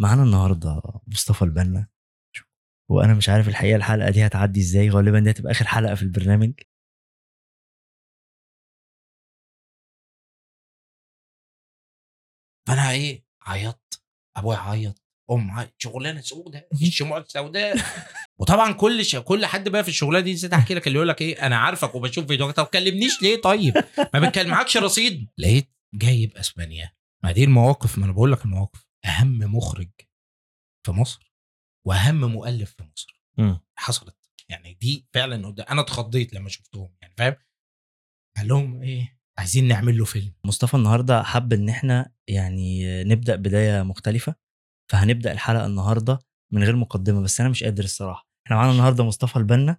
معانا النهارده مصطفى البنا. وأنا مش عارف الحقيقة الحلقة دي هتعدي إزاي. غالبا دي هتبقى آخر حلقة في البرنامج. فأنا إيه عيطت. أبويا عيط. أم عيط. شغلانة سوداء الشموع السوداء. وطبعا كل ش... كل حد بقى في الشغلانة دي نسيت أحكي لك اللي يقول لك إيه أنا عارفك وبشوف فيديوهات. طب كلمنيش ليه طيب؟ ما بتكلمعكش رصيد. لقيت جايب أسبانيا. ما دي المواقف ما أنا بقول لك المواقف. أهم مخرج في مصر وأهم مؤلف في مصر. مم. حصلت. يعني دي فعلا أنا اتخضيت لما شفتهم يعني فاهم؟ قال لهم إيه؟ عايزين نعمل له فيلم. مصطفى النهارده حب إن إحنا يعني نبدأ بداية مختلفة فهنبدأ الحلقة النهارده من غير مقدمة بس أنا مش قادر الصراحة. إحنا معانا النهارده مصطفى البنا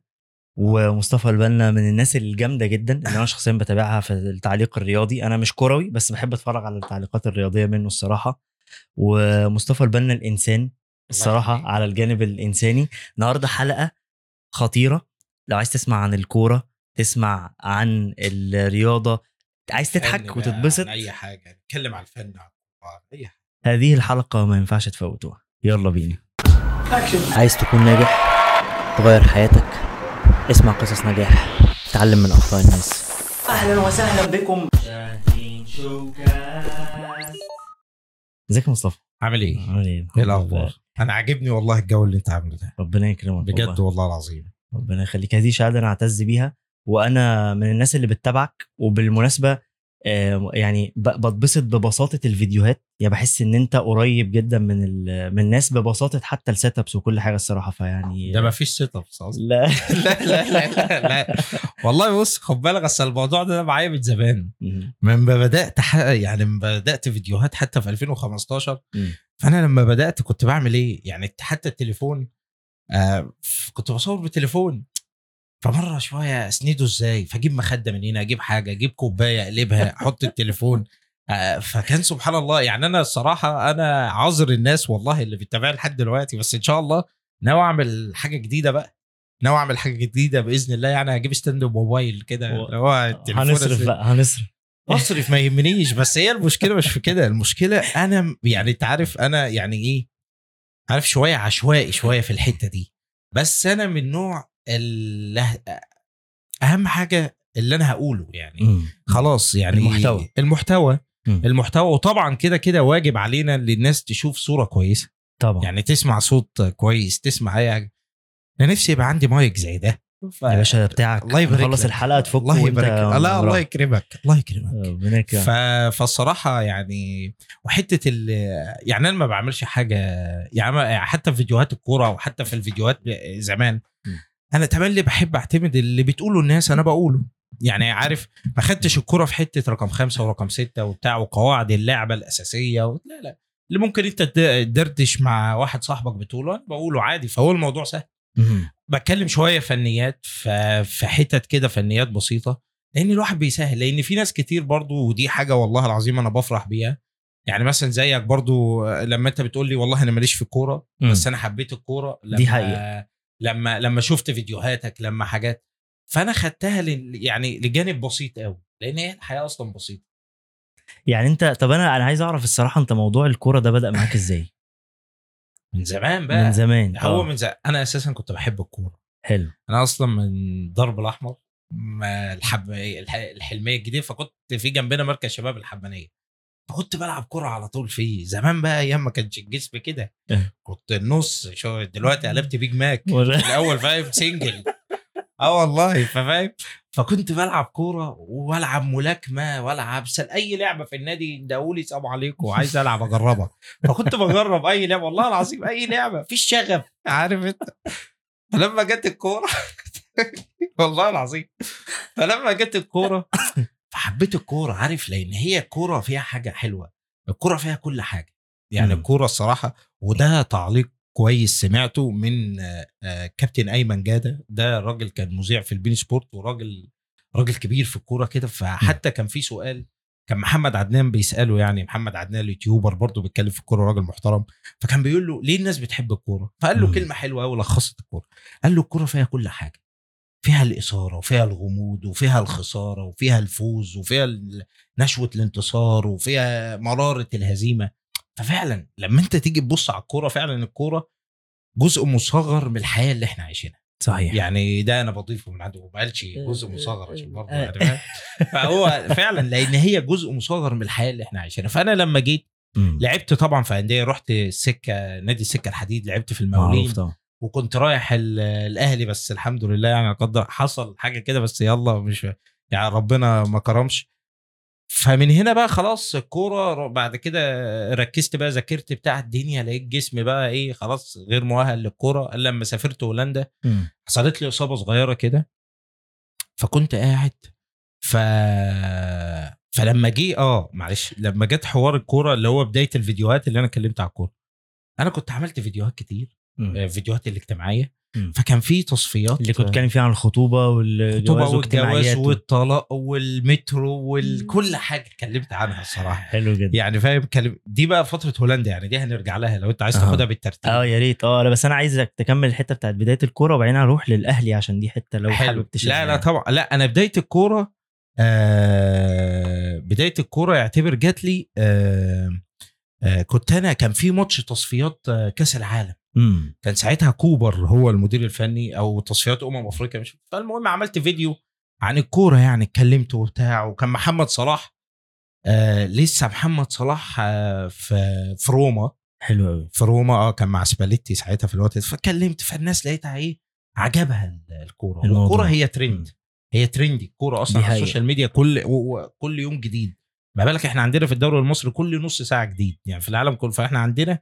ومصطفى البنا من الناس الجامدة جدا اللي أنا شخصيا بتابعها في التعليق الرياضي. أنا مش كروي بس بحب أتفرج على التعليقات الرياضية منه الصراحة. ومصطفى البنا الانسان الصراحة. على الجانب الإنساني. النهارده حلقة خطيرة. لو عايز تسمع عن الكورة تسمع عن الرياضة عايز تضحك وتتبسط أي حاجة. نتكلم على الفن أي حاجة. هذه الحلقة ما ينفعش تفوتوها. يلا بينا. عايز تكون ناجح تغير حياتك اسمع قصص نجاح تعلم من أخطاء الناس. أهلا وسهلا بكم. ازيك يا مصطفى عامل إيه؟ عامل إيه؟ إيه الأخبار؟ أنا عاجبني والله الجو اللي أنت عامله ده ربنا يكرمك بجد والله. والله العظيم ربنا يخليك هذه شهادة أنا أعتز بيها وأنا من الناس اللي بتتابعك وبالمناسبة آه، يعني بتبسط ببساطة الفيديوهات يعني بحس إن أنت قريب جدا من ال- من الناس ببساطة حتى ال setups وكل حاجة الصراحة فيعني ده ما فيش setups لا لا لا لا لا. والله بص خد بالك أصل الموضوع ده معايا من زمان. من بدأت. يعني من بدأت فيديوهات حتى في 2015 مم. فأنا لما بدأت كنت بعمل إيه يعني حتى التليفون آه كنت بصور بالتليفون فمرة شوية أسنده إزاي؟ فأجيب مخدة من هنا أجيب حاجة أجيب كوباية أقلبها أحط التليفون. آه فكان سبحان الله يعني أنا الصراحة أنا عذر الناس والله اللي بيتابعني لحد دلوقتي بس إن شاء الله ناوي أعمل حاجة جديدة بقى. ناوي أعمل حاجة جديدة بإذن الله يعني هجيب ستاند موبايل كده و- اللي هو التليفون هنصرف. بقى هنصرف. أصرف ما يهمنيش بس هي المشكلة مش في كده المشكلة أنا يعني أنت عارف أنا يعني إيه عارف شوية عشوائي شوية في الحتة دي. بس أنا من نوع أهم حاجة اللي أنا هقوله يعني مم. خلاص يعني المحتوى. المحتوى مم. المحتوى وطبعا كده كده واجب علينا ان الناس تشوف صورة كويسة طبعا يعني تسمع صوت كويس تسمع أي حاجة أنا نفسي يبقى عندي مايك زي ده ف... يا باشا بتاعك الله يبارك نخلص لك. الحلقة تفك الله يبارك. لا الله. يكرمك الله يكرمك ف... فالصراحة يعني وحتة ال... يعني أنا ما بعملش حاجة يعني حتى في فيديوهات الكورة وحتى في الفيديوهات زمان م. أنا تملي بحب أعتمد اللي بتقوله الناس أنا بقوله يعني عارف ما خدتش الكورة في حتة رقم خمسة ورقم ستة وبتاع وقواعد اللعبة الأساسية و... لا لا اللي ممكن أنت تد- تدردش مع واحد صاحبك بتقوله أنا بقوله عادي فهو الموضوع سهل. بتكلم شوية فنيات في حتت كده فنيات بسيطة لأن الواحد بيسهل لأن في ناس كتير برضو ودي حاجة والله العظيم أنا بفرح بيها يعني مثلا زيك برضو لما أنت بتقول لي والله أنا ماليش في الكورة. بس أنا حبيت الكورة دي حقيقة. لما لما شفت فيديوهاتك لما حاجات فأنا خدتها لل- يعني لجانب بسيط قوي لأن هي الحياة أصلا بسيطة. يعني أنت طب أنا أنا عايز أعرف الصراحة أنت موضوع الكورة ده بدأ معاك إزاي؟ من زمان بقى. من زمان هو آه. من زمان. أنا أساسا كنت بحب الكورة. حلو. أنا أصلا من ضرب الأحمر الحب الح- الحلمية الجديدة فكنت في جنبنا مركز شباب الحبانية. فكنت بلعب كرة على طول فيه زمان بقى أيام ما كانش الجسم كده. إيه. كنت النص شوت دلوقتي قلبت بيج ماك الأول فاهم single آه والله فاهم فكنت بلعب كورة والعب ملاكمة والعب سل أي لعبة في النادي داولي سلام عليكم. وعايز ألعب أجربها. فكنت بجرب أي لعبة والله العظيم أي لعبة. في الشغف عارف أنت؟ فلما جت الكورة والله العظيم. فلما جت الكورة فحبيت الكورة عارف لأن هي الكوره فيها حاجة حلوة الكورة فيها كل حاجة. يعني مم. الكورة الصراحة وده تعليق كويس سمعته من كابتن أيمن جادة. ده راجل كان مذيع في البين سبورت وراجل راجل كبير في الكورة كده. فحتى كان في سؤال كان محمد عدنان بيسأله يعني محمد عدنان اليوتيوبر برضه بيتكلم في الكورة راجل محترم. فكان بيقول له ليه الناس بتحب الكورة؟ فقال له مم. كلمة حلوة قوي لخصت الكورة. قال له الكورة فيها كل حاجة. فيها الإثارة وفيها الغموض وفيها الخسارة وفيها الفوز وفيها نشوة الانتصار وفيها مرارة الهزيمة ففعلا لما أنت تيجي تبص على الكورة فعلا الكورة جزء مصغر من الحياة اللي إحنا عايشينها صحيح يعني ده أنا بضيفه من عنده ما قالش جزء آه، مصغر عشان برضه آه. يعني؟ فهو فعلا لأن هي جزء مصغر من الحياة اللي إحنا عايشينها فأنا لما جيت. لعبت طبعا في أندية رحت السكه نادي السكة الحديد لعبت في المقاولين وكنت رايح ال- الأهلي بس الحمد لله يعني قدر حصل حاجة كده بس يلا مش يعني ربنا ما كرمش. فمن هنا بقى خلاص الكورة بعد كده ركزت بقى ذاكرت بتاع الدنيا لقيت جسمي بقى إيه خلاص غير مؤهل للكورة. الا لما سافرت هولندا. حصلت لي إصابة صغيرة كده. فكنت قاعد. ف فلما جه آه معلش لما جت حوار الكورة اللي هو بداية الفيديوهات اللي أنا اتكلمت على الكورة أنا كنت عملت فيديوهات كتير. آه، فيديوهات الاجتماعية. فكان في تصفيات اللي كنت بتتكلم فيها عن الخطوبة والجواز والجواز والطلاق والمترو وكل حاجة اتكلمت عنها الصراحة. حلو جدا. يعني فاهم كلم... دي بقى فترة هولندا يعني دي هنرجع لها لو انت عايز. تاخدها بالترتيب. آه يا ريت. آه بس أنا عايزك تكمل الحتة بتاعت بداية الكورة وبعدين أروح للأهلي عشان دي حتة لو حلو. حابب تشارك لا لا طبعا. لا أنا بداية الكورة آه بداية الكورة يعتبر جات لي آه آه كنت أنا كان في ماتش تصفيات آه كأس العالم. امم كان ساعتها كوبر هو المدير الفني أو تصفيات أمم أفريقيا مش فالمهم عملت فيديو عن الكورة يعني اتكلمت وبتاع وكان محمد صلاح آه لسه محمد صلاح آه في في روما. حلو قوي في روما آه كان مع سباليتي ساعتها في الوقت فكلمت فالناس لقيتها إيه عجبها ال- الكورة. الكوره هي ترند هي ترندي الكورة أصلا على. السوشيال ميديا كل كل يوم جديد. ما بالك إحنا عندنا في الدوري المصري كل نص ساعة جديد يعني في العالم كله فإحنا عندنا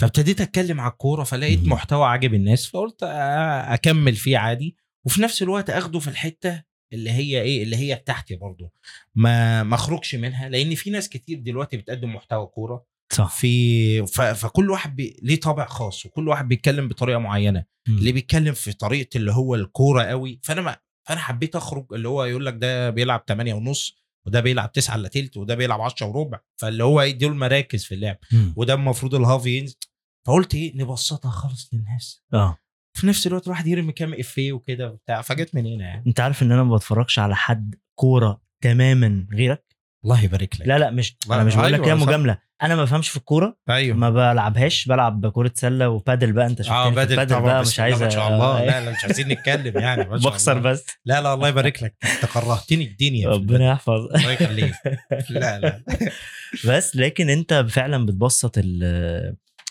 فابتديت أتكلم على الكورة فلقيت. محتوى عاجب الناس فقلت أكمل فيه عادي وفي نفس الوقت أخده في الحتة اللي هي إيه اللي هي بتاعتي برضه ما ما أخرجش منها لأن في ناس كتير دلوقتي بتقدم محتوى كورة صح في ف... فكل واحد بي... ليه طابع خاص وكل واحد بيتكلم بطريقة معينة مم. اللي بيتكلم في طريقة اللي هو الكورة قوي فأنا ما... فأنا حبيت أخرج اللي هو يقول لك ده بيلعب 8 ونص وده بيلعب 9 إلا تلت وده بيلعب 10 وربع. فاللي هو إيه دول مراكز في اللعب. وده المفروض الهاف ينزل. فقلت إيه نبسطها خالص للناس. آه. في نفس الوقت الواحد يرمي كام افيه وكده وبتاع فجت من هنا يعني. أنت عارف إن أنا ما بتفرجش على حد كورة تماما غيرك؟ الله يبارك لك. لا لا مش أنا مش بقول لك أيوة، كده صح. مجاملة. أنا ما بفهمش في الكورة أيوه. ما بلعبهاش بلعب كره سلة وبادل بقى أنت شفتني آه البادل طبعا بقى مش عايز ما شاء الله. لا لا مش عايزين نتكلم يعني بخسر الله. بس. لا لا الله يبارك لك. انت كرهتني الدنيا ربنا يحفظ الله يخليك. لا لا. بس لكن أنت فعلا بتبسط ال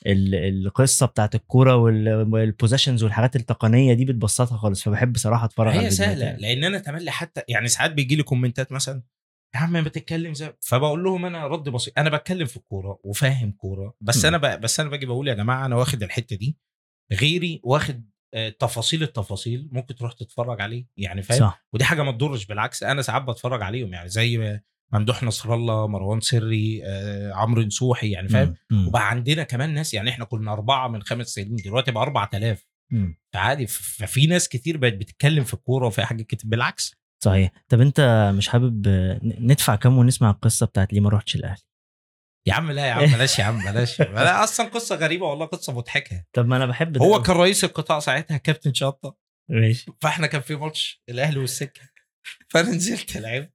ال القصة بتاعت الكورة وال positions والحاجات التقنية دي بتبسطها خالص فبحب صراحة أتفرج هي سهلة يعني. لأن أنا تملي حتى يعني ساعات بيجي لي comment ات مثلا يا عم ما بتتكلم زي فبقول لهم أنا رد بسيط أنا بتكلم في الكورة وفاهم كورة بس م. أنا ب... بس أنا باجي بقول يا جماعة أنا واخد الحتة دي غيري واخد آه، تفاصيل التفاصيل ممكن تروح تتفرج عليه يعني فاهم صح ودي حاجة ما تضرش بالعكس أنا ساعات بتفرج عليهم يعني زي ممدوح نصر الله مروان سري آه، عمرو نصوحي يعني فاهم. وبقى عندنا كمان ناس يعني إحنا كنا أربعة من خمس سنين دلوقتي بقى 4000 مم. فعادي ففي ناس كتير بقت بتتكلم في الكورة وفي حاجات كتير بالعكس صحيح. طب انت مش حابب ندفع كام ونسمع القصة بتاعت ليه ما رحتش الاهلي يا عم لا يا عم بلاش يا عم بلاش. لا أصلا قصة غريبة والله قصة مضحكة. طب ما أنا بحب ده هو. كان رئيس القطاع ساعتها كابتن شطة. ماشي. فإحنا كان في ماتش الأهلي والسكة. فأنا نزلت لعبت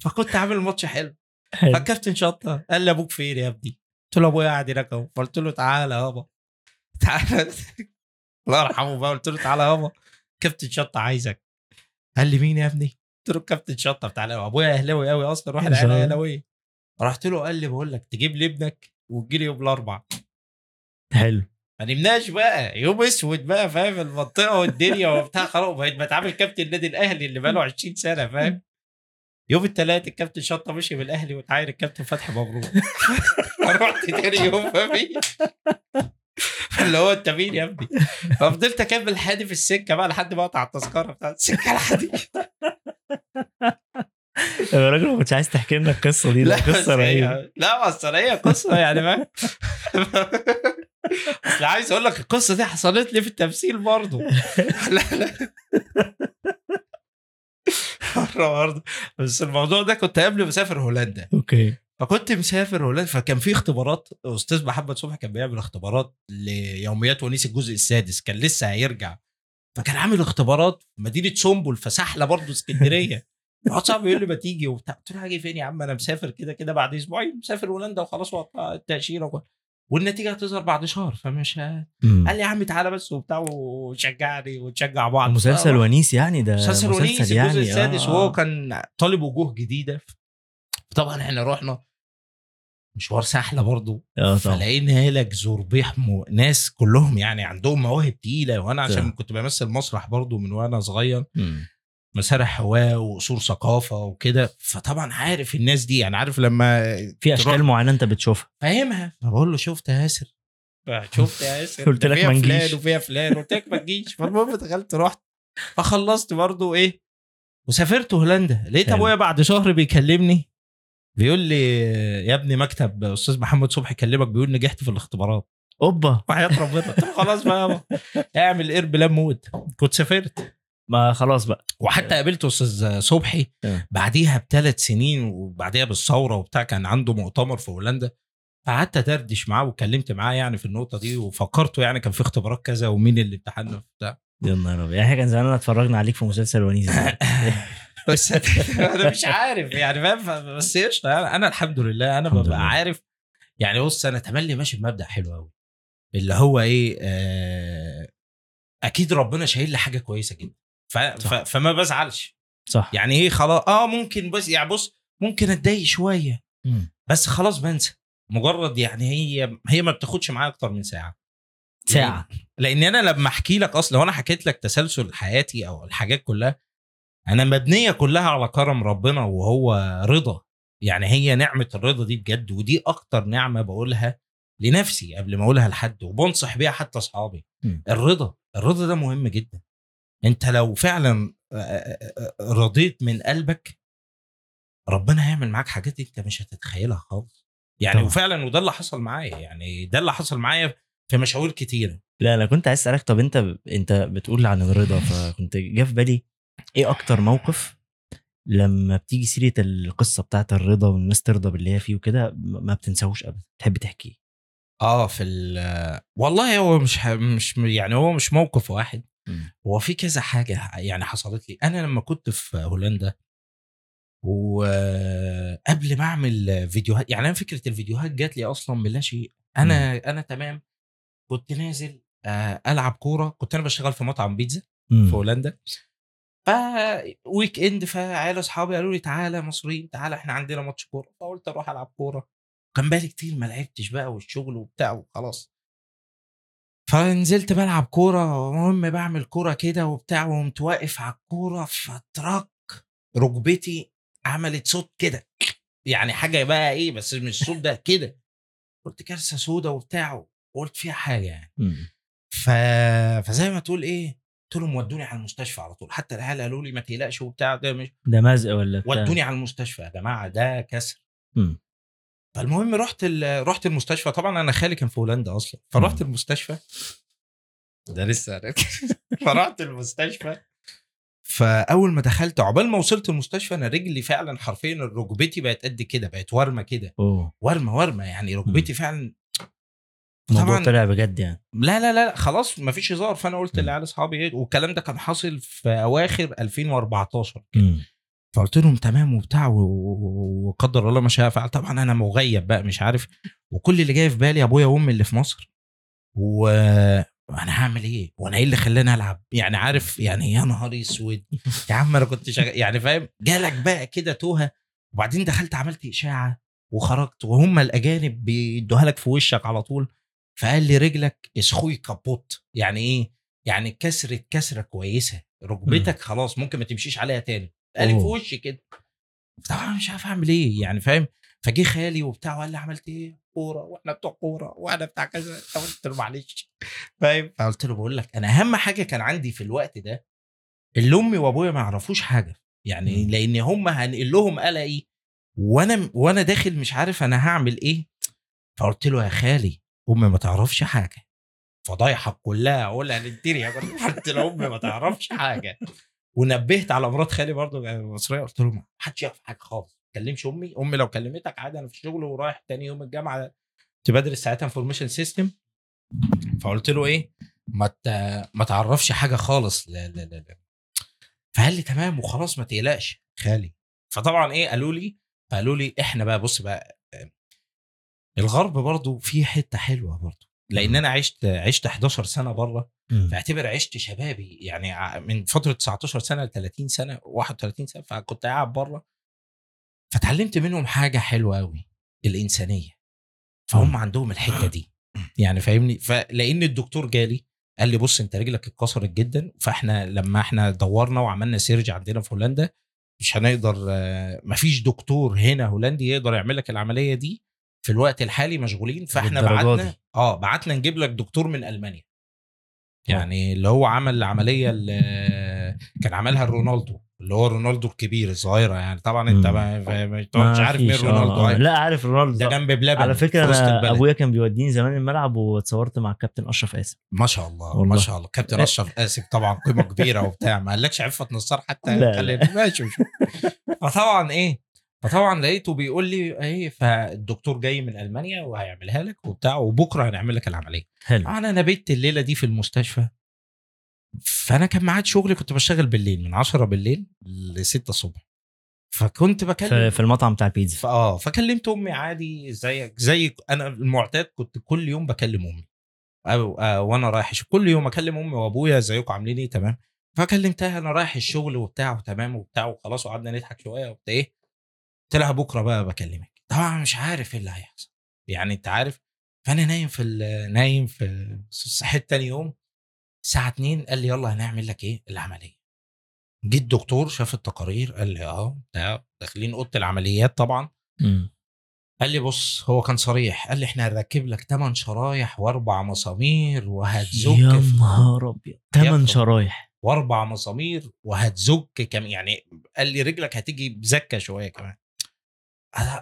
فكنت عامل ماتش حلو. فالكابتن شطة قال لي أبوك فين يا ابني؟ قلت له أبويا قاعد هناك أهو. فقلت له تعالى يابا تعالى الله يرحمه بقى. قلت له تعالى يابا كابتن شطة عايزك. قال لي مين يا ابني؟ قلت له الكابتن شطه بتاع. أبويا أهلاوي قوي أصلا العيله الله. اهلاويه رحت له قال لي بقول لك تجيب لي ابنك وتجي لي يوم الاربع حلو. ما نمناش بقى يوم أسود بقى فاهم المنطقة والدنيا وبتاع خلاص بقيت بتعامل كابتن النادي الأهلي اللي بقاله 20 سنة فاهم. يوم الثلاث الكابتن شطه مشي من الأهلي وتعاين الكابتن فتحي مبروك. رحت تاني يوم فاهم اللي هو أنت مين يا ابني؟ ففضلت أكمل حادي في السكة بقى لحد ما أقطع التذكرة بتاعت السكة الحديد يا راجل ما كنتش عايز تحكي لنا القصة دي لا بس قصه رهيبة. هي لا بس هي قصة يعني فاهم؟ أصل عايز أقول لك القصة دي حصلت لي في التمثيل برضه. لا لا. مرة برضه بس الموضوع ده كنت قبل مسافر هولندا. أوكي. فكنت مسافر هولندا فكان في اختبارات. أستاذ محمد صبحي كان بيعمل اختبارات ليوميات ونيس الجزء السادس كان لسه هيرجع. فكان عامل اختبارات في مدينة سنبل فسحله برضه اسكندرية. واحد صاحبي يقول لي ما تيجي وبتاع. قلت له هاجي فين يا عم؟ أنا مسافر كده كده بعد أسبوعين مسافر هولندا وخلاص التأشيرة وكل- والنتيجة هتظهر بعد شهر فمش. قال لي يا عم تعالى بس وبتاع وشجعني ونشجع بعض. مسلسل ونيس يعني ده مسلسل ونيس الجزء يعني السادس آه. وهو كان طالب وجوه جديدة. طبعا إحنا رحنا مشوار سحله برضه آه طبعا. فلقينا لك زربيح م... ناس كلهم يعني عندهم مواهب تقيلة وأنا عشان طبعا. كنت بمثل مسرح برضه من وأنا صغير. مسارح هواه وقصور ثقافة وكده. فطبعا عارف الناس دي يعني عارف لما في أشكال تروح- معينة أنت بتشوفها؟ فاهمها. فبقول له شفت يا ياسر؟ شفت يا ياسر؟ قلت لك فيها ما فلان نجيش. وفيها فلان. قلت لك ما تجيش. فالمهم دخلت رحت. فخلصت برضه إيه. وسافرت هولندا. لقيت. أبويا بعد شهر بيكلمني. بيقول لي يا ابني مكتب أستاذ محمد صبحي كلمك بيقول نجحت في الاختبارات. أوبا. وحياه ربنا له خلاص بقى اعمل اير بلان موت. كنت سافرت. ما خلاص بقى. وحتى قابلت أستاذ صبحي آه. بعديها بثلاث سنين وبعديها بالثورة وبتاع كان عنده مؤتمر في هولندا. فقعدت أدردش معاه واتكلمت معاه يعني في النقطة دي وفكرته يعني كان في اختبارات كذا ومين اللي امتحنا بتاع يا نهار أبيض. يعني إحنا كان زماننا اتفرجنا عليك في مسلسل ونيس. بس أنا مش عارف يعني فاهم؟ بس قشطة يعني أنا الحمد لله أنا ببقى. عارف. يعني بص أنا تملي ماشي بمبدأ حلو قوي اللي هو إيه آه أكيد ربنا شايل لي حاجة كويسة جدا ف... ف... فما بزعلش. صح. يعني إيه خلاص آه ممكن بس يعني بص ممكن أتضايق شوية. بس خلاص بنسى. مجرد يعني هي هي ما بتاخدش معايا أكتر من ساعة. ساعة. لأن أنا لما أحكي لك أصلا لو أنا حكيت لك تسلسل حياتي أو الحاجات كلها أنا مبنية كلها على كرم ربنا وهو رضا. يعني هي نعمة الرضا دي بجد ودي أكتر نعمة بقولها لنفسي قبل ما أقولها لحد وبنصح بيها حتى أصحابي. الرضا الرضا ده مهم جدا. أنت لو فعلا رضيت من قلبك ربنا هيعمل معاك حاجات أنت مش هتتخيلها خالص. يعني طبعا. وفعلا وده اللي حصل معايا. يعني ده اللي حصل معايا في مشاوير كتيرة. لا أنا كنت عايز أسألك طب أنت أنت بتقول عن الرضا فكنت جه في بالي إيه أكتر موقف لما بتيجي سيرة القصة بتاعت الرضا والناس ترضى باللي هي فيه وكده م- ما بتنساهوش ابدا؟ تحب تحكيه آه في ال والله هو مش ح- مش يعني هو مش موقف واحد. هو في كذا حاجة يعني حصلت لي. أنا لما كنت في هولندا وقبل ما أعمل فيديوهات يعني أنا فكرة الفيديوهات جات لي أصلا من لا شيء. أنا أنا تمام. كنت نازل آه، ألعب كورة. كنت أنا بشتغل في مطعم بيتزا مم. في هولندا. ف weekend فعيال أصحابي قالوا لي تعالى مصريين تعالى إحنا عندنا ماتش كورة فقلت أروح ألعب كورة. كان بالي كتير ما لعبتش بقى والشغل وبتاع وخلاص. فنزلت بلعب كورة المهم بعمل كورة كده وبتاع وقمت واقف على الكورة فترك ركبتي عملت صوت كده يعني حاجة بقى إيه بس مش الصوت ده كده. قلت كارثة سودا وبتاع وقلت فيها حاجة يعني. مم. ف... فزي ما تقول إيه قلت لهم ودوني على المستشفى على طول. حتى العيال قالوا لي ما تقلقش وبتاع ده مش ده مزق ولا بتاع؟ ودوني على المستشفى يا جماعة ده كسر. مم. فالمهم رحت ال... رحت المستشفى. طبعا أنا خالي كان في هولندا أصلا. فرحت مم. المستشفى. ده لسه فرحت المستشفى. فأول ما دخلت عقبال ما وصلت المستشفى أنا رجلي فعلا حرفيا ركبتي بقت قد كده بقت ورمة كده. أوه. ورمة ورمة يعني ركبتي فعلا الموضوع طلع بجد يعني. لا لا لا خلاص ما فيش هزار. فأنا قلت. لعيال أصحابي إيه والكلام ده كان حاصل في أواخر 2014 كده. مم. فقلت لهم تمام وبتاع وقدر الله ما شاء فعل. طبعا أنا مغيب بقى مش عارف. وكل اللي جاي في بالي أبويا وأمي اللي في مصر. وأنا هعمل إيه؟ وأنا إيه اللي خلاني ألعب؟ يعني عارف يعني يا نهار أسود. يا عم أنا كنت شغال يعني فاهم؟ جالك بقى كده توهة. وبعدين دخلت عملت إشاعة وخرجت. وهم الأجانب بيدوها لك في وشك على طول. فقال لي رجلك اسخوي كابوت يعني إيه؟ يعني كسرت كسره كويسة. ركبتك خلاص ممكن ما تمشيش عليها تاني. قال لي في. وشي كده. طبعا مش عارف أعمل إيه يعني فاهم؟ فجه خالي وبتاع وقال لي عملت إيه؟ كورة وإحنا بتوع كورة وأنا بتاع كذا. قلت له معلش. فاهم؟ فقلت له بقول لك أنا أهم حاجة كان عندي في الوقت ده اللي أمي وأبويا ما يعرفوش حاجة. يعني. لأن هم هنقل لهم قلقي. وأنا وأنا داخل مش عارف أنا هعمل إيه؟ فقلت له يا خالي امي ما تعرفش حاجة. فضايحك كلها اقولها للدنيا قلت له امي ما تعرفش حاجة. ونبهت على مرات خالي برضه مصرية قلت له ما حدش يعرف حاجة خالص ما تكلمش أمي أمي لو كلمتك عادي أنا في الشغل ورايح تاني يوم الجامعة كنت بدرس ساعتها information system فقلت له إيه ما ما تعرفش حاجة خالص لا لا لا لا. فقال لي تمام وخلاص ما تقلقش خالي. فطبعا إيه قالوا لي فقالوا لي إحنا بقى بص بقى الغرب برضو في حتة حلوة برضو. لأن أنا عشت عشت 11 سنة بره. فاعتبر عشت شبابي. يعني من فترة 19 سنة ل 30 سنه 31 سنة فكنت قاعد بره فتعلمت منهم حاجة حلوة قوي الإنسانية. فهم. عندهم الحتة دي. يعني فاهمني؟ فلان الدكتور جالي قال لي بص أنت رجلك اتكسرت جدا فإحنا لما إحنا دورنا وعملنا سيرج عندنا في هولندا مش هنقدر مفيش دكتور هنا هولندي يقدر يعمل لك العملية دي. في الوقت الحالي مشغولين فإحنا بعتنا. آه بعتنا نجيب لك دكتور من ألمانيا يعني اللي هو عمل العملية اللي كان عملها رونالدو اللي هو رونالدو الكبير الصغيرة يعني طبعا أنت مش عارف مين فيش. آه، رونالدو آه. أيوة. لا عارف رونالدو ده جنب بلبن على فكرة أنا. أبويا كان بيوديني زمان الملعب واتصورت مع الكابتن أشرف قاسم ما شاء الله والله. ما شاء الله كابتن أشرف آسف طبعا قيمة كبيرة وبتاع ما قالكش عفة نصار حتى لا، ماشي فطبعا إيه فطبعا لقيته بيقول لي إيه فالدكتور جاي من ألمانيا وهيعملها لك وبتاع وبكرة هنعمل لك العملية. حلو. أنا نبيت الليلة دي في المستشفى. فأنا كان ميعاد شغلي كنت بشتغل بالليل من 10 بالليل ل 6 الصبح. فكنت بكلم في, المطعم بتاع البيتزا. فاه فكلمت أمي عادي زيك زي أنا المعتاد كنت كل يوم بكلم أمي. أو آه وأنا رايح. كل يوم أكلم أمي وأبويا إزيكم عاملين إيه؟ تمام. فكلمتها أنا رايح الشغل وبتاع وتمام وبتاع وخلاص. وقعدنا نضحك شوية وبتاع إيه قلت لها بكرة بقى بكلمك. طبعا مش عارف إيه اللي هيحصل. يعني أنت عارف فأنا نايم في نايم في صحيت تاني يوم الساعة 2 قال لي يلا هنعمل لك إيه؟ العملية. جه الدكتور شاف التقارير قال لي آه داخلين أوضة العمليات طبعا. مم. قال لي بص هو كان صريح. قال لي إحنا هنركب لك 8 شرايح وأربع مسامير وهتزك يا نهار أبيض. ثمان يخرب. شرايح. وأربع مسامير وهتزك كم يعني قال لي رجلك هتيجي بزكة شوية كمان.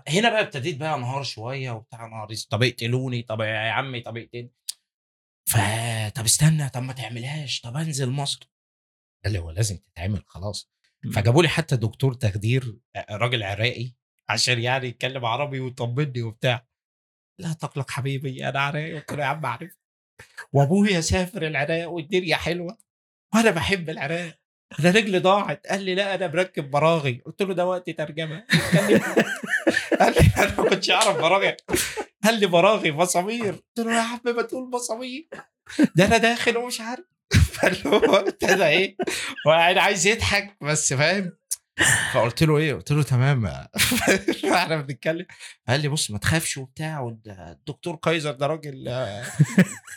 هنا بقى ابتديت بقى انهار شوية وبتاع نهار طب اقتلوني طب يا عمي طب اقتلني. ف طب استنى طب ما تعملهاش طب انزل مصر. قال لي هو لازم تتعمل خلاص. فجابوا لي حتى دكتور تخدير راجل عراقي عشان يعني يتكلم عربي ويطمني وبتاع. لا تقلق حبيبي أنا عراقي قلت له يا عم عارف. وأبويا سافر العراق والدنيا حلوة وأنا بحب العراق. أنا رجلي ضاعت قال لي لا أنا مركب براغي قلت له ده وقت ترجمة. لي أنا ما كنتش أعرف براغي؟ قال لي براغي مسامير قلت له يا عم ما تقول مسامير ده أنا داخل ومش عارف. فاللي هو ابتدى إيه؟ وقاعد عايز يضحك بس فاهم؟ فقلت له إيه؟ قلت له تمام. إحنا بنتكلم. قال لي بص ما تخافش وبتاع الدكتور كايزر ده راجل.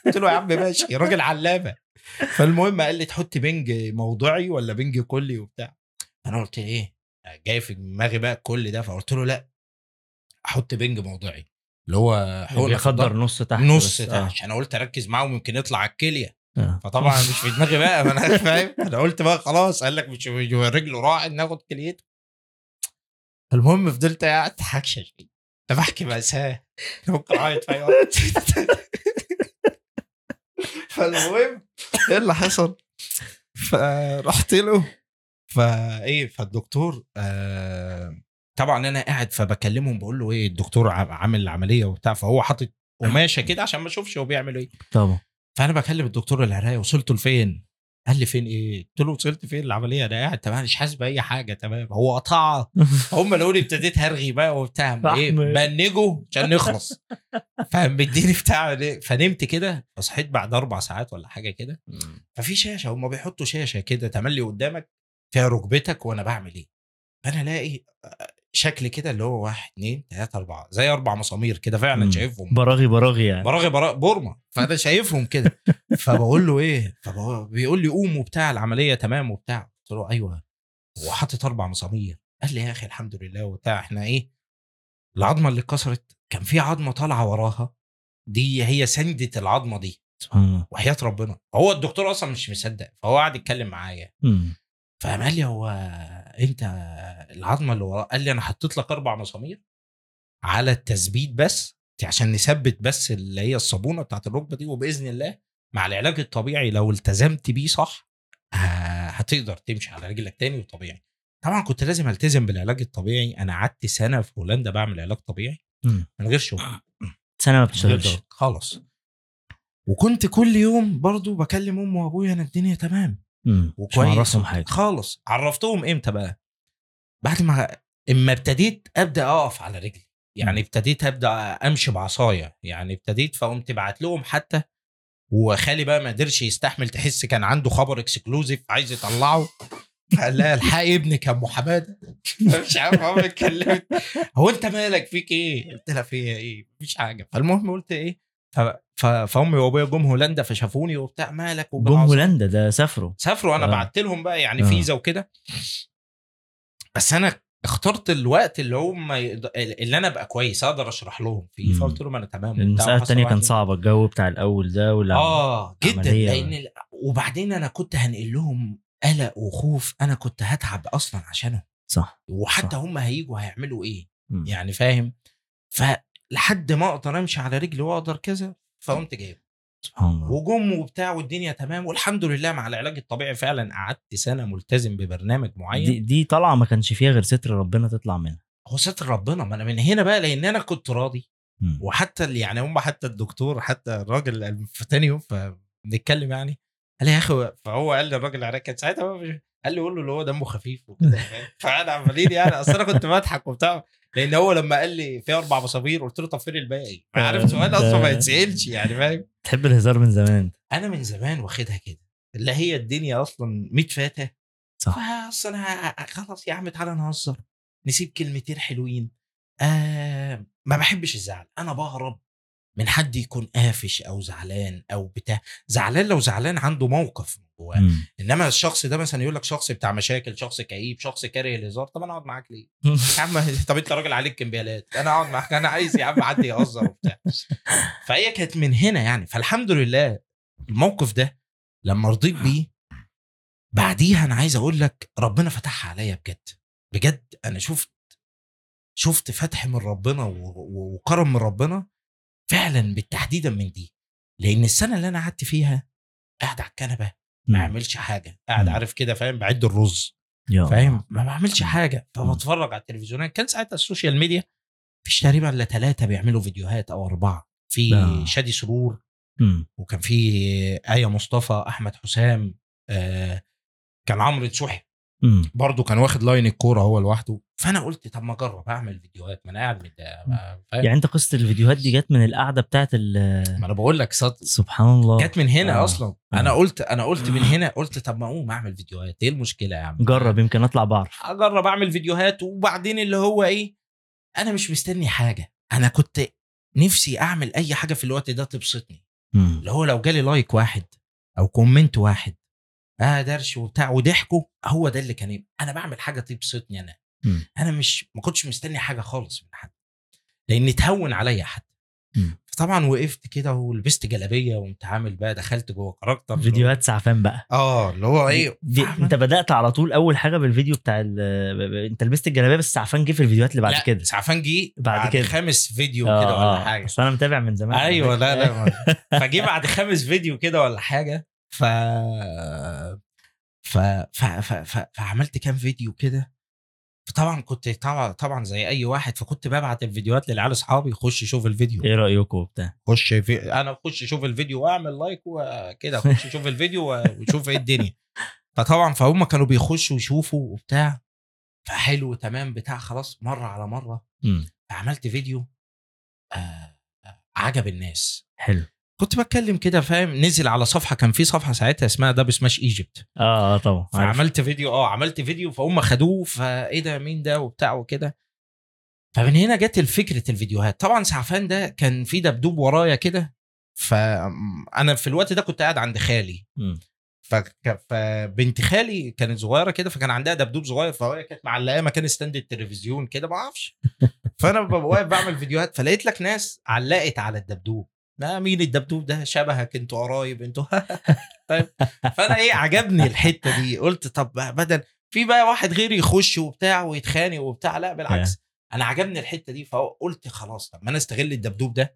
قلت له يا عم ماشي راجل علامة. فالمهم قال لي تحط بنج موضعي ولا بنج كلي وبتاع. أنا قلت إيه؟ جاي في دماغي بقى كل ده. فقلت له لا. أحط بنج موضعي اللي هو حقنة في بيخدر. نص تحت نص. تحت آه. عشان أنا قلت أركز معاهم يمكن يطلع على الكلية آه. فطبعا مش في دماغي بقى ما أنا فاهم أنا قلت بقى خلاص قال لك مش رجله راعي ناخد كليته المهم فضلت قاعد حكشش طب أحكي مأساة ممكن أعيط في أي وقت فالمهم إيه اللي حصل؟ فرحت له فإيه فالدكتور آه طبعا أنا قاعد فبكلمهم بقول له إيه الدكتور عامل العملية وبتاع فهو حاطط قماشة كده عشان ما أشوفش هو بيعمل إيه. طبعا. فأنا بكلم الدكتور العراقي وصلت لفين؟ قال لي فين إيه؟ قلت له وصلت فين العملية؟ أنا قاعد تمام مش حاسس بأي حاجة تمام. هو قطعها. هم لقوني ابتديت هرغي بقى وبتاع إيه. بنجه عشان نخلص. فمديني بتاع فنمت كده فصحيت بعد أربع ساعات ولا حاجة كده. ففي شاشة هم بيحطوا شاشة كده تملي قدامك فيها ركبتك وأنا بعمل إيه. فأنا ألاقي شكل كده اللي هو واحد اتنين تلاتة أربعة زي أربع مسامير كده فعلا مم. شايفهم. براغي براغي يعني. براغي براغي بورما. فأنا شايفهم كده. فبقول له إيه؟ فبيقول لي قوم وبتاع العملية تمام وبتاع. قلت له أيوه. هو حاطط أربع مسامير. قال لي يا أخي الحمد لله وبتاع. إحنا إيه؟ العظمة اللي اتكسرت. كان في عظمة طالعة وراها. دي هي سندة العظمة دي. الله وحياة ربنا. هو الدكتور أصلا مش مصدق. فهو قاعد يتكلم معايا. فقام قال لي هو أنت العظمة اللي ورا قال لي أنا حطيت لك أربع مسامير على التثبيت بس عشان نثبت بس اللي هي الصابونة بتاعت الركبة دي وبإذن الله مع العلاج الطبيعي لو التزمت بيه صح هتقدر تمشي على رجلك تاني وطبيعي. طبعا كنت لازم ألتزم بالعلاج الطبيعي. أنا قعدت سنة في هولندا بعمل علاج طبيعي. من غير شغل. سنة ما بتشتغلش. خالص وكنت كل يوم برضو بكلم امي وأبويا أنا الدنيا تمام. وكويس. حاجة. خالص. عرفتهم إمتى بقى؟ بعد ما إما ابتديت أبدأ أقف على رجلي. يعني ابتديت أبدأ أمشي بعصاية. يعني ابتديت فقمت بعت لهم حتى وخالي بقى ما قدرش يستحمل تحس كان عنده خبر exclusive عايز يطلعه. لها الحقي ابنك يا ام حماده مش عارف هو اتكلمت هو أنت مالك؟ فيك إيه؟ قلت لها فيا إيه؟ مفيش حاجة. فالمهم قلت إيه؟ ف- ف- فامي وابويا جم هولندا فشافوني وبتاع مالك جم. هولندا ده سافروا سافروا أنا آه. بعت لهم بقى يعني آه. فيزا وكده بس أنا اخترت الوقت اللي هم اللي أنا أبقى كويس أقدر أشرح لهم فيه. فقلت لهم أنا تمام التانية وحصل كان واحد- صعب الجو بتاع الأول ده والعمل آه جدا لأن ال- وبعدين أنا كنت هنقل لهم قلق وخوف أنا كنت هتعب أصلا عشانهم صح وحتى صح. هم هيجوا هيعملوا إيه مم. يعني فاهم فلحد ما أقدر امشي على رجلي واقدر كذا فقمت جايب. سبحان الله. وجم وبتاع والدنيا تمام والحمد لله مع العلاج الطبيعي فعلا قعدت سنة ملتزم ببرنامج معين. دي, دي طالعة ما كانش فيها غير ستر ربنا تطلع منها. هو ستر ربنا؟ ما أنا من هنا بقى لأن أنا كنت راضي. مم. وحتى اللي يعني هم حتى الدكتور حتى الراجل في تاني يوم فبنتكلم يعني قال لي يا أخي فهو قال لي الراجل العراقي كان ساعتها قال لي قول له اللي هو دمه خفيف وكده؟ فانا عمالين يعني أصل أنا كنت بضحك وبتاع. لأن هو لما قال لي في أربع مصابير قلت له طب فين الباقي؟ ما عارف سؤال أصلا ما يتسألش يعني فاهم؟ تحب الهزار من زمان. أنا من زمان واخدها كده. اللي هي الدنيا أصلا متفاته صح. فاصل أنا خلاص يا عم تعالى نهزر. نسيب كلمتين حلوين. آه ما بحبش الزعل. أنا بهرب من حد يكون قافش أو زعلان أو بتاع. زعلان لو زعلان عنده موقف من جواه. مم. إنما الشخص ده مثلا يقول لك شخص بتاع مشاكل شخص كئيب شخص كاره الهزار طب أنا أقعد معاك ليه؟ يا عم طب أنت راجل عليك كمبيالات أنا أقعد معاك أنا عايز يا عم حد يهزر وبتاع. فهي كانت من هنا يعني. فالحمد لله الموقف ده لما رضيت بيه بعديها أنا عايز أقول لك ربنا فتحها عليا بجد. بجد أنا شفت شفت فتح من ربنا و- و- وكرم من ربنا فعلا بالتحديدا من دي. لأن السنة اللي أنا قعدت فيها قاعد على الكنبة ما. اعملش حاجة قاعد. عارف كده فاهم بعد الرز. فاهم ما بعملش. حاجة فبتفرج على التلفزيونات كان ساعتها ال social media مفيش تقريبا إلا ثلاثة بيعملوا فيديوهات أو أربعة في. شادي سرور مم. وكان في آية مصطفى أحمد حسام آه كان عمرو مم. برضه كان واخد لاين الكورة هو لوحده. فأنا قلت طب ما أجرب اعمل فيديوهات. ما أنا قاعد فاهم؟ يعني أنت قصة الفيديوهات دي جت من القعدة بتاعت ال- ما أنا بقول لك صد سبحان الله. جت من هنا آه. أصلا. آه. أنا قلت أنا قلت من هنا قلت طب ما أقوم أعمل فيديوهات. إيه المشكلة يا عم؟ جرب يمكن أطلع بعرف. أجرب أعمل فيديوهات. وبعدين اللي هو إيه؟ أنا مش مستني حاجة. أنا كنت نفسي أعمل أي حاجة في الوقت ده تبسطني. اللي هو لو جالي like واحد أو comment واحد آه درش وبتاع وضحكوا هو ده اللي كان يبقى. أنا بعمل حاجة تبسطني أنا مم. أنا مش ما كنتش مستني حاجة خالص من حد لأن تهون عليا حد. فطبعا وقفت كده ولبست جلابية وقمت عامل بقى دخلت جوه character فيديوهات سعفان بقى آه اللي هو إيه دي؟ أنت بدأت على طول أول حاجة بالفيديو بتاع أنت لبست الجلابية بس سعفان جه في الفيديوهات اللي بعد لا، كده سعفان جه بعد بعد, كده. خامس فيديو آه، كده ولا آه. حاجة بس أنا متابع من زمان أيوه لا لا فجه بعد خامس فيديو كده ولا حاجة ف ف... ف... ف... ف... فعملت كام فيديو كده. فطبعا كنت طبعا طبعا زي أي واحد فكنت ببعت الفيديوهات للعيال أصحابي خش شوف الفيديو. إيه رأيكم وبتاع؟ خش في... أنا أخش أشوف الفيديو وأعمل لايك وكده اخش أشوف الفيديو واشوف إيه الدنيا. فطبعا فهم كانوا بيخشوا يشوفوا وبتاع. فحلو تمام بتاع خلاص مرة على مرة مم. فعملت فيديو آه عجب الناس. حلو. كنت بتكلم كده فاهم؟ نزل على صفحة كان في صفحة ساعتها اسمها Dubsmash Egypt آه آه طبعا. فعملت فيديو آه عملت فيديو فهم خدوه فإيه ده مين ده وبتاع وكده. فمن هنا جت الفكرة الفيديوهات. طبعا سعفان ده كان في دبدوب ورايا كده فانا في الوقت ده كنت قاعد عند خالي. فك- فبنت خالي كانت صغيرة كده فكان عندها دبدوب صغير فهي كانت معلقاه مكان stand التلفزيون كده ما أعرفش. فأنا ببقى واقف بعمل فيديوهات فلقيت لك ناس علقت على الدبدوب. ما مين الدبدوب ده؟ شبهك أنتوا قرايب أنتوا طيب. فأنا إيه عجبني الحتة دي. قلت طب بدل في بقى واحد غيري يخش وبتاع ويتخانق وبتاع لا بالعكس. أنا عجبني الحتة دي فقلت خلاص طب ما أنا أستغل الدبدوب ده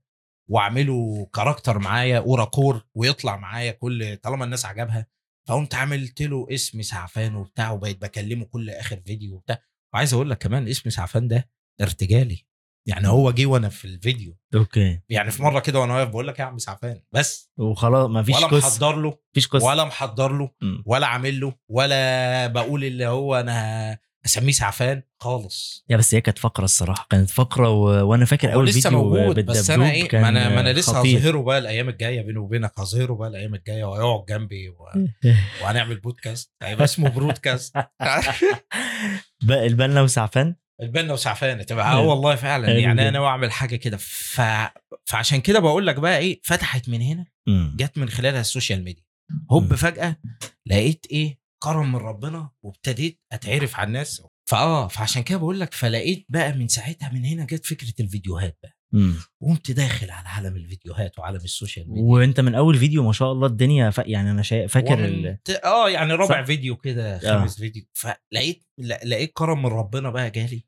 وأعمله character معايا أوراكور ويطلع معايا كل طالما الناس عجبها. فقمت عملت له اسم سعفان وبتاع وبقيت بكلمه كل آخر فيديو وبتاع. وعايز أقول لك كمان اسم سعفان ده ارتجالي. يعني هو جه وأنا في الفيديو. أوكي. يعني في مرة كده وأنا واقف بقول لك يا عم سعفان بس. وخلاص ما فيش ولا محضر له مفيش قصة. ولا محضر له. ولا عامل له ولا بقول اللي هو أنا أسميه سعفان خالص. يا بس هي كانت فقرة الصراحة كانت فقرة و... وأنا فاكر أول لسه فيديو موجود بس أنا إيه ما أنا ما أنا لسه. هظهره بقى الأيام الجاية بيني وبينك هظهره بقى الأيام الجاية وهيقعد جنبي و... وهنعمل بودكاست هيبقى اسمه بودكاست بقى البنا وسعفان؟ البنا وسعفانه تبقى آه والله فعلا حلو يعني جدا. أنا أعمل حاجة كده ف... فعشان كده بقول لك بقى إيه فتحت من هنا. جت من خلالها ال social media هوب. فجأة لقيت إيه كرم من ربنا وابتديت أتعرف على الناس فآه فعشان كده بقول لك فلقيت بقى من ساعتها من هنا جت فكرة الفيديوهات بقى. وقمت داخل على عالم الفيديوهات وعالم ال social media وأنت من أول فيديو ما شاء الله الدنيا ف... يعني أنا شا... فاكر ال... آه يعني ربع صح. فيديو كده آه. خامس فيديو فلقيت لقيت كرم من ربنا بقى جالي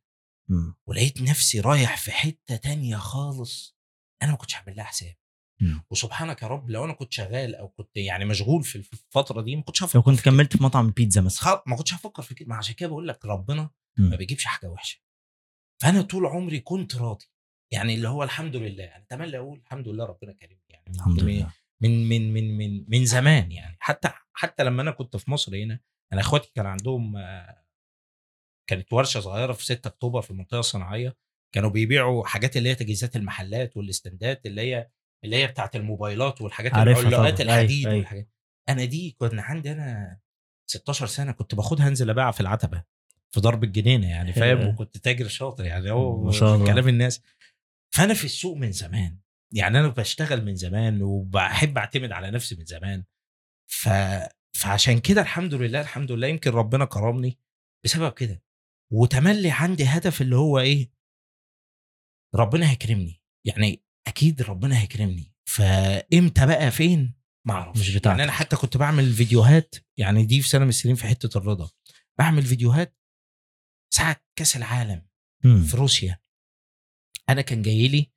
مم. ولقيت نفسي رايح في حتة تانية خالص أنا ما كنتش عامل لها حساب مم. وسبحانك يا رب لو أنا كنت شغال أو كنت يعني مشغول في الفترة دي ما كنتش هفكر لو كنت في. كملت في مطعم البيتزا مثلا ما كنتش هفكر في كده عشان كده بقول لك ربنا مم. ما بيجيبش حاجة وحشة فأنا طول عمري كنت راضي يعني اللي هو الحمد لله يعني أتمنى أقول الحمد لله ربنا كريم يعني الحمد من- لله من من من من من زمان يعني حتى حتى لما أنا كنت في مصر هنا أنا إخواتي كان عندهم كانت ورشة صغيرة في 6 أكتوبر في المنطقة الصناعية كانوا بيبيعوا حاجات اللي هي تجهيزات المحلات والاستندات اللي هي اللي هي بتاعت الموبايلات والحاجات العلاقات طبعاً. الحديد أيوة، أيوة. والحاجات أنا دي كنت عندي أنا 16 سنة كنت باخدها أنزل أبيعها في العتبة في ضرب الجنينة يعني. فاهم وكنت تاجر شاطر يعني هو ما شاء الله. كلام الناس فأنا في السوق من زمان يعني أنا بشتغل من زمان وبحب أعتمد على نفسي من زمان ف... فعشان كده الحمد لله الحمد لله يمكن ربنا كرمني بسبب كده وتملي عندي هدف اللي هو إيه؟ ربنا هيكرمني. يعني أكيد ربنا هيكرمني. فإمتى بقى؟ فين؟ ما أعرفش. مش بتاعتك. يعني أنا حتى كنت بعمل فيديوهات يعني دي في سنة من السنين في حتة الرضا. بعمل فيديوهات ساعة كأس العالم مم. في روسيا. أنا كان جاي لي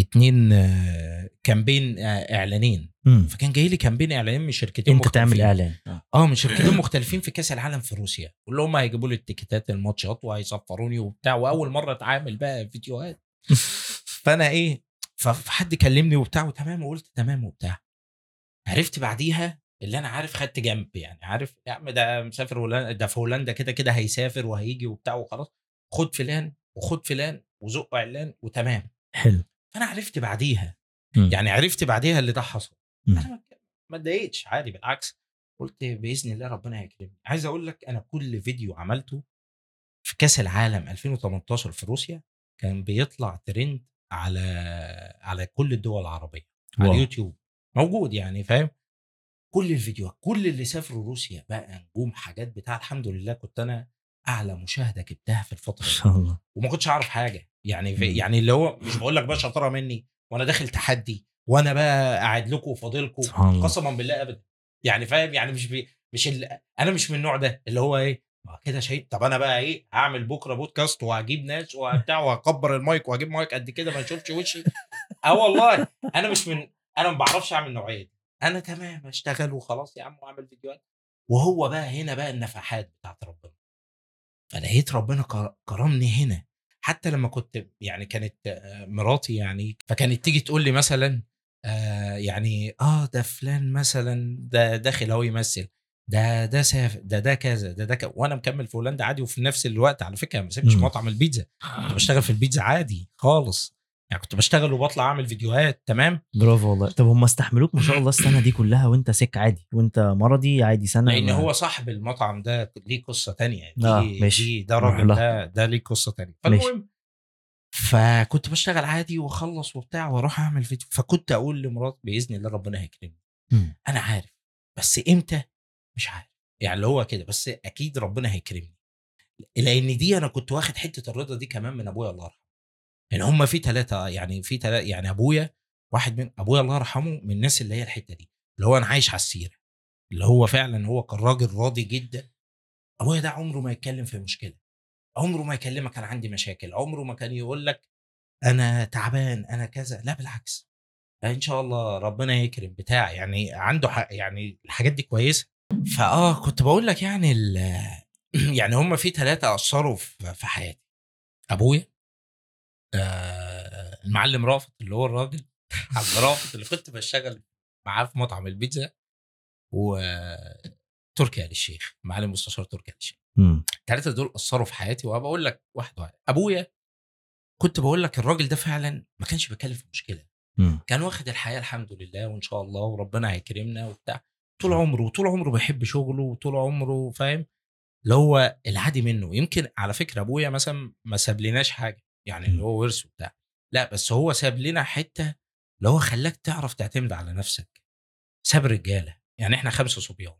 اتنين آه، كامبين آه، اعلانين مم. فكان جاي لي كامبين اعلانين من شركتين أنت تعمل مختلفين. إعلان. آه. آه من شركتين مختلفين في كأس العالم في روسيا. كلهم هيجيبوا لي التيكيتات الماتشات وهيسفروني وبتاع. وأول مرة اتعامل بقى فيديوهات. فأنا إيه فحد كلمني وبتاع وتمام وقلت تمام وبتاع. عرفت بعديها اللي أنا عارف خدت جنب يعني. عارف يا عم ده مسافر هولندا ده في هولندا كده كده هيسافر وهيجي وبتاع وخلاص. خد فلان وخد فلان وزق علان وتمام. حلو. فأنا عرفت بعديها. مم. يعني عرفت بعديها اللي ده حصل. مم. أنا ما- اتضايقتش عادي بالعكس. قلت بإذن الله ربنا هيكرمني. عايز أقول لك أنا كل فيديو عملته في كأس العالم 2018 في روسيا كان بيطلع ترند على على كل الدول العربية. على wow. اليوتيوب. موجود يعني فاهم؟ كل الفيديوهات كل اللي سافروا روسيا بقى نجوم حاجات بتاع الحمد لله كنت أنا أعلى مشاهدة جبتها في الفترة ما شاء الله. وما كنتش أعرف حاجة. يعني في. يعني اللي هو مش بقول لك بقى شطارة مني وأنا داخل تحدي وأنا بقى قاعد لكم وفاضلكم قسما بالله ابدا. يعني فاهم؟ يعني مش بي مش ال... أنا مش من النوع ده اللي هو إيه ما كده شيء. طب أنا بقى إيه هعمل بكرة بودكاست وهجيب ناس وبتاع وهكبر المايك وهجيب مايك قد كده ما يشوفش وشي. آه والله. أنا مش من أنا ما بعرفش أعمل النوعية دي. أنا تمام أشتغل وخلاص يا عم وأعمل فيديوهات. وهو بقى هنا بقى النفحات بتاعت ربنا. فلقيت ربنا كر- كرمني هنا. حتى لما كنت يعني كانت آه، مراتي يعني فكانت تيجي تقول لي مثلا آه يعني آه ده فلان مثلا ده داخل أهو يمثل. ده ده سافر ده ده كذا ده ده كذا. وأنا مكمل في هولندا عادي وفي نفس الوقت على فكرة ما سبتش مم. مطعم البيتزا. كنت بشتغل في البيتزا عادي خالص. يعني كنت بشتغل وبطلع أعمل فيديوهات تمام؟ برافو والله. طب هم استحملوك ما شاء الله السنة دي كلها وأنت سك عادي وأنت مرضي عادي سنة لأن هو صاحب المطعم ده ليه قصة تانية دي, آه، ماشي. دي ده راجل. ده ده ليه قصة تانية. فالمهم فكنت بشتغل عادي وأخلص وبتاع وأروح أعمل فيديو فكنت أقول لمراتي بإذن الله ربنا هيكرمني. أنا عارف بس إمتى؟ مش عارف. يعني اللي هو كده بس أكيد ربنا هيكرمني. لأن دي أنا كنت واخد حتة الرضا دي كمان من أبويا الله يرحمه. يعني هم في ثلاثة يعني في ثلاثة يعني أبويا واحد من أبويا الله يرحمه من الناس اللي هي الحتة دي اللي هو أنا عايش على السيرة اللي هو فعلا هو كان راجل راضي جدا. أبويا ده عمره ما يتكلم في مشكلة عمره ما يكلمك أنا عندي مشاكل عمره ما كان يقول لك أنا تعبان أنا كذا لا بالعكس. إن شاء الله ربنا يكرم بتاع يعني عنده حق يعني الحاجات دي كويسة. فآه كنت بقول لك يعني يعني هم في ثلاثة أثروا في حياتي. أبويا آه المعلم رافت اللي هو الراجل عبد رافت اللي كنت بشتغل معاه في مطعم البيتزا وتركي آل الشيخ معلم مستشار تركي آل الشيخ. الثلاثه دول أثروا في حياتي وبقول لك واحد واحد. أبويا كنت بقول لك الراجل ده فعلا ما كانش بيتكلم في مشكلة. مم. كان واخد الحياة الحمد لله وإن شاء الله وربنا هيكرمنا وبتاع. طول عمره طول عمره بيحب شغله وطول عمره فاهم اللي هو العادي منه. يمكن على فكرة أبويا مثلا ما سابلناش حاجة. يعني اللي هو ورث وبتاع. لأ بس هو ساب لنا حتة اللي هو خلاك تعرف تعتمد على نفسك. ساب رجاله يعني إحنا خمسة صبيان.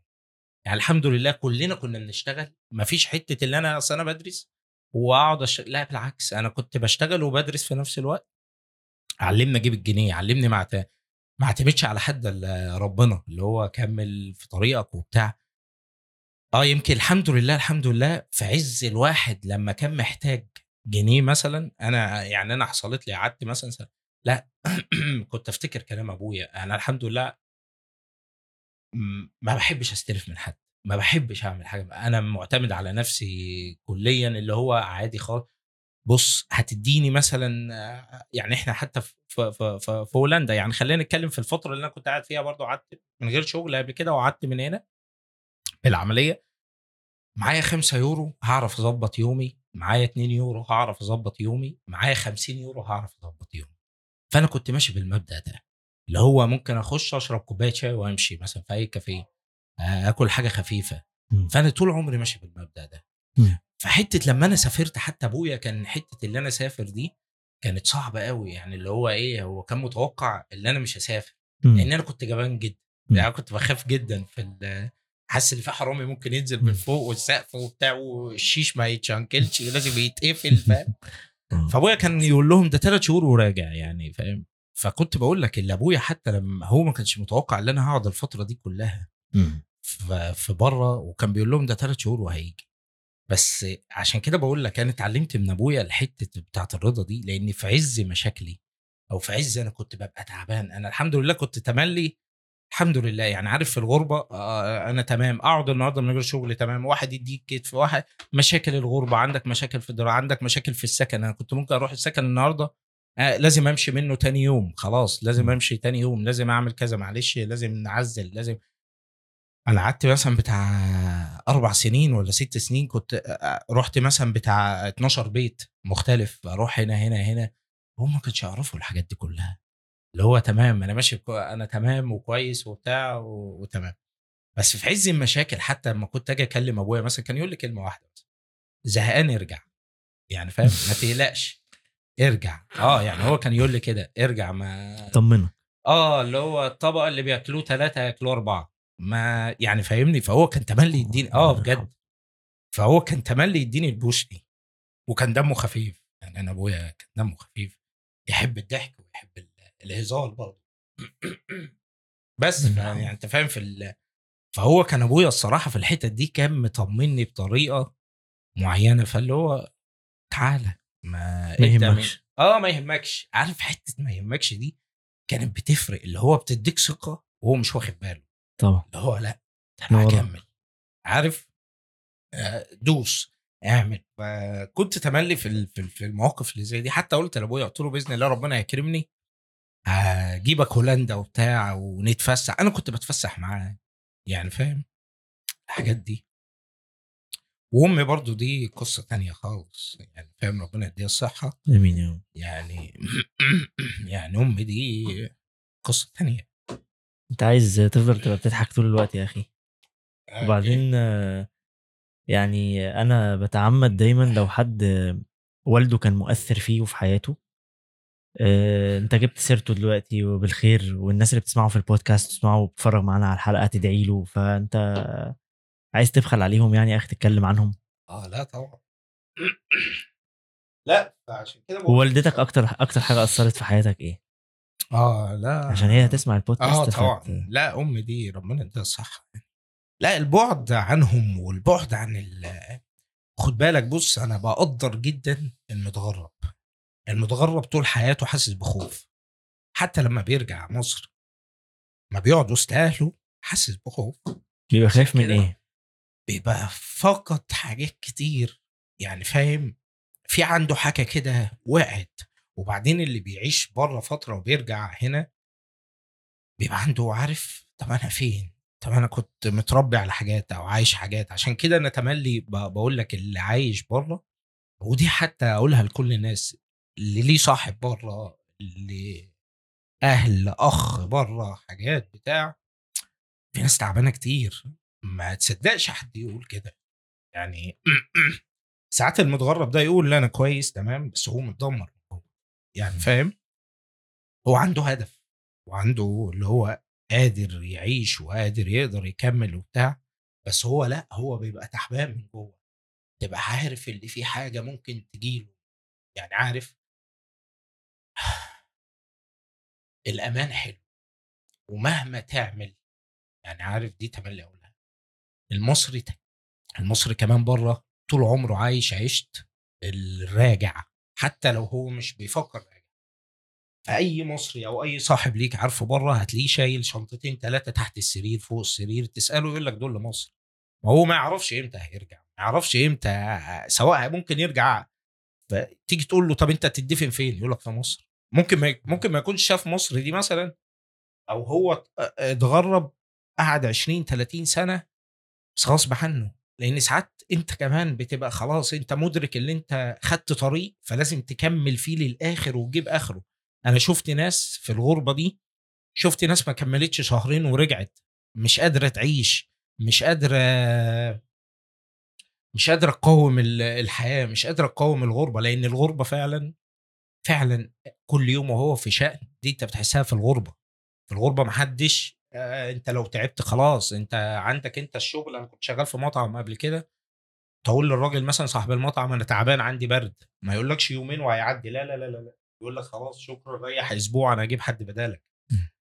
يعني الحمد لله كلنا كنا بنشتغل. ما فيش حتة اللي أنا أصل أنا بدرس وأقعد أش... لا بالعكس. أنا كنت بشتغل وبدرس في نفس الوقت. علمني أجيب الجنيه علمني ما ما أعتمدش على حد إلا ربنا اللي هو كمل في طريقك وبتاع. آه يمكن الحمد لله الحمد لله في عز الواحد لما كان محتاج جنيه مثلا أنا يعني أنا حصلت لي قعدت مثلا سنة. لا كنت أفتكر كلام أبويا أنا الحمد لله ما بحبش أستلف من حد ما بحبش أعمل حاجة أنا معتمد على نفسي كليا اللي هو عادي خالص بص هتديني مثلا يعني إحنا حتى في في في, في, هولندا يعني خلينا نتكلم في الفترة اللي أنا كنت قاعد فيها برضو قعدت من غير شغل قبل كده وقعدت من هنا العملية معايا 5 يورو هعرف اظبط يومي معايا 2 يورو هعرف أظبط يومي معايا 50 يورو هعرف أظبط يومي فأنا كنت ماشي بالمبدأ ده اللي هو ممكن أخش أشرب كوباية شاي وأمشي مثلا في أي كافيه آه، أكل حاجة خفيفة مم. فأنا طول عمري ماشي بالمبدأ ده مم. فحته لما أنا سافرت حتى أبويا كان حتة اللي أنا سافر دي كانت صعبة قوي يعني اللي هو إيه هو كان متوقع إن أنا مش هسافر. لأن أنا كنت جبان جدا. يعني كنت بخاف جدا في حاسس إن في حرامي ممكن ينزل من فوق والسقف وبتاع والشيش ما يتشنكلش لازم يتقفل فاهم؟ مم. فأبويا كان يقول لهم ده ثلاث شهور وراجع يعني فاهم؟ فكنت بقول لك اللي أبويا حتى لما هو ما كانش متوقع إن أنا هقعد الفترة دي كلها في بره وكان بيقول لهم ده ثلاث شهور وهيجي. بس عشان كده بقول لك أنا اتعلمت من أبويا الحتة بتاعت الرضا دي لأن في عز مشاكلي أو في عز أنا كنت ببقى تعبان أنا الحمد لله كنت تملي الحمد لله. يعني عارف في الغربة؟ آه، أنا تمام. أقعد النهارده من غير شغل تمام. واحد يديك كتف واحد مشاكل الغربة. عندك مشاكل في الدراسه عندك مشاكل في السكن. أنا كنت ممكن أروح السكن النهارده آه لازم أمشي منه تاني يوم. خلاص لازم أمشي تاني يوم. لازم أعمل كذا. معلش لازم نعزل لازم. أنا قعدت مثلا بتاع أربع سنين ولا ست سنين كنت آه، رحت مثلا بتاع 12 بيت مختلف. أروح هنا هنا هنا. هم ما كانش يعرفوا الحاجات دي كلها. اللي هو تمام أنا ماشي كو... أنا تمام وكويس وبتاع و... وتمام. بس في عز المشاكل حتى لما كنت آجي أكلم أبويا مثلا كان يقول لي كلمة واحدة زهقان ارجع. يعني فاهم؟ ما تقلقش ارجع. آه يعني هو كان يقول لي كده ارجع ما طمنك آه اللي هو الطبق اللي بياكلوه ثلاثة ياكلوه أربعة. ما يعني فاهمني؟ فهو كان تملي يديني آه بجد. فهو كان تملي يديني البوش دي وكان دمه خفيف. يعني أنا أبويا كان دمه خفيف يحب الضحك ويحب ال- الهزار برضه. بس ف- يعني أنت فاهم في ال... فهو كان أبويا الصراحة في الحتة دي كان مطمني بطريقة معينة فاللي هو تعالى ما ما يهمكش. آه ما يهمكش. عارف حتة ما يهمكش دي كانت بتفرق اللي هو بتديك ثقة وهو مش واخد باله. طبعا. اللي هو لأ أنا. هكمل. عارف؟ آه، دوس اعمل. فكنت تملي في في ال- في المواقف اللي زي دي. حتى قلت لأبويا قلت له بإذن الله ربنا يكرمني هجيبك هولندا وبتاع ونتفسح. أنا كنت بتفسح معاه يعني فاهم؟ الحاجات دي. وأمي برضو دي قصة تانية خالص يعني فاهم؟ ربنا يديها الصحة. آمين يا رب. يعني يعني أمي دي قصة تانية. أنت عايز تفضل تبقى بتضحك طول الوقت يا أخي. وبعدين آه، يعني أنا بتعمد دايما لو حد آه، والده كان مؤثر فيه وفي حياته. آه، انت جبت سيرته دلوقتي وبالخير والناس اللي بتسمعه في البودكاست تسمعه وبتتفرج معانا على الحلقة تدعي له فانت عايز تبخل عليهم يعني يا أخي تتكلم عنهم؟ آه لا طبعا. لا عشان كده ووالدتك أكتر أكتر حاجة أثرت في حياتك إيه؟ آه لا. عشان هي هتسمع البودكاست آه فت- طبعا. لا أمي دي ربنا يديها الصحة. لا البعد عنهم والبعد عن ال خد بالك بص أنا بقدر جدا المتغرب المتغرب طول حياته حاسس بخوف. حتى لما بيرجع مصر ما بيقعد وسط أهله حاسس بخوف. بيبقى خايف من. إيه؟ بيبقى فقد حاجات كتير. يعني فاهم؟ في عنده حاجة كده وقعت وبعدين اللي بيعيش بره فترة وبيرجع هنا بيبقى عنده عارف طب أنا فين؟ طب أنا كنت متربي على حاجات أو عايش حاجات. عشان كده أنا تملي بقول لك اللي عايش بره ودي حتى أقولها لكل الناس اللي ليه صاحب بره اللي أهل اخ بره حاجات بتاع في ناس تعبانة كتير. ما تصدقش حد يقول كده. يعني ساعات المتغرب ده يقول لا أنا كويس تمام بس هو متدمر. يعني فاهم؟ هو عنده هدف وعنده اللي هو قادر يعيش وقادر يقدر يكمل وبتاع بس هو لأ هو بيبقى تعبان من جوه. تبقى عارف اللي في حاجة ممكن تجيله. يعني عارف الأمان حلو ومهما تعمل يعني عارف دي تملي أقولها المصري المصري كمان بره طول عمره عايش عيشت الراجع حتى لو هو مش بيفكر راجع. فأي مصري أو أي صاحب ليك عارفه بره هتلاقيه شايل شنطتين ثلاثة تحت السرير فوق السرير تسأله يقول لك دول لمصر. ما هو ما يعرفش إمتى هيرجع ما يعرفش إمتى سواء ممكن يرجع فتيجي تقول له طب أنت تدفن فين؟ يقول لك في مصر. ممكن ما ممكن ما يكونش شاف مصر دي مثلا أو هو ات- اتغرب قعد 20 30 سنة بس غصب عنه. لأن ساعات أنت كمان بتبقى خلاص أنت مدرك اللي أنت خدت طريق فلازم تكمل فيه للآخر وتجيب آخره. أنا شفت ناس في الغربة دي شفت ناس ما كملتش شهرين ورجعت. مش قادرة تعيش مش قادرة مش قادرة تقاوم ال- الحياة مش قادرة تقاوم الغربة لأن الغربة فعلا فعلا كل يوم وهو في شأن دي أنت بتحسها في الغربة. في الغربة محدش آه، أنت لو تعبت خلاص أنت عندك أنت الشغل أنا كنت شغال في مطعم قبل كده تقول للراجل مثلا صاحب المطعم أنا تعبان عندي برد. ما يقولكش يومين وهيعدي لا لا لا لا لا. يقول لك خلاص شكرا ريح أسبوع أنا أجيب حد بدالك.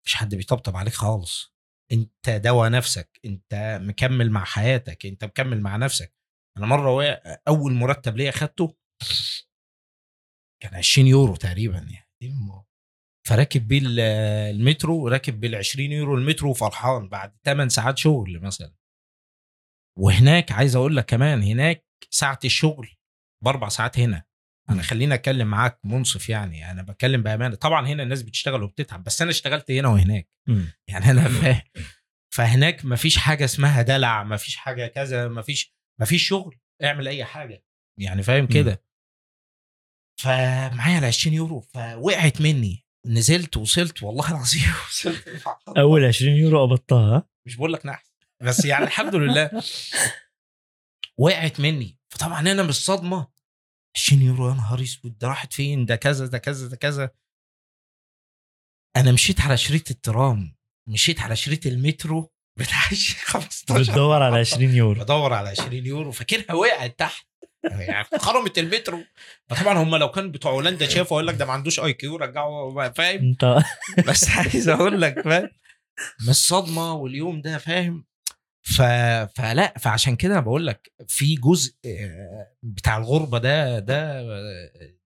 مفيش حد بيطبطب عليك خالص. أنت دوا نفسك أنت مكمل مع حياتك أنت مكمل مع نفسك. أنا مرة أول مرتب ليا خدته كان 20 يورو تقريبا يعني. فراكب بيه ال- المترو راكب بال 20 يورو المترو وفرحان بعد 8 ساعات شغل مثلا. وهناك عايز أقول لك كمان هناك ساعة الشغل بأربع ساعات هنا. أنا خليني أتكلم معاك منصف يعني أنا بتكلم بأمانة. طبعا هنا الناس بتشتغل وبتتعب بس أنا اشتغلت هنا وهناك. مم. يعني أنا فاهم فهناك مفيش حاجة اسمها دلع مفيش حاجة كذا مفيش مفيش شغل اعمل أي حاجة. يعني فاهم كده؟ فمعايا ال 20 يورو فوقعت مني. نزلت وصلت والله العظيم. وصلت. أول 20 يورو قبضتها ها؟ مش بقول لك نحس بس يعني الحمد لله. وقعت مني. فطبعا أنا من الصدمه 20 يورو يا نهار أسود ده راحت فين؟ ده كذا ده كذا ده كذا. أنا مشيت على شريط الترام مشيت على شريط المترو بتاع 15 بتدور على 20 يورو. بدور على 20 يورو. فاكرها وقعت تحت. يعني خرمت المترو. فطبعا هم لو كان بتوع هولندا شافوا أقول لك ده ما عندوش IQ رجعوا فاهم؟ بس عايز أقول لك فاهم؟ من الصدمة واليوم ده فاهم؟ ف... فلا فعشان كده بقول لك في جزء آه، بتاع الغربة ده ده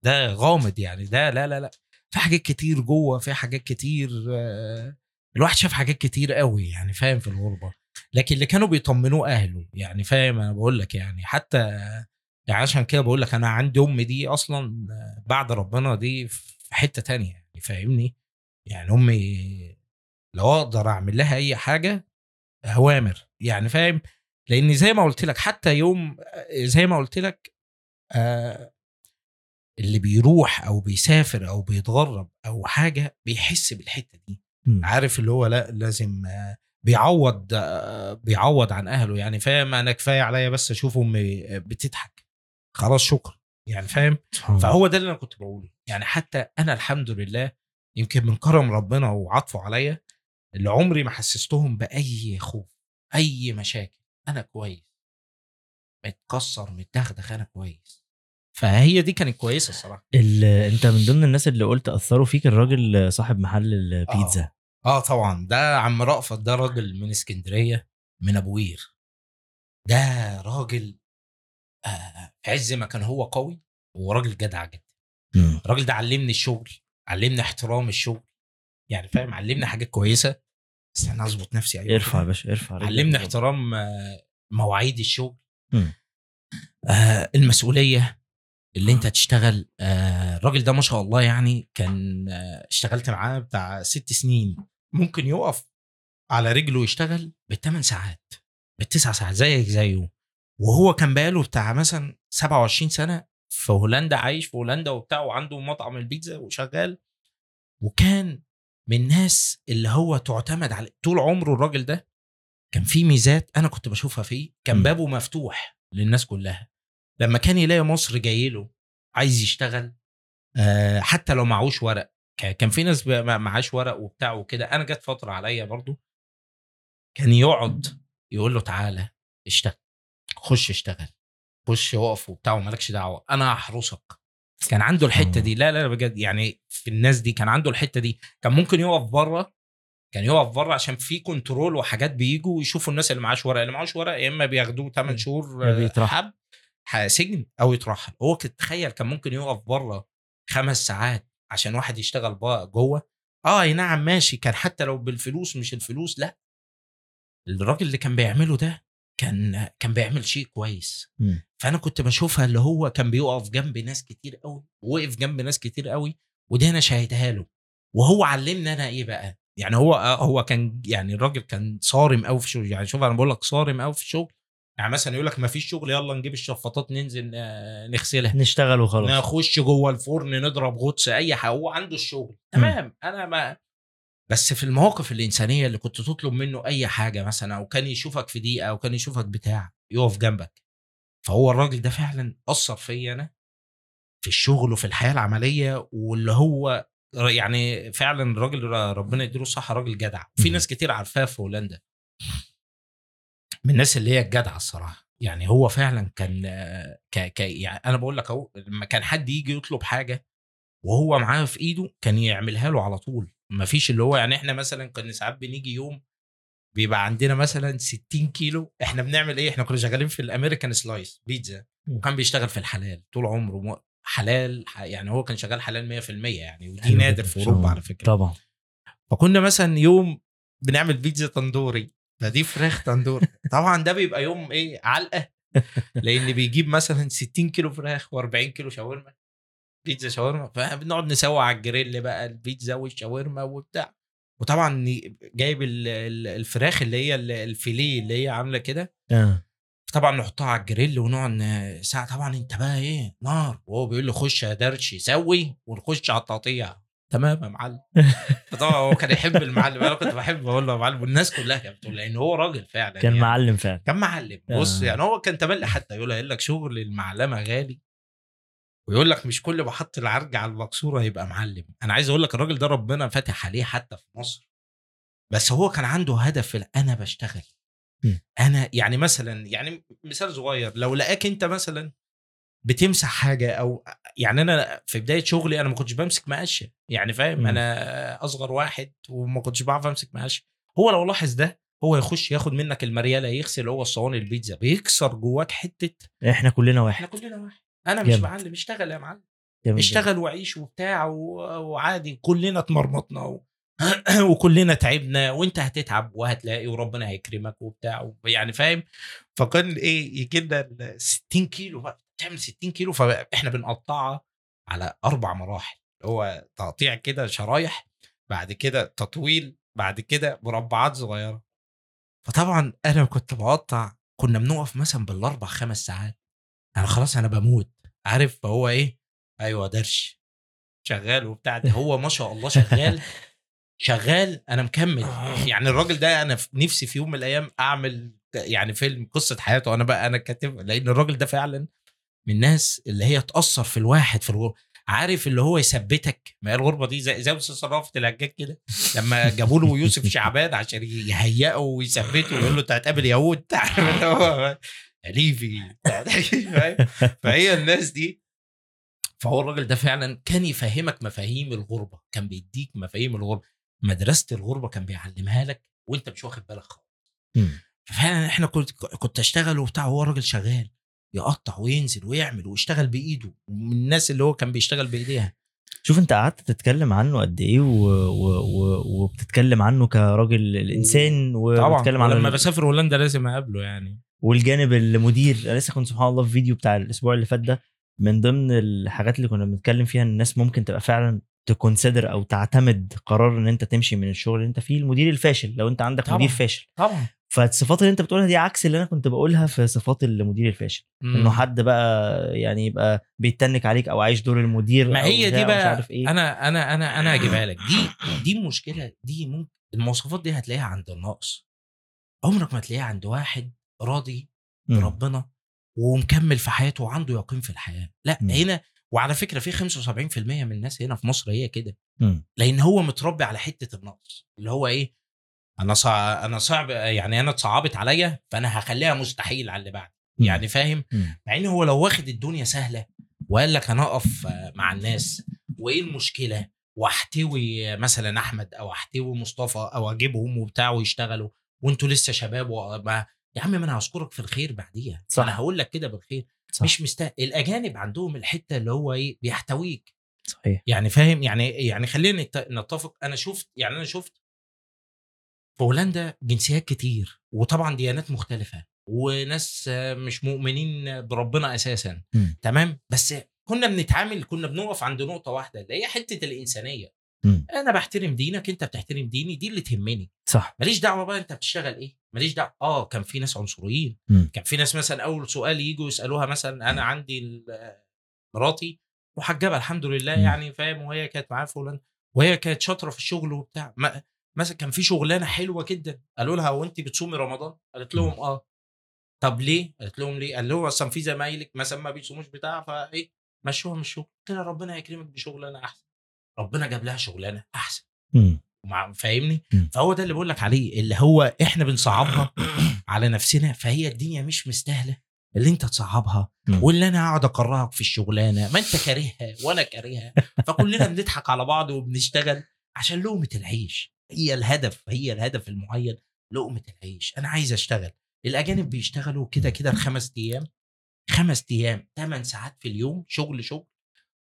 ده غامض يعني. ده لا لا لا. في حاجات كتير جوه في حاجات كتير آه، الواحد شاف حاجات كتير قوي يعني فاهم؟ في الغربة. لكن اللي كانوا بيطمنوه أهله يعني فاهم؟ أنا بقول لك يعني حتى يعني عشان كده بقول لك أنا عندي امي دي أصلا بعد ربنا دي في حتة تانية يعني فاهمني؟ يعني أمي لو أقدر أعمل لها أي حاجة اوامر يعني فاهم؟ لأن زي ما قلت لك حتى يوم زي ما قلت لك آه اللي بيروح أو بيسافر أو بيتغرب أو حاجة بيحس بالحتة دي. عارف اللي هو لا لازم آه بيعوض آه بيعوض عن أهله يعني فاهم؟ أنا كفاية عليا بس أشوف أمي بتضحك. خلاص شكرا. يعني فاهم. فهو ده اللي أنا كنت بقوله. يعني حتى أنا الحمد لله يمكن من كرم ربنا وعطفه عليا اللي عمري ما حسستهم بأي خوف أي مشاكل. أنا كويس. متكسر متدغدغ أنا كويس. فهي دي كانت كويسة الصراحة. ال... أنت من ضمن الناس اللي قلت أثروا فيك الراجل صاحب محل البيتزا. آه. طبعا. ده عم رأفت ده راجل من اسكندرية من أبو قير ده راجل آه في عز ما كان هو قوي هو راجل جدع جدا. الراجل ده علمني الشغل علمني احترام الشغل. يعني فاهم؟ علمني حاجات كويسة. استنى أظبط نفسي أيوه. ارفع يا. باشا ارفع. علمني احترام آه، مواعيد الشغل. آه المسؤولية اللي أنت تشتغل. آه الراجل ده ما شاء الله يعني كان آه اشتغلت معاه بتاع ست سنين. ممكن يقف على رجله يشتغل بالثمان ساعات بالتسع ساعات زيك زيه. وهو كان بقاله بتاع مثلا 27 سنة في هولندا عايش في هولندا وبتاع وعنده مطعم البيتزا وشغال. وكان من الناس اللي هو تعتمد على طول عمره الراجل ده كان في ميزات أنا كنت بشوفها فيه كان. بابه مفتوح للناس كلها. لما كان يلاقي مصر جاي له عايز يشتغل آه، حتى لو معهوش ورق كان في ناس معهاش ورق وبتاع وكده. أنا جت فترة عليا برضو كان يقعد يقول له تعالى اشتغل. خش اشتغل. خش اقف وبتاع ومالكش دعوة. أنا هحرسك. كان عنده الحتة دي. لا لا بجد. يعني في الناس دي كان عنده الحتة دي. كان ممكن يقف بره كان يقف بره عشان في كنترول وحاجات بيجوا ويشوفوا الناس اللي معاش ورق اللي معاش ورق يا إما بياخدوه 8 شهور يا آه، بيترحل. حب سجن أو يترحل. هو كنت تخيل كان ممكن يقف بره خمس ساعات عشان واحد يشتغل بقى جوه. آه أي نعم ماشي. كان حتى لو بالفلوس مش الفلوس لأ. الراجل اللي كان بيعمله ده كان كان بيعمل شيء كويس. فأنا كنت بشوفها اللي هو كان بيقف جنب ناس كتير قوي وقف جنب ناس كتير قوي ودي أنا شاهدها له. وهو علمني أنا إيه بقى. يعني هو هو كان يعني الراجل كان صارم قوي في الشغل يعني شوف أنا بقول لك صارم قوي في الشغل يعني مثلا يقول لك ما فيش شغل يلا نجيب الشفاطات ننزل آه، نغسلها. نشتغل وخلاص. نخش جوه الفرن نضرب غطس أي حاجة. هو عنده الشغل. تمام. أنا ما بس في المواقف الإنسانية اللي كنت تطلب منه أي حاجة مثلا أو كان يشوفك في دقيقة أو كان يشوفك بتاع يقف جنبك فهو الراجل ده فعلا أثر فيا أنا في الشغل وفي الحياة العملية واللي هو يعني فعلا الراجل ربنا يديله الصحة راجل جدع. في. ناس كتير عارفاه في هولندا. من الناس اللي هي الجدعة الصراحة. يعني هو فعلا كان ك... ك... يعني أنا بقول لك أهو لما كان حد يجي يطلب حاجة وهو معاه في إيده كان يعملها له على طول. ما فيش اللي هو يعني إحنا مثلا كنا ساعات بنيجي يوم بيبقى عندنا مثلا 60 كيلو إحنا بنعمل إيه؟ إحنا كنا شغالين في الأمريكان سلايس بيتزا. وكان بيشتغل في الحلال طول عمره حلال ح- يعني هو كان شغال حلال 100% يعني ودي نادر في أوروبا. على فكرة. طبعا. فكنا مثلا يوم بنعمل بيتزا تندوري ده دي فراخ تندوري. طبعا ده بيبقى يوم إيه؟ علقة لأن بيجيب مثلا 60 كيلو فراخ و40 كيلو شاورما. بيتزا شاورما فبنقعد نسوي على الجريل بقى البيتزا والشاورما وبتاع. وطبعا جايب ال- ال- الفراخ اللي هي ال- الفيليه اللي هي عاملة كده. آه. طبعا نحطها على الجريل ونقعد ساعة. طبعا أنت بقى إيه نار. وهو بيقول لي خش يا درش سوي ونخش على التقطيع. تمام يا معلم. فطبعا هو كان يحب المعلم. أنا كنت بحب أقول له يا معلم والناس كلها كانت بتقول لأن هو راجل فعلا كان يعني. معلم فعلا. كان معلم. بص آه. يعني هو كان تملي حتى يقول لك شغل المعلمة غالي. ويقول لك مش كل ما حط العرج على المكسوره يبقى معلم. أنا عايز أقول لك الراجل ده ربنا فاتح عليه حتى في مصر. بس هو كان عنده هدف أنا بشتغل. أنا يعني مثلا يعني مثال صغير لو لقاك أنت مثلا بتمسح حاجة أو يعني أنا في بداية شغلي أنا ما كنتش بمسك مقشه يعني فاهم. أنا أصغر واحد وما كنتش بعرف أمسك مقشه هو لو لاحظ ده هو يخش ياخد منك المريالة يغسل هو الصواني البيتزا بيكسر جواك حتة. إحنا كلنا إحنا واحد. كلنا واحد. أنا مش. معلم اشتغل يا معلم. اشتغل وعيش وبتاع وعادي كلنا اتمرمطنا و... وكلنا تعبنا وأنت هتتعب وهتلاقي وربنا هيكرمك وبتاع يعني فاهم؟ فكان إيه يجي لنا ال 60 كيلو بقى. تعمل 60 كيلو فإحنا بنقطعها على أربع مراحل. هو تقطيع كده شرايح بعد كده تطويل بعد كده مربعات صغيرة. فطبعا أنا كنت بقطع كنا بنقف مثلا بالأربع خمس ساعات. أنا خلاص أنا بموت. عارف فهو إيه؟ أيوه درش. شغال وبتاع ده. هو ما شاء الله شغال. شغال أنا مكمل. يعني الراجل ده أنا نفسي في يوم من الأيام أعمل يعني فيلم قصة حياته. أنا بقى أنا كاتب لأن الراجل ده فعلا من الناس اللي هي تأثر في الواحد في الغربه عارف اللي هو يثبتك. ما هي الغربة دي زي زي صرافه الهجاج كده. لما جابوا له يوسف شعبان عشان يهيئه ويثبته ويقول له أنت هتقابل يهود؟ تعرف اللي هو ليفي؟ فهي الناس دي. فهو الراجل ده فعلا كان يفهمك مفاهيم الغربة كان بيديك مفاهيم الغربة. مدرسة الغربة كان بيعلمها لك وانت مش واخد بالك خالص. ففعلا إحنا كنت كنت اشتغل وبتاع وهو راجل شغال يقطع وينزل ويعمل ويشتغل بإيده. من الناس اللي هو كان بيشتغل بإيديها. شوف انت قعدت تتكلم عنه قد إيه و... و... و... وبتتكلم عنه كراجل الإنسان وبتتكلم عن لما ال- بسافر هولندا لازم أقابله يعني. والجانب المدير أنا لسه كنت سبحان الله في فيديو بتاع الأسبوع اللي فات ده من ضمن الحاجات اللي كنا بنتكلم فيها إن الناس ممكن تبقى فعلا تكونسيدر أو تعتمد قرار إن أنت تمشي من الشغل اللي أنت فيه المدير الفاشل لو أنت عندك طبعاً. مدير فاشل. طبعا. فالصفات اللي أنت بتقولها دي عكس اللي أنا كنت بقولها في صفات المدير الفاشل. إنه حد بقى يعني يبقى بيتنك عليك أو عايش دور المدير ما هي دي بقى عارف إيه. أنا أنا أنا أنا هجيبها لك. دي دي المشكلة دي ممكن المواصفات دي هتلاقيها عند الناقص عمرك ما تلاقيها عند واحد راضي مم. بربنا ومكمل في حياته وعنده يقين في الحياة لا مم. هنا وعلى فكرة في 75% من الناس هنا في مصر هي كده مم. لأن هو متربي على حتة النقص اللي هو إيه أنا صع... أنا صعب يعني أنا اتصعبت عليا فأنا هخليها مستحيل على اللي بعد. يعني فاهم. مع إن هو لو واخد الدنيا سهلة وقال لك أنا أقف مع الناس وإيه المشكلة وأحتوي مثلا أحمد أو أحتوي مصطفى أو أجيبهم وبتاع ويشتغلوا وأنتوا لسه شباب وما يا عم ما أنا هذكرك في الخير بعديها صح. أنا هقول لك كده بالخير صح. مش مستاهل الأجانب عندهم الحتة اللي هو إيه بيحتويك صحيح يعني فاهم يعني يعني خلينا نت- نتفق أنا شفت يعني أنا شفت في هولندا جنسيات كتير وطبعا ديانات مختلفة وناس مش مؤمنين بربنا أساسا مم. تمام بس كنا بنتعامل كنا بنقف عند نقطة واحدة اللي هي حتة الإنسانية مم. أنا بحترم دينك أنت بتحترم ديني دي اللي تهمني. صح. ماليش دعوة بقى أنت بتشتغل إيه ماليش دعوة. آه كان في ناس عنصريين. مم. كان في ناس مثلا أول سؤال يجوا يسألوها مثلا أنا عندي ال- مراتي محجبة الحمد لله مم. يعني فاهم؟ وهي كانت معايا في هولندا وهي كانت شاطرة في الشغل وبتاع. ما- مثلا كان في شغلانة حلوة جدا. قالوا لها هو أنت بتصومي رمضان؟ قالت لهم آه. طب ليه؟ قالت لهم ليه؟ قال لهم أصلا في زمايلك مثلا ما بيصوموش بتاع فإيه؟ مشوها من الشغل. قلت لها ربنا يكرمك بشغلانة أحسن. ربنا جاب لها شغلانة أحسن. فاهمني. فهو ده اللي بقول لك عليه اللي هو إحنا بنصعبها على نفسنا فهي الدنيا مش مستاهلة اللي أنت تصعبها. واللي أنا أقعد أكرهك في الشغلانة ما أنت كارهها وأنا كارهها. فكلنا بنضحك على بعض وبنشتغل عشان لقمة العيش. هي الهدف هي الهدف المعين لقمة العيش. أنا عايز أشتغل. الأجانب بيشتغلوا كده كده الخمس أيام. خمس أيام ثمان ساعات في اليوم شغل شغل.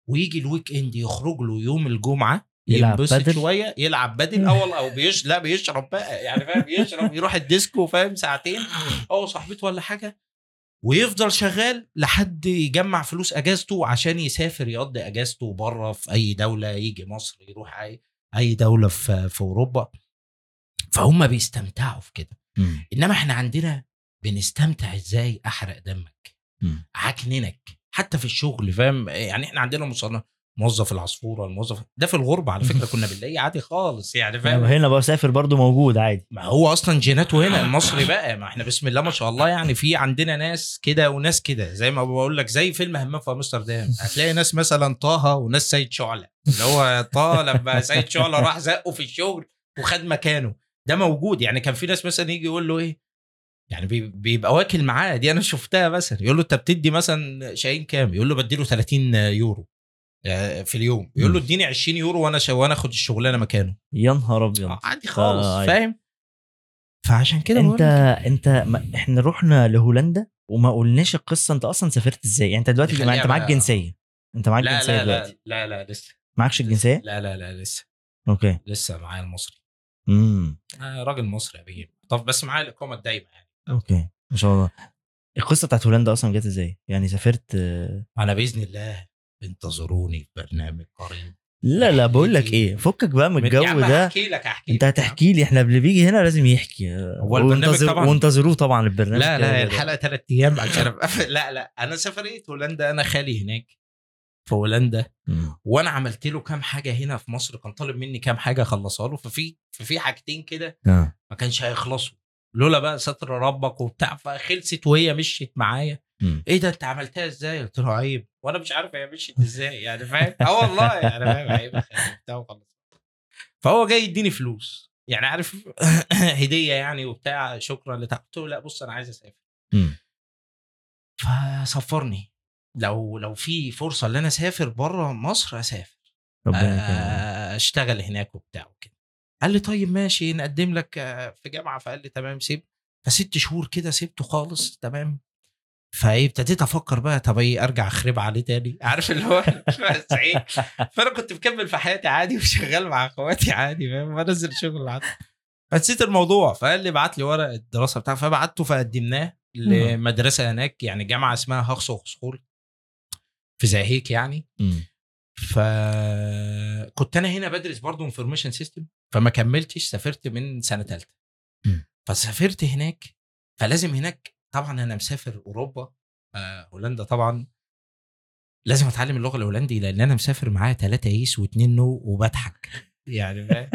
ويجي ال weekend يخرج له يوم الجمعة يلعب ينبسط بدل. شوية يلعب padel. pool أو بيش لا بيشرب بقى يعني فاهم بيشرب يروح الديسكو فاهم ساعتين. هو صاحبته ولا حاجة ويفضل شغال لحد يجمع فلوس أجازته عشان يسافر يقضي أجازته بره في أي دولة يجي مصر يروح أي أي دولة في في أوروبا. فهم بيستمتعوا في كده. إنما إحنا عندنا بنستمتع إزاي؟ أحرق دمك. عكننك حتى في الشغل فاهم؟ يعني إحنا عندنا مصنف موظف العصفورة الموظف ده في الغربة على فكرة كنا بنلاقيه عادي خالص يعني فاهم؟ هنا بسافر برضو موجود عادي. ما هو أصلا جيناته هنا المصري بقى ما إحنا بسم الله ما شاء الله يعني في عندنا ناس كده وناس كده زي ما بقول لك زي فيلم همام في أمستردام. هتلاقي ناس مثلا طه وناس سيد شعلة اللي هو طه لما سيد شعلة راح زقه في الشغل وخد مكانه. ده موجود يعني كان في ناس مثلا يجي يقول له إيه؟ يعني بي- بيبقى واكل معاه دي أنا شفتها مثلا يقول له أنت بتدي مثلا شاهين كام؟ يقول له بديله 30 يورو آه، في اليوم. يقول له اديني 20 يورو وأنا وأنا آخد الشغلانة مكانه. يا نهار أبيض. عادي خالص آه،. فاهم؟ فعشان كده أنت أنت ما إحنا رحنا لهولندا وما قلناش القصة أنت أصلا سافرت إزاي؟ يعني أنت دلوقتي أنت معاك جنسية. أنت معاك لا جنسية لا لا دلوقتي. لا لا لسه. معكش الجنسيه لا لا لا لسه. أوكي. لسه معايا المصري. امم آه راجل مصري يا بيه. طب بس معايا الإقامة الدايمة يعني. أوكي ما شاء الله. القصة بتاعت هولندا أصلا جت إزاي؟ يعني سافرت آه، أنا بإذن الله انتظروني في برنامج قريب. لا لا بقول لك إيه فكك بقى من الجو ده. هحكي لك هحكي أنت. هتحكي لي إحنا اللي بيجي هنا لازم يحكي. هو البرنامج وانتظر- طبعاً- وانتظروه طبعا البرنامج لا لا. الحلقة ثلاث أيام عشان أبقى- لا لا أنا سافرت هولندا أنا خالي هناك في هولندا. وأنا عملت له كام حاجة هنا في مصر كان طالب مني كام حاجة أخلصها له ففي ففي حاجتين كده آه. ما كانش هيخلصوا. لولا بقى ستر ربك وبتاع فخلصت وهي مشيت معايا. إيه ده أنت عملتها إزاي؟ قلت له عيب وأنا مش عارف هي مشيت إزاي يعني فاهم؟ آه والله يعني فاهم عيب وبتاع وخلاص فهو جاي يديني فلوس يعني عارف هدية يعني وبتاع شكرا لتع... قلت له لا بص أنا عايز أسافر مم. فسفرني لو لو في فرصة إن أنا أسافر بره مصر أسافر. آه، أشتغل هناك وبتاع وكده قال لي طيب ماشي نقدم لك آه، في جامعة فقال لي تمام سيب. فست شهور كده سبته خالص تمام. فإيه ابتديت أفكر بقى طب إيه أرجع أخرب عليه تاني. عارف اللي هو بس إيه فأنا كنت مكمل في حياتي عادي وشغال مع أخواتي عادي فاهم؟ وانزل شغل عادي. فنسيت الموضوع فقال لي ابعت لي ورق الدراسه بتاعه فبعته فقدمناه لمدرسة هناك يعني جامعة اسمها Haagse Hogeschool في The Hague يعني. فكنت أنا هنا بدرس برضه information system فما كملتش سافرت من سنة ثالثه. فسافرت هناك فلازم هناك طبعا أنا مسافر أوروبا آه، هولندا طبعا. لازم أتعلم اللغة الهولندي لأن أنا مسافر معايا ثلاثة yes واثنين no وبضحك. يعني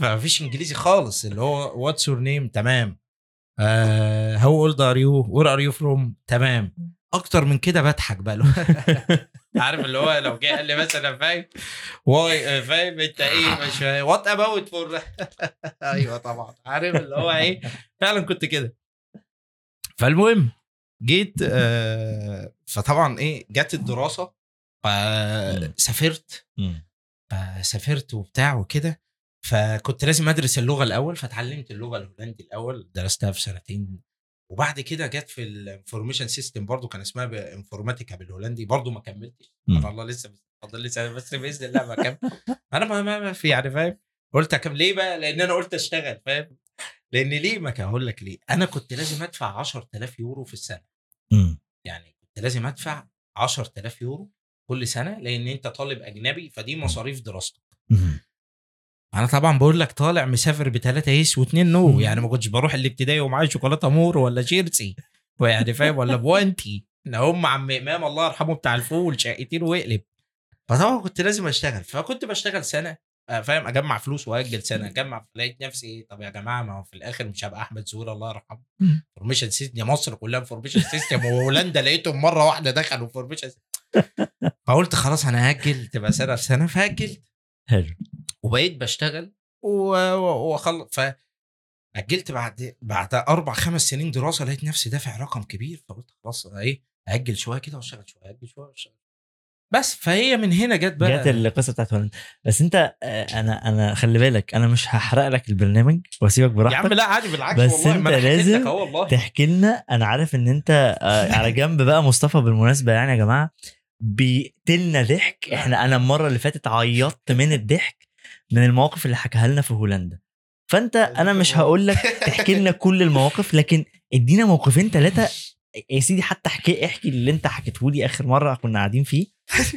فمفيش إنجليزي خالص اللي هو what's your name تمام. how old are you where are you from تمام. أكتر من كده بضحك بقى. لو عارف اللي هو لو جه قال لي مثلا فاهم؟ why فاهم أنت إيه؟ مش what about for أيوه طبعا. عارف اللي هو إيه؟ فعلا كنت كده. فالمهم جيت آه، فطبعا إيه جت الدراسة فسافرت. فسافرت وبتاع وكده. فكنت لازم أدرس اللغة الأول فتعلمت اللغة الهولندي الأول. درستها في سنتين وبعد كده جت في ال information system برضو كان اسمها informatica بالهولندي برضو ما كملتش. سبحان الله لسه فاضل لي سنة بس بإذن الله ما كمل. أنا ما, ما, ما في يعني فاهم؟ قلت أكمل. ليه بقى؟ لأن أنا قلت أشتغل فاهم؟ لأن ليه؟ ما كان هقول لك ليه. أنا كنت لازم أدفع 10000 يورو في السنة. مم. يعني كنت لازم أدفع 10000 يورو كل سنة لأن أنت طالب أجنبي فدي مصاريف دراستك. أنا طبعا بقول لك طالع مسافر بثلاثه yes واثنين no. يعني ما كنتش بروح الابتدائي ومعايا شوكولاتة مورو ولا جيرسي ويعني فاهم؟ ولا باونتي. ان هم عم إمام الله يرحمه بتاع الفول شقتين واقلب فطبعا كنت لازم أشتغل. فكنت بشتغل سنة آه، فاهم؟ أجمع فلوس وأجل سنة. أجمع لقيت نفسي طب يا جماعة ما هو في الآخر مش هبقى أحمد زويل الله يرحمه. information system يا مصر كلها information system وهولندا لقيتهم مرة واحدة دخلوا information فقلت خلاص أنا هأجل تبقى سنة في سنة فأجلت. حلو. وبقيت بشتغل واخلص ف اجلت بعد بعد أربع خمس سنين دراسة لقيت نفسي دافع رقم كبير فقلت خلاص إيه أجل شوية كده وأشتغل شوية أجل شوية وأشتغل. بس فهي من هنا جت بقى جت القصة بتاعت هولندا بس أنت آه، أنا أنا خلي بالك أنا مش هحرق لك البرنامج وأسيبك يا براحتك. عم لا عادي بالعكس بس والله أنت لازم والله. تحكي لنا أنا عارف إن أنت آه، على جنب بقى مصطفى بالمناسبة يعني يا جماعة بيقتلنا ضحك. إحنا أنا المرة اللي فاتت عيطت من الضحك. من المواقف اللي حكاها لنا في هولندا. فأنت أنا مش هقول لك تحكي لنا كل المواقف لكن ادينا موقفين ثلاثة يا سيدي حتى احكي احكي اللي انت حكيته لي آخر مرة كنا قاعدين فيه.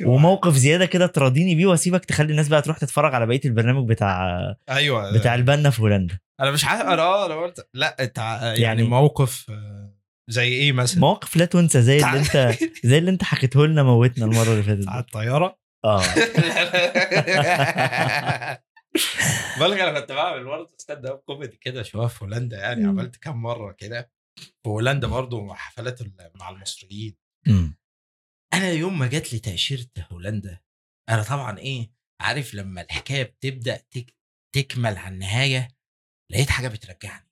وموقف زيادة كده تراضيني بيه وأسيبك تخلي الناس بقى تروح تتفرج على بقية البرنامج بتاع أيوه. بتاع البنا في هولندا. أنا مش عارف أنا آه أنا قلت لأ انت يعني, يعني- موقف آه، زي إيه مثلا؟ مواقف لا تنسى زي اللي انت زي اللي انت حكيته لنا موتنا المرة اللي فاتت على. الطيارة؟ آه. بالك أنا كنت بعمل برضه stand up comedy كده شوية في هولندا يعني مم. عملت كام مرة كده. في هولندا برضه مع حفلات مع المصريين. أنا يوم ما جات لي تأشيرة هولندا أنا طبعا إيه عارف لما الحكاية بتبدأ تك تكمل على النهاية لقيت حاجة بترجعني.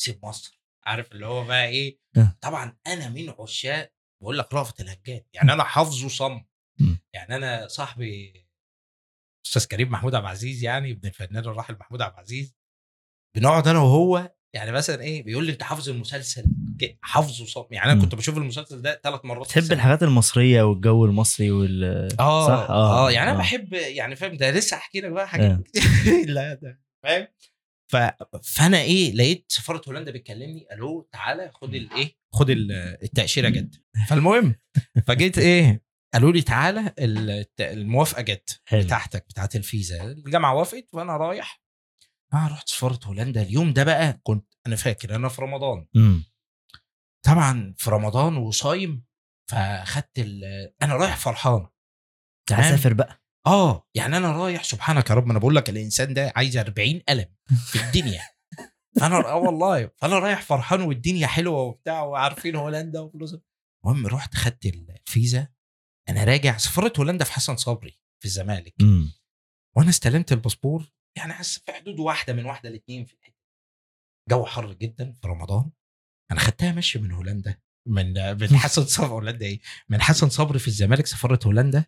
سيب مصر. عارف اللي هو بقى إيه؟ آه. طبعا أنا من عشاق بقول لك رأفت الهجان. يعني أنا حافظه صم. مم. يعني أنا صاحبي أستاذ كريم محمود عبد العزيز يعني ابن الفنان الراحل محمود عبد العزيز بنقعد أنا وهو يعني مثلا إيه بيقول لي أنت حافظ المسلسل حافظه صم يعني أنا. كنت بشوف المسلسل ده ثلاث مرات تحب. الحاجات المصرية والجو المصري وال آه صح؟ آه، آه يعني أنا آه. بحب يعني فاهم ده لسه أحكي لك بقى آه. حاجات لا ده فاهم ف... فأنا إيه لقيت سفارة هولندا بتكلمني ألو تعالى خد الايه خد ال- التأشيرة جت فالمهم فجيت إيه قالوا لي تعالى الموافقة جت بتاعتك بتاعت الفيزا. الجامعة وافقت وأنا رايح. آه رحت سفاره هولندا. اليوم ده بقى كنت أنا فاكر أنا في رمضان. أمم. طبعا في رمضان وصايم فأخدت أنا رايح فرحان. تمام؟ اسافر بقى. آه. يعني أنا رايح سبحانك يا رب أنا بقول لك الإنسان ده عايز 40 قلم في الدنيا. فأنا آه والله. فأنا رايح فرحان والدنيا حلوة وبتاع وعارفين هولندا وفلوس. المهم رحت خدت الفيزا. أنا راجع سفاره هولندا في حسن صبري في الزمالك. وأنا استلمت الباسبور يعني حاسس في حدود واحدة من واحدة لاثنين في الحتة. جو حر جدا في رمضان. أنا خدتها ماشي من هولندا من من حسن صبري هولندا إيه؟ من حسن صبري في الزمالك سفاره هولندا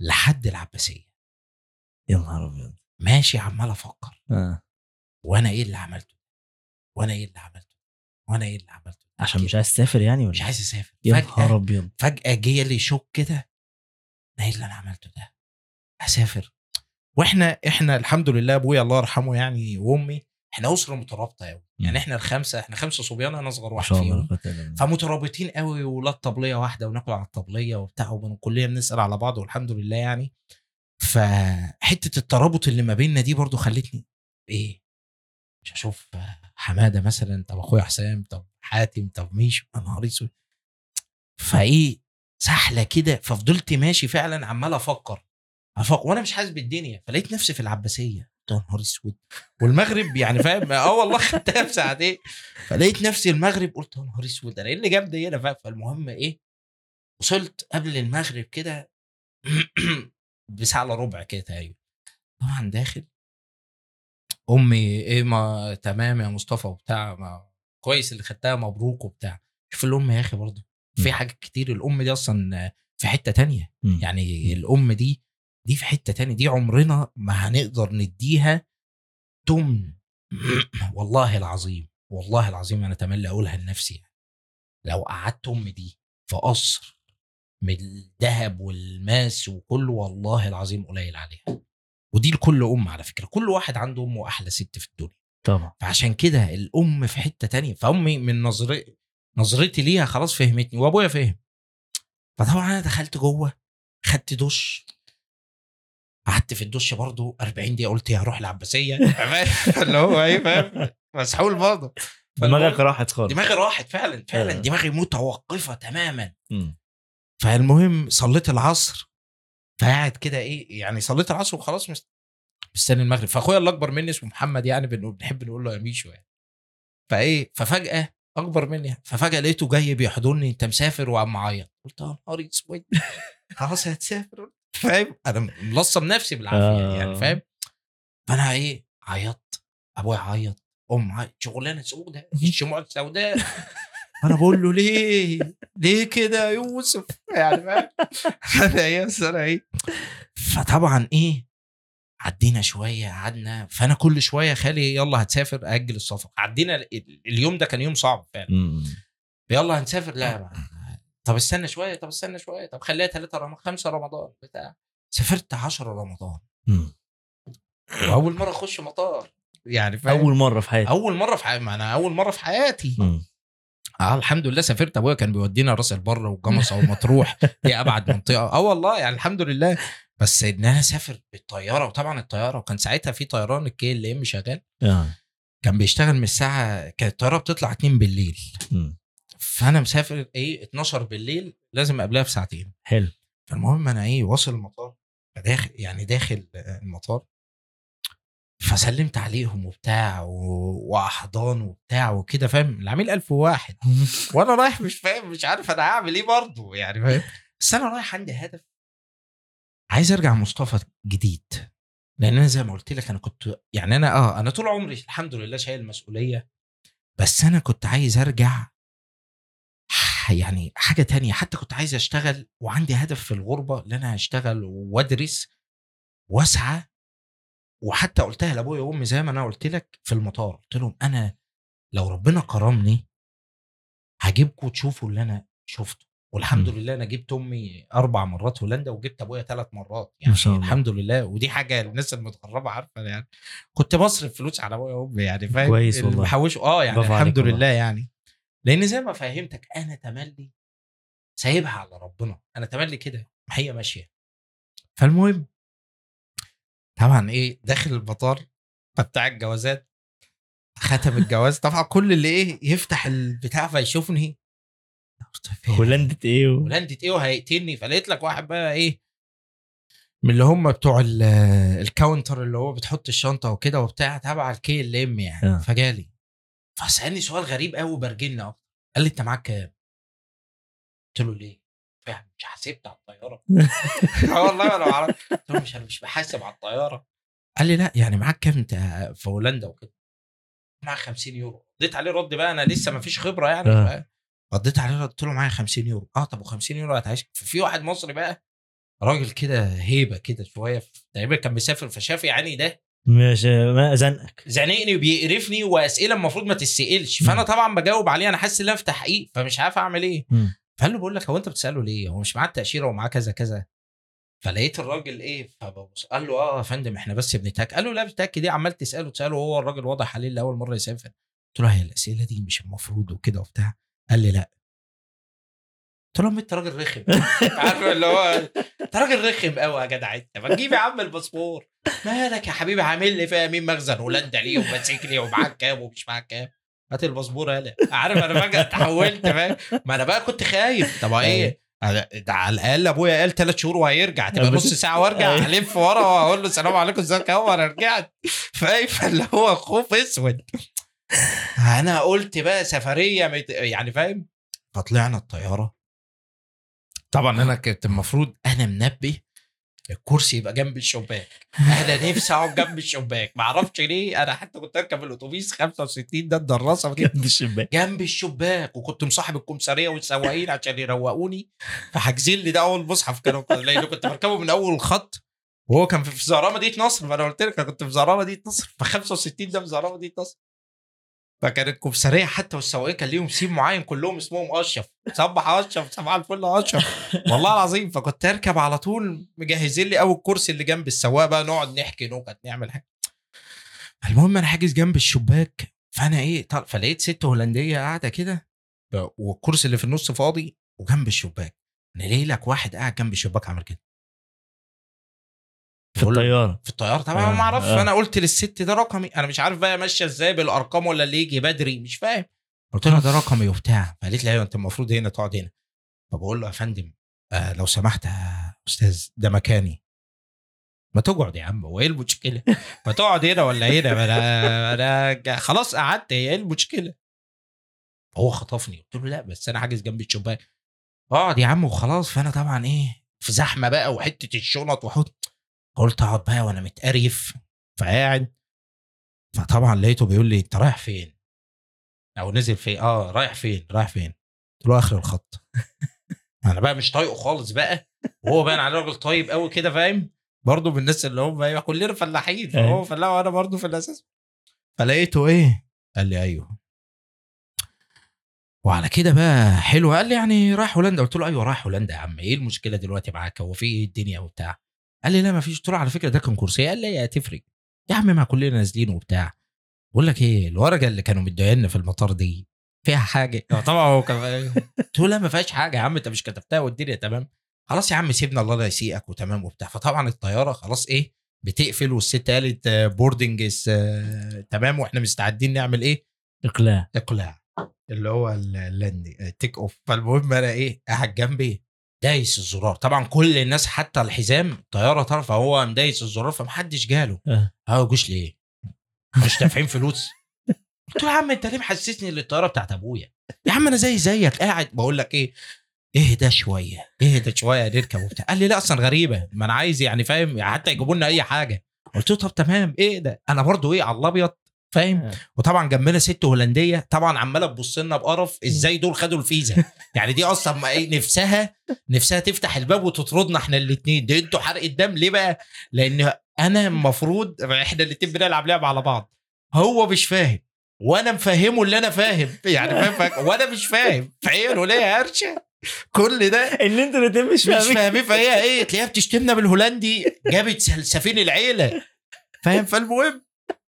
لحد العباسية. يا نهار أبيض. ماشي عمال أفكر. آه. وأنا إيه اللي عملته؟ وأنا إيه اللي عملته؟ وأنا إيه اللي عملته؟ عشان مش عايز تسافر يعني مش ولا عايز أسافر. يا نهار أبيض. فجأة جه لي شوك كده إيه اللي أنا عملته ده اسافر وإحنا إحنا الحمد لله أبويا الله يرحمه يعني وأمي إحنا أسرة مترابطة قوي. يعني إحنا الخمسة إحنا خمسة صبيان أنا أصغر واحد فيهم. فمترابطين قوي ولاد طبليه واحدة وناكل على الطبلية وبتاع وكلنا بنسأل على بعض والحمد لله يعني. فحتة الترابط اللي ما بيننا دي برضو خلتني إيه مش هشوف حمادة مثلا طب أخويا حسام طب حاتم طب ميشو يا نهار اسود فإيه سحلة كده ففضلت ماشي فعلا عمال أفكر. أفكر وأنا مش حاسس بالدنيا فلقيت نفسي في العباسية. يا نهار أسود! والمغرب يعني فاهم؟ آه والله خدتها في ساعتين. فلقيت نفسي المغرب قلت يا نهار أسود! أنا إيه اللي جابني هنا؟ فاهم؟ فالمهم إيه وصلت قبل المغرب كده بساعة إلا ربع كده تقريبا. طبعا داخل. أمي إيه ما تمام يا مصطفى وبتاع ما كويس اللي خدتها مبروك وبتاع. شوف الأم يا أخي برضه في م. حاجات كتير. الأم دي أصلا في حتة تانية. مم. يعني الأم دي دي في حتة تانية. دي عمرنا ما هنقدر نديها تمن. والله العظيم والله العظيم أنا أتمنى أقولها لنفسي يعني. لو قعدت أم دي في قصر من الذهب والماس وكله والله العظيم قليل عليها. ودي لكل أم على فكرة. كل واحد عنده امه أحلى ست في الدنيا. طبعا. فعشان كده الأم في حتة تانية فأمي من نظري نظرتي ليها خلاص فهمتني وأبويا فهم. فطبعا أنا دخلت جوه خدت دش. قعدت في الدش برضو 40 دقيقة قلت يا هروح العباسية؟ اللي هو إيه فاهم؟ مسحول برضه. دماغك راحت خالص. دماغي راحت فعلا فعلا. آه. دماغي متوقفة تماما. مم. فالمهم صليت العصر. فقاعد كده إيه يعني صليت العصر وخلاص مست- مستني المغرب. فأخويا اللي اكبر مني اسمه محمد يعني بن- بنحب نقول له يا ميشو يعني فإيه ففجأة أكبر مني ففجأة لقيته جاي بيحضني أنت مسافر وعم معيط. قلت يا نهار أسود. خلاص هتسافر. فاهم؟ أنا ملصم نفسي بالعافية آه. يعني فاهم؟ فأنا إيه عيطت. أبويا عيط. أم عيط. شغلانة سوداء الشموع السوداء أنا بقول له ليه؟ ليه كده يا يوسف؟ يعني فاهم؟ أنا إيه أصل أنا إيه فطبعا إيه عدينا شوية قعدنا فأنا كل شوية خالي يلا هتسافر أجل السفر. عدينا ال- اليوم ده كان يوم صعب فعلا. يلا هنسافر. لا بقى. طب استنى شوية طب استنى شوية طب خليها ثلاثة رمضان خمسة رمضان بتاع. سافرت 10 رمضان. مم. وأول مرة أخش مطار. يعني فاهم؟ أول مرة في حياتي. أول مرة في حياتي أنا أول مرة في حياتي. مم. آه الحمد لله سافرت. أبويا كان بيودينا راس البر وجمصة ومطروح. دي أبعد منطقة. آه والله يعني الحمد لله. بس ان أنا اسافر بالطيارة وطبعا الطيارة وكان ساعتها في طيران الكي ال ام شغال. آه. كان بيشتغل من الساعة كانت الطيارة بتطلع 2 بالليل. مم. فأنا مسافر إيه 12 بالليل لازم قبلها بساعتين. حلو. فالمهم أنا إيه واصل المطار فداخل يعني داخل المطار. فسلمت عليهم وبتاع و- وأحضان وبتاع وكده فاهم؟ العميل ألف واحد. وأنا رايح مش فاهم مش عارف أنا هعمل إيه برضه يعني فاهم؟ بس أنا رايح عندي هدف عايز ارجع مصطفى جديد. لأن أنا زي ما قلت لك أنا كنت يعني أنا آه أنا طول عمري الحمد لله شايل المسؤولية بس أنا كنت عايز أرجع يعني حاجة تانية. حتى كنت عايز أشتغل وعندي هدف في الغربة إن أنا هشتغل وأدرس وأسعى. وحتى قلتها لأبويا وأمي زي ما أنا قلت لك في المطار. قلت لهم أنا لو ربنا كرمني هجيبكم تشوفوا اللي أنا شفته. والحمد مم. لله أنا جبت أمي أربع مرات هولندا وجبت أبويا ثلاث مرات ما يعني شاء الله. الحمد لله ودي حاجة الناس المتغربة عارفة يعني كنت بصرف فلوس على أبويا وأمي يعني فاهم كويس والله. آه يعني الحمد. لله يعني لأن زي ما فهمتك أنا تملي سايبها على ربنا أنا تملي كده هي ماشية فالمهم طبعا إيه داخل المطار بتاع الجوازات ختم الجواز طبعا كل اللي إيه يفتح البتاع فيشوفني هولندة إيه و... هولندة إيه وهيقتلني. فلقيت لك واحد بقى إيه؟ من اللي هم بتوع ال- ال counter اللي هو بتحط الشنطة وكده وبتاع تبع ال KLM يعني. آه. فجالي. فسألني سؤال غريب قوي برجلني أكتر. قال لي أنت معاك كام؟ قلت له ليه؟ فاهم مش حاسبت على الطيارة. آه والله أنا ما اعرف قلت له مش أنا مش بحاسب على الطيارة. قال لي لا يعني معاك كام؟ أنت في هولندا وكده. معاك 50 يورو. رديت عليه رد بقى أنا لسه ما فيش خبرة يعني آه. رديت عليه قلت له معايا 50 يورو. آه طب و50 يورو هتعيش؟ في واحد مصري بقى راجل كده هيبة كده شوية تقريبا كان مسافر فشاف يعني ده مش ما زنقك. زنقني وبيقرفني وأسئلة المفروض ما تسالش فأنا. طبعا بجاوب عليه أنا حاسس إن أنا في تحقيق فمش عارف أعمل إيه. فقال له بقول لك هو أنت بتسأله ليه؟ هو مش معاه التأشيرة ومعاه كذا كذا. فلقيت الراجل إيه فببص قال له آه يا فندم إحنا بس بنتأكد. قال له لا بتأكد إيه؟ عمال تسأله تسأله هو الراجل واضح عليه اللي أول مرة يسافر. قلت له هي الأسئلة دي مش المفروض وكده وبتاع. قال لي لا. قلت له انت راجل رخم. عارف اللي هو انت راجل رخم قوي يا جدع انت. ما تجيب يا عم الباسبور. مالك يا حبيبي؟ عامل لي فيها مين؟ مخزن هولندا ليه وماسك لي ومعاك كام ومش معاك كام؟ هات الباسبور يالا عارف أنا فجاه اتحولت فاهم؟ ما أنا بقى كنت خايف. طب إيه؟ أنا- ده على الأقل أبويا قال ثلاث شهور وهيرجع. تبقى نص ساعة وارجع أيوة. ألف ورا وأقول له السلام عليكم إزيك يا أنا رجعت. فاهم؟ فاللي هو خوف أسود. أنا قلت بقى سفرية مت... يعني فاهم؟ فطلعنا الطيارة. طبعا أنا كنت المفروض أنا منبه الكرسي يبقى جنب الشباك. أنا نفسي أقعد جنب الشباك. ما أعرفش ليه. أنا حتى كنت أركب الأتوبيس 65 ده الدراسة جنب الشباك. جنب الشباك. وكنت مصاحب الكمساريه والسواقين عشان يروقوني. فحاجزين لي ده أول مصحف. كانوا لأن كنت بركبه من أول الخط وهو كان في زهراء مدينه نصر. فأنا قلت لك أنا كنت في زهراء مدينه نصر. ف 65 ده في زهراء مدينه نصر. فكان الكمساريه حتى والسواقين كان ليهم سيم معين كلهم اسمهم أشرف. صبح أشرف صباح الفل أشرف. والله العظيم فكنت أركب على طول مجهزين لي أول كرسي اللي جنب السواق بقى نقعد نحكي نكت نعمل حاجة. المهم أنا حاجز جنب الشباك فأنا إيه طل... فلقيت ست هولندية قاعدة كده والكرسي اللي في النص فاضي وجنب الشباك. أنا ليه لك واحد قاعد جنب الشباك عامل كده؟ في الطيارة. في الطيارة؟ طبعا آه، ما أعرفش. آه. أنا قلت للست ده رقمي. أنا مش عارف بقى ماشية إزاي بالأرقام ولا اللي يجي بدري مش فاهم. قلت لها ده رقمي وبتاع. فقالت لي أيوه أنت المفروض هنا تقعد هنا. فبقول له يا فندم آه لو سمحت يا أستاذ ده مكاني. ما تقعد يا عم. هو إيه المشكلة؟ ما تقعد هنا ولا هنا؟ أنا أنا خلاص قعدت. هي إيه المشكلة؟ هو خطفني. قلت له لا بس أنا حاجز جنب الشباك. اقعد يا عم وخلاص. فأنا طبعا إيه في زحمة بقى وحتة الشنط وحط قلت اقعد بقى وأنا متقرف فقاعد فطبعا لقيته بيقول لي أنت رايح فين؟ أو نزل فين؟ آه رايح فين؟ رايح فين؟ قلت له آخر الخط أنا بقى مش طايقه خالص بقى وهو باين عليه راجل طيب قوي كده فاهم؟ برضه من الناس اللي هم أيوه كلنا فلاحين فهو أيوة. فلاح وأنا برضه في الأساس فلقيته إيه؟ قال لي أيوه وعلى كده بقى حلو قال لي يعني رايح هولندا قلت له أيوه رايح هولندا يا عم إيه المشكلة دلوقتي معاك هو في إيه الدنيا وبتاع قال لي لا ما فيش. قلت له على فكرة ده كان كورسية. قال لي هتفرق. يا عم ما كلنا نازلين وبتاع. بقول لك إيه الورقة اللي كانوا مدينا في المطار دي فيها حاجة؟ آه طبعا هو كان قلت له لا ما فيهاش حاجة يا عم أنت مش كتبتها والدنيا تمام. خلاص يا عم سيبنا الله لا يسيئك وتمام وبتاع. فطبعا الطيارة خلاص إيه بتقفل والست قالت boarding تمام وإحنا مستعدين نعمل إيه؟ إقلاع. إقلاع اللي هو ال landing take off فالمهم أنا إيه قاعد جنبي دايس الزرار. طبعا كل الناس حتى الحزام الطياره طرف فهو مدايس الزرار فمحدش جاله. آه. جوش ليه؟ مش دافعين فلوس. قلت له يا عم انت ليه محسسني ان الطياره بتاعت أبويا؟ يا عم أنا زي زيك قاعد بقول لك إيه؟ اهدى شوية اهدى شوية نركب وبتاع قال لي لا أصلا غريبة ما أنا عايز يعني فاهم حتى يجيبوا لنا أي حاجة. قلت له طب تمام إيه ده؟ أنا برضو إيه على الأبيض فاهم؟ آه. وطبعا جنبنا ست هولندية طبعا عمالة تبص لنا بقرف إزاي دول خدوا الفيزا؟ يعني دي أصلا ما إيه نفسها نفسها تفتح الباب وتطردنا إحنا الاثنين ده أنتوا حرق الدم ليه بقى؟ لأن أنا المفروض إحنا الاثنين بنلعب لعبه على بعض. هو مش فاهم وأنا مفهمه اللي أنا فاهم. يعني فاهم؟ وأنا مش فاهم. فعينه ليه هرشه كل ده إن أنتوا الاتنين مش مش فاهمين. فاهمين. فهي إيه تلاقيها بتشتمنا بالهولندي جابت سلسفين العيلة. فاهم؟ فالمهم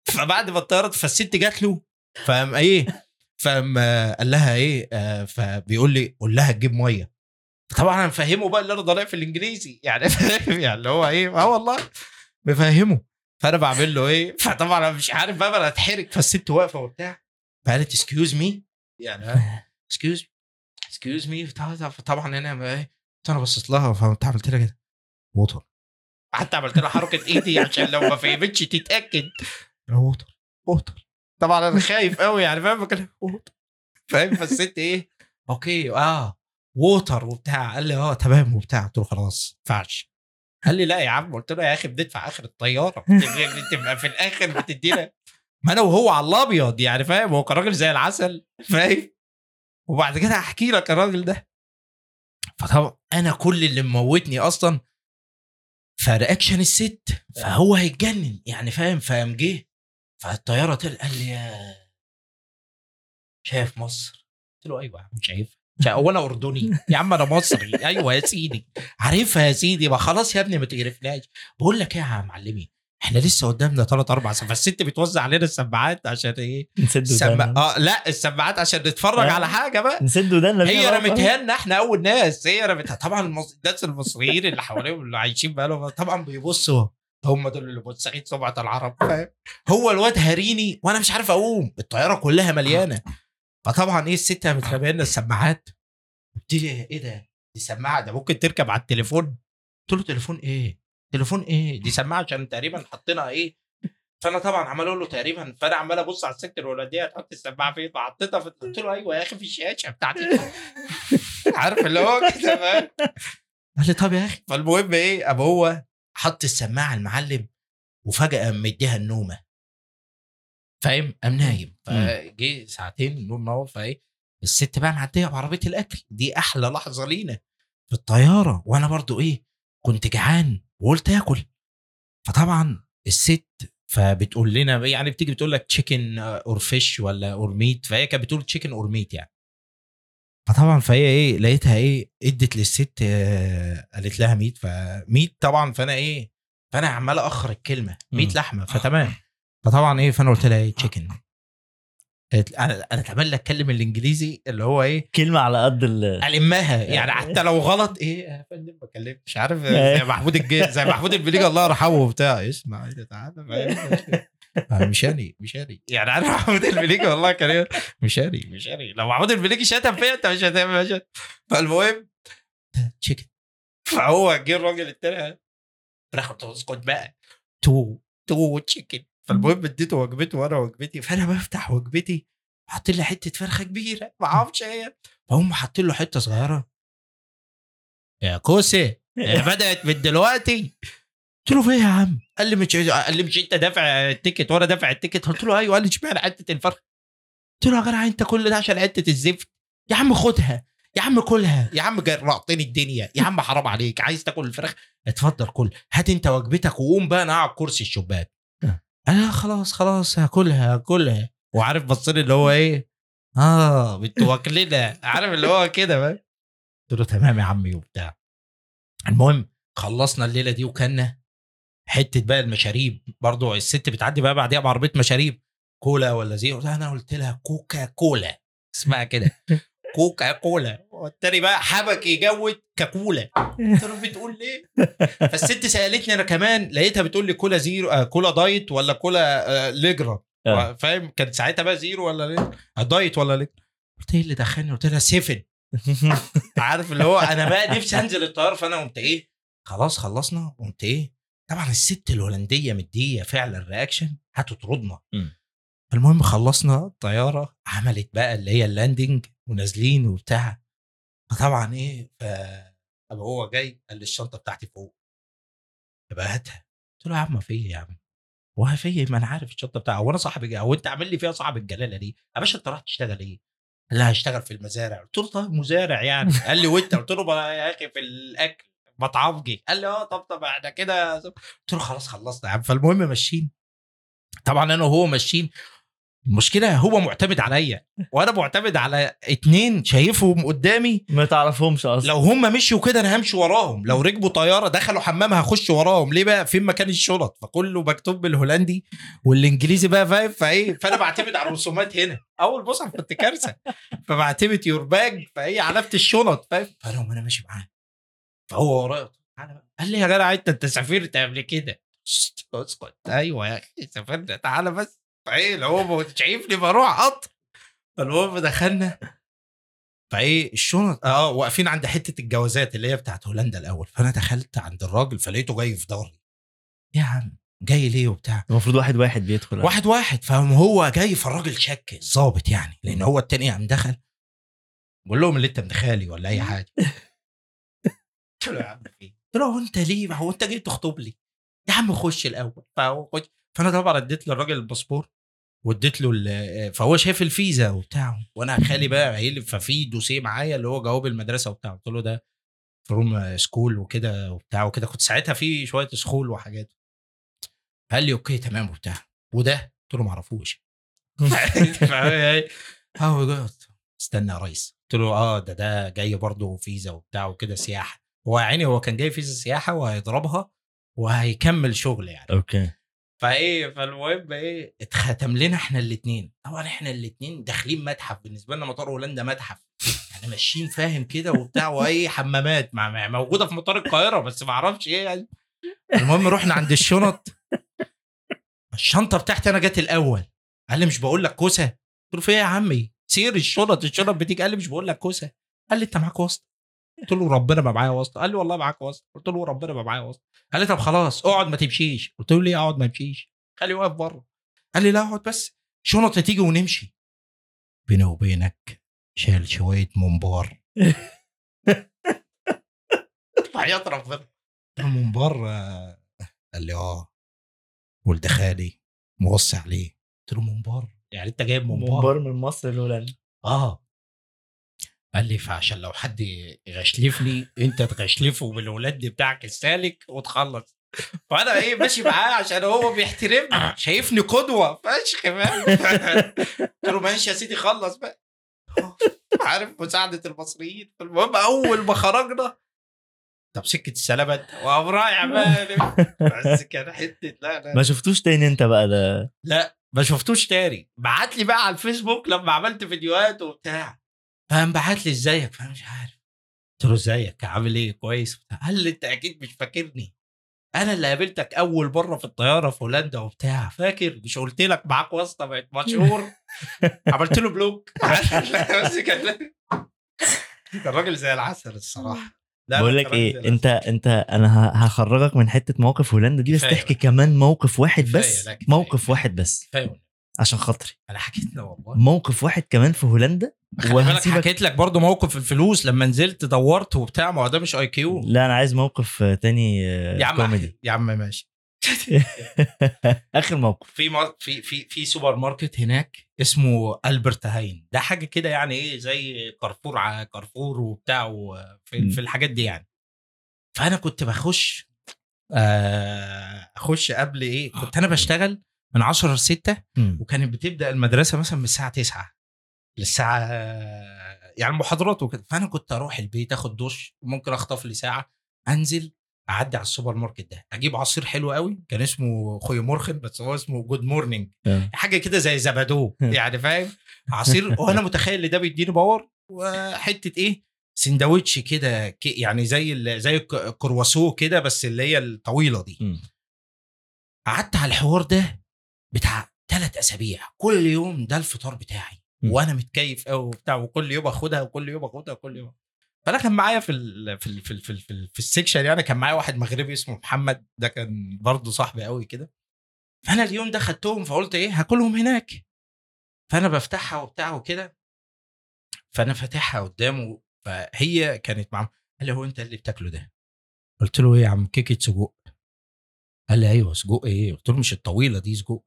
فبعد ما الطياره فالست جات له فقام إيه فقام آه، قال لها إيه آه، فبيقول لي قول لها تجيب مية. طبعا أنا مفهمه بقى اللي أنا ضايع في الإنجليزي يعني فاهم؟ يعني اللي هو إيه آه والله مفهمه. فأنا بعمل له إيه فطبعا أنا مش عارف بقى أنا اتحرك فالست واقفة وبتاع فقالت excuse me يعني excuse excuse me فطبعا أنا ما- إيه أنا بصيت لها فقمت عملت لها كده water حتى عملت لها حركة إيدي عشان لو ما فهمتش تتأكد. water water. طبعا أنا خايف قوي يعني فاهم؟ بكلم water. فاهم؟ فالست إيه okay آه water وبتاع. قال لي آه تمام وبتاع. قلت له خلاص ما ينفعش. قال لي لا يا عم. قلت له يا أخي بندفع آخر الطيارة. تبقى في الآخر بتدينا. ما أنا وهو على الأبيض يعني فاهم؟ هو كان راجل زي العسل فاهم؟ وبعد كده احكي لك الراجل ده. فطبعا أنا كل اللي مموتني أصلا فرياكشن الست فهو هيتجنن يعني فاهم؟ فقام جه فالطيارة طلع قال لي شايف مصر؟ قلت له أيوه يا عم شايف. شا- وأنا أردني. يا عم أنا مصري. أيوه يا سيدي. عارفها يا سيدي. ما خلاص يا ابني ما تقرفناش. بقول لك إيه يا معلمي؟ إحنا لسه قدامنا ثلاث أربع ساعات. فالست بتوزع علينا السماعات عشان إيه؟ نسد سم... آه لا السماعات عشان نتفرج آه. على حاجة بقى. نسد ودانا هي. رمتها لنا إحنا أول ناس. هي رمتها طبعا. الناس المصريين اللي حواليهم اللي عايشين بقالهم طبعا بيبصوا. هم دول اللي منسخين سمعه العرب فاهم؟ هو الواد هاريني وأنا مش عارف أقوم الطيارة كلها مليانة. فطبعا إيه الست قامت راميه لنا السماعات. لي إيه ده؟ دي سماعة ده ممكن تركب على التليفون. قلت له تليفون إيه؟ تليفون إيه؟ دي سماعة عشان تقريبا حطينا إيه؟ فأنا طبعا عمال أقول له تقريبا فأنا عمال أبص على الست الولديه هتحط السماعة فين؟ فحطيتها في قلت له أيوه يا أخي في الشاشة بتاعتي. عارف اللي هو كده قال لي طب يا أخي. فالمهم إيه أبو هو حط السماعة المعلم وفجأة مديها النومة. فاهم؟ قام نايم. فجه ساعتين النوم نور فايه؟ الست بقى معدية بعربية الأكل. دي أحلى لحظة لينا في الطيارة. وأنا برضو إيه كنت جعان وقلت آكل. فطبعا الست فبتقول لنا يعني بتيجي بتقول لك chicken or fish ولا or meat فهي كانت بتقول chicken or meat يعني. فطبعا فهي إيه لقيتها إيه إدت للست آه، قالت لها meat ف meat طبعا فأنا إيه فأنا عمال اخر الكلمة ميت. لحمة فتمام. فطبعا إيه فأنا قلت لها إيه تشيكن أنا أنا اتعمل لك أتكلم الإنجليزي اللي هو إيه كلمة على قد ال ألمها. يعني حتى لو غلط إيه يا فندم بكلمك مش عارف زي محمود الجيل زي محمود البليجي الله يرحمه وبتاع. اسمع ده تعالى آه، مش هاني مش هاني يعني عارف محمود البليجي والله كان إيه؟ مش هاني مش هاني لو محمود البليجي شتم فيا انت مش هتعمل مش هت- فالمهم chicken فهو جه الراجل التاني فراح قلت له اسكت بقى. two. two chicken فالمهم اديته وجبته وأنا وجبتي. فانا بفتح وجبتي حاطين لي حتة فرخة كبيرة ما أعرفش إيه. فهم حاطين له حتة صغيرة. يا كوسه هي بدأت من دلوقتي. قلت له في إيه يا عم؟ قال لي مش قال لي مش انت دافع ال ticket وأنا دافع ال ticket. قلت له أيوه قال لي اشمعنى حتة الفرخ؟ قلت له يا جدع أنت كل ده عشان حتة الزفت؟ يا عم خدها يا عم كلها. يا عم جرعتني الدنيا. يا عم حرام عليك عايز تاكل الفراخ؟ اتفضل كل. هات انت وجبتك وقوم بقى أنا قاعد كرسي الشباك. أنا خلاص خلاص هاكلها هاكلها. وعارف بصلي اللي هو إيه؟ آه أنتوا واكلنا عارف اللي هو كده بقى؟ قلت له تمام يا عمي وبتاع. المهم خلصنا الليلة دي وكلنا. حتة بقى المشاريب. برضو الست بتعدي بقى بعديها بعربية مشاريب. كولا ولا زي أنا قلت لها كوكا كولا اسمها كده. كوكا كولا والتاني بقى حبك يجود كاكولا. قلت له بتقول ليه؟ فالست سألتني أنا كمان. لقيتها بتقول لي كولا زيرو آه كولا دايت ولا كولا آه ليجرا. آه. فاهم؟ كان ساعتها بقى زيرو ولا ليه دايت ولا ليه قلت إيه اللي دخلني؟ قلت لها سيفن. عارف اللي هو أنا بقى نفسي أنزل الطيارة. فأنا قمت إيه؟ خلاص خلصنا. قمت إيه؟ طبعا الست الهولندية مدية فعلا reaction هتطردنا مم. المهم خلصنا الطياره عملت بقى اللي هي ال landing ونازلين وبتاع. فطبعا إيه ف هو جاي قال لي الشنطه بتاعتي فوق. يبقى هاتها قلت له يا عم في إيه يا عم؟ هو في إيه؟ ما أنا عارف الشنطة بتاعه هو أنا صاحب هو أنت عامل لي فيها صاحب الجلالة دي؟ يا باشا أنت رايح تشتغل إيه؟ قال لي هشتغل في المزارع. قلت له طيب مزارع يعني. قال لي وأنت؟ قلت له يا أخي في الأكل. مطعمجي قال لي آه طب طب إحنا كده قلت له خلاص خلصنا يا عم. فالمهم ماشيين. طبعا أنا وهو ماشيين. المشكلة هو معتمد عليا وأنا معتمد على اتنين شايفهم قدامي. ما تعرفهمش أصلا. لو هم مشيوا كده أنا همشي وراهم. لو ركبوا طيارة دخلوا حمام هخش وراهم. ليه بقى؟ فين مكان الشنط؟ فكله مكتوب بالهولندي والإنجليزي بقى فاهم؟ فإيه؟ فأنا بعتمد على الرسومات هنا. أول مصحف كنت كارثة. فبعتمد يور باج فهي علامة الشنط فاهم؟ فأنا وأنا ماشي معاه. فهو ورايا. قال لي يا جدع أنت انت سافرت قبل كده. اسكت أيوه يا أخي سافرنا تعالى بس. فايه اللي هو شايفني بروح قطر فالمهم دخلنا. فإيه الشنط آه واقفين عند حتة الجوازات اللي هي بتاعت هولندا الأول. فأنا دخلت عند الراجل فلقيته جاي في ظهري. يا عم جاي ليه وبتاع؟ المفروض واحد واحد بيدخل. واحد واحد. فهم هو جاي فالراجل شك الظابط يعني لأن هو التاني قام دخل. بقول لهم اللي أنت ابن خالي ولا أي حاجة. قلت له يا عم في إيه؟ قلت له أنت ليه هو أنت جاي تخطب لي؟ يا عم خش الأول. فهو خش. فأنا طبعا اديت للراجل الباسبور واديت له فهو شايف الفيزا وبتاع. وأنا خالي بقى قايل ففي دوسيه معايا اللي هو جواب المدرسة وبتاع. قلت له ده from school وكده وبتاع وكده. كنت ساعتها في شوية school وحاجات. قال لي okay تمام وبتاع. وده؟ قلت له ما أعرفوش. جود استنى يا ريس. قلت له آه ده ده جاي برضه فيزا وبتاع وكده سياحة. هو يعني هو كان جاي فيزا سياحة وهيضربها وهيكمل شغل يعني. okay. فإيه فالمهم إيه اتختم لنا إحنا الاثنين طبعا إحنا الاثنين داخلين متحف. بالنسبة لنا مطار هولندا متحف. يعني ماشيين فاهم كده وبتاع وايه حمامات مع مع- موجودة في مطار القاهرة بس ما أعرفش إيه يعني. المهم رحنا عند الشنط. الشنطة بتاعتي أنا جت الأول. قال لي مش بقول لك كوسة؟ قلت له في إيه يا عمي؟ سير الشنط الشنط بتيجي. قال لي مش بقول لك كوسة. قال لي أنت معاك واسطة. قلت له ربنا ما معايا واسطة. قال لي والله معاك واسطة. قلت له ربنا ما معايا واسطة. قال لي طب خلاص اقعد ما تمشيش. قلت له ليه اقعد ما امشيش؟ خليه واقف بره. قال لي لا اقعد بس شنطة تيجي ونمشي. بيني وبينك شال شوية منبار حياة ربنا منبار آه. قال لي آه. ولد خالي موصي عليه. قلت له منبار يعني أنت جايب منبار من مصر لهولندا آه. قال لي فعشان لو حد يغشلفني انت تغشلفه بالولاد بتاعك السالك وتخلص. فأنا إيه ماشي معاه عشان هو بيحترمني. شايفني قدوة فشخ فاهم قلت له ماشي يا سيدي خلص بقى. عارف مساعدة المصريين. المهم أول ما خرجنا طب سكة السلامة وقام رايح بقى. بس كان حتة لا لا. ما شفتوش تاني انت بقى ده؟ لا ما شفتوش تاني. بعت لي بقى على الفيسبوك لما عملت فيديوهات وبتاع. فقام بعت لي إزيك؟ فأنا مش عارف. قلت له إزيك؟ عامل إيه؟ كويس. قال لي أنت أكيد مش فاكرني. أنا اللي قابلتك أول مرة في الطيارة في هولندا وبتاع. فاكر؟ مش قلت لك معاك واسطة بقت مشهور. عملت له block. بس كان كان راجل زي العسل الصراحة. لا، بقول لك إيه انت انت أنا هخرجك من حتة موقف هولندا دي بس تحكي. كمان موقف واحد بس. موقف واحد بس. العسل. عشان خاطري. أنا حكيت له والله. موقف واحد كمان في هولندا وهسيبك. حكيت لك برضه موقف الفلوس لما نزلت دورت وبتاع ما هو ده مش IQ لا أنا عايز موقف آه، تاني آه، يا عم كوميدي. يا عم ماشي. آخر موقف. في مار... في في في سوبر ماركت هناك اسمه ألبرت هاين. ده حاجة كده يعني إيه زي كارفور ع- كارفور وبتاع في. في الحاجات دي يعني. فأنا كنت بخش آه، أخش قبل إيه كنت أنا بشتغل من 10 ل 6 مم. وكانت بتبدأ المدرسة مثلا من الساعة 9 للساعة يعني محاضرات وكده. فأنا كنت أروح البيت آخد دش ممكن أخطف لي ساعة أنزل أعدي على السوبر ماركت ده. أجيب عصير حلو قوي كان اسمه goeie morgen بس هو اسمه good morning آه. حاجة كده زي زبادو يعني فاهم؟ عصير. وأنا متخيل إن ده بيديني power وحتة إيه سندوتش كده يعني زي زي الك- الكرواسو كده بس اللي هي الطويلة دي. قعدت على الحوار ده بتاع ثلاث أسابيع. كل يوم ده الفطار بتاعي. م. وأنا متكيف قوي وبتاع وكل يوم آخدها وكل يوم آخدها وكل يوم. فأنا كان معايا في ال في ال في ال في, ال في, ال في ال section يعني كان معايا واحد مغربي اسمه محمد ده كان برضه صاحبي قوي كده. فأنا اليوم ده خدتهم فقلت إيه هاكلهم هناك. فأنا بفتحها وبتاع وكده. فأنا فاتحها قدامه فهي كانت معاه قال لي هو أنت اللي بتاكله ده؟ قلت له إيه يا عم كيكة سجق. قال لي أيوه سجق إيه؟ قلت له مش الطويلة دي سجق.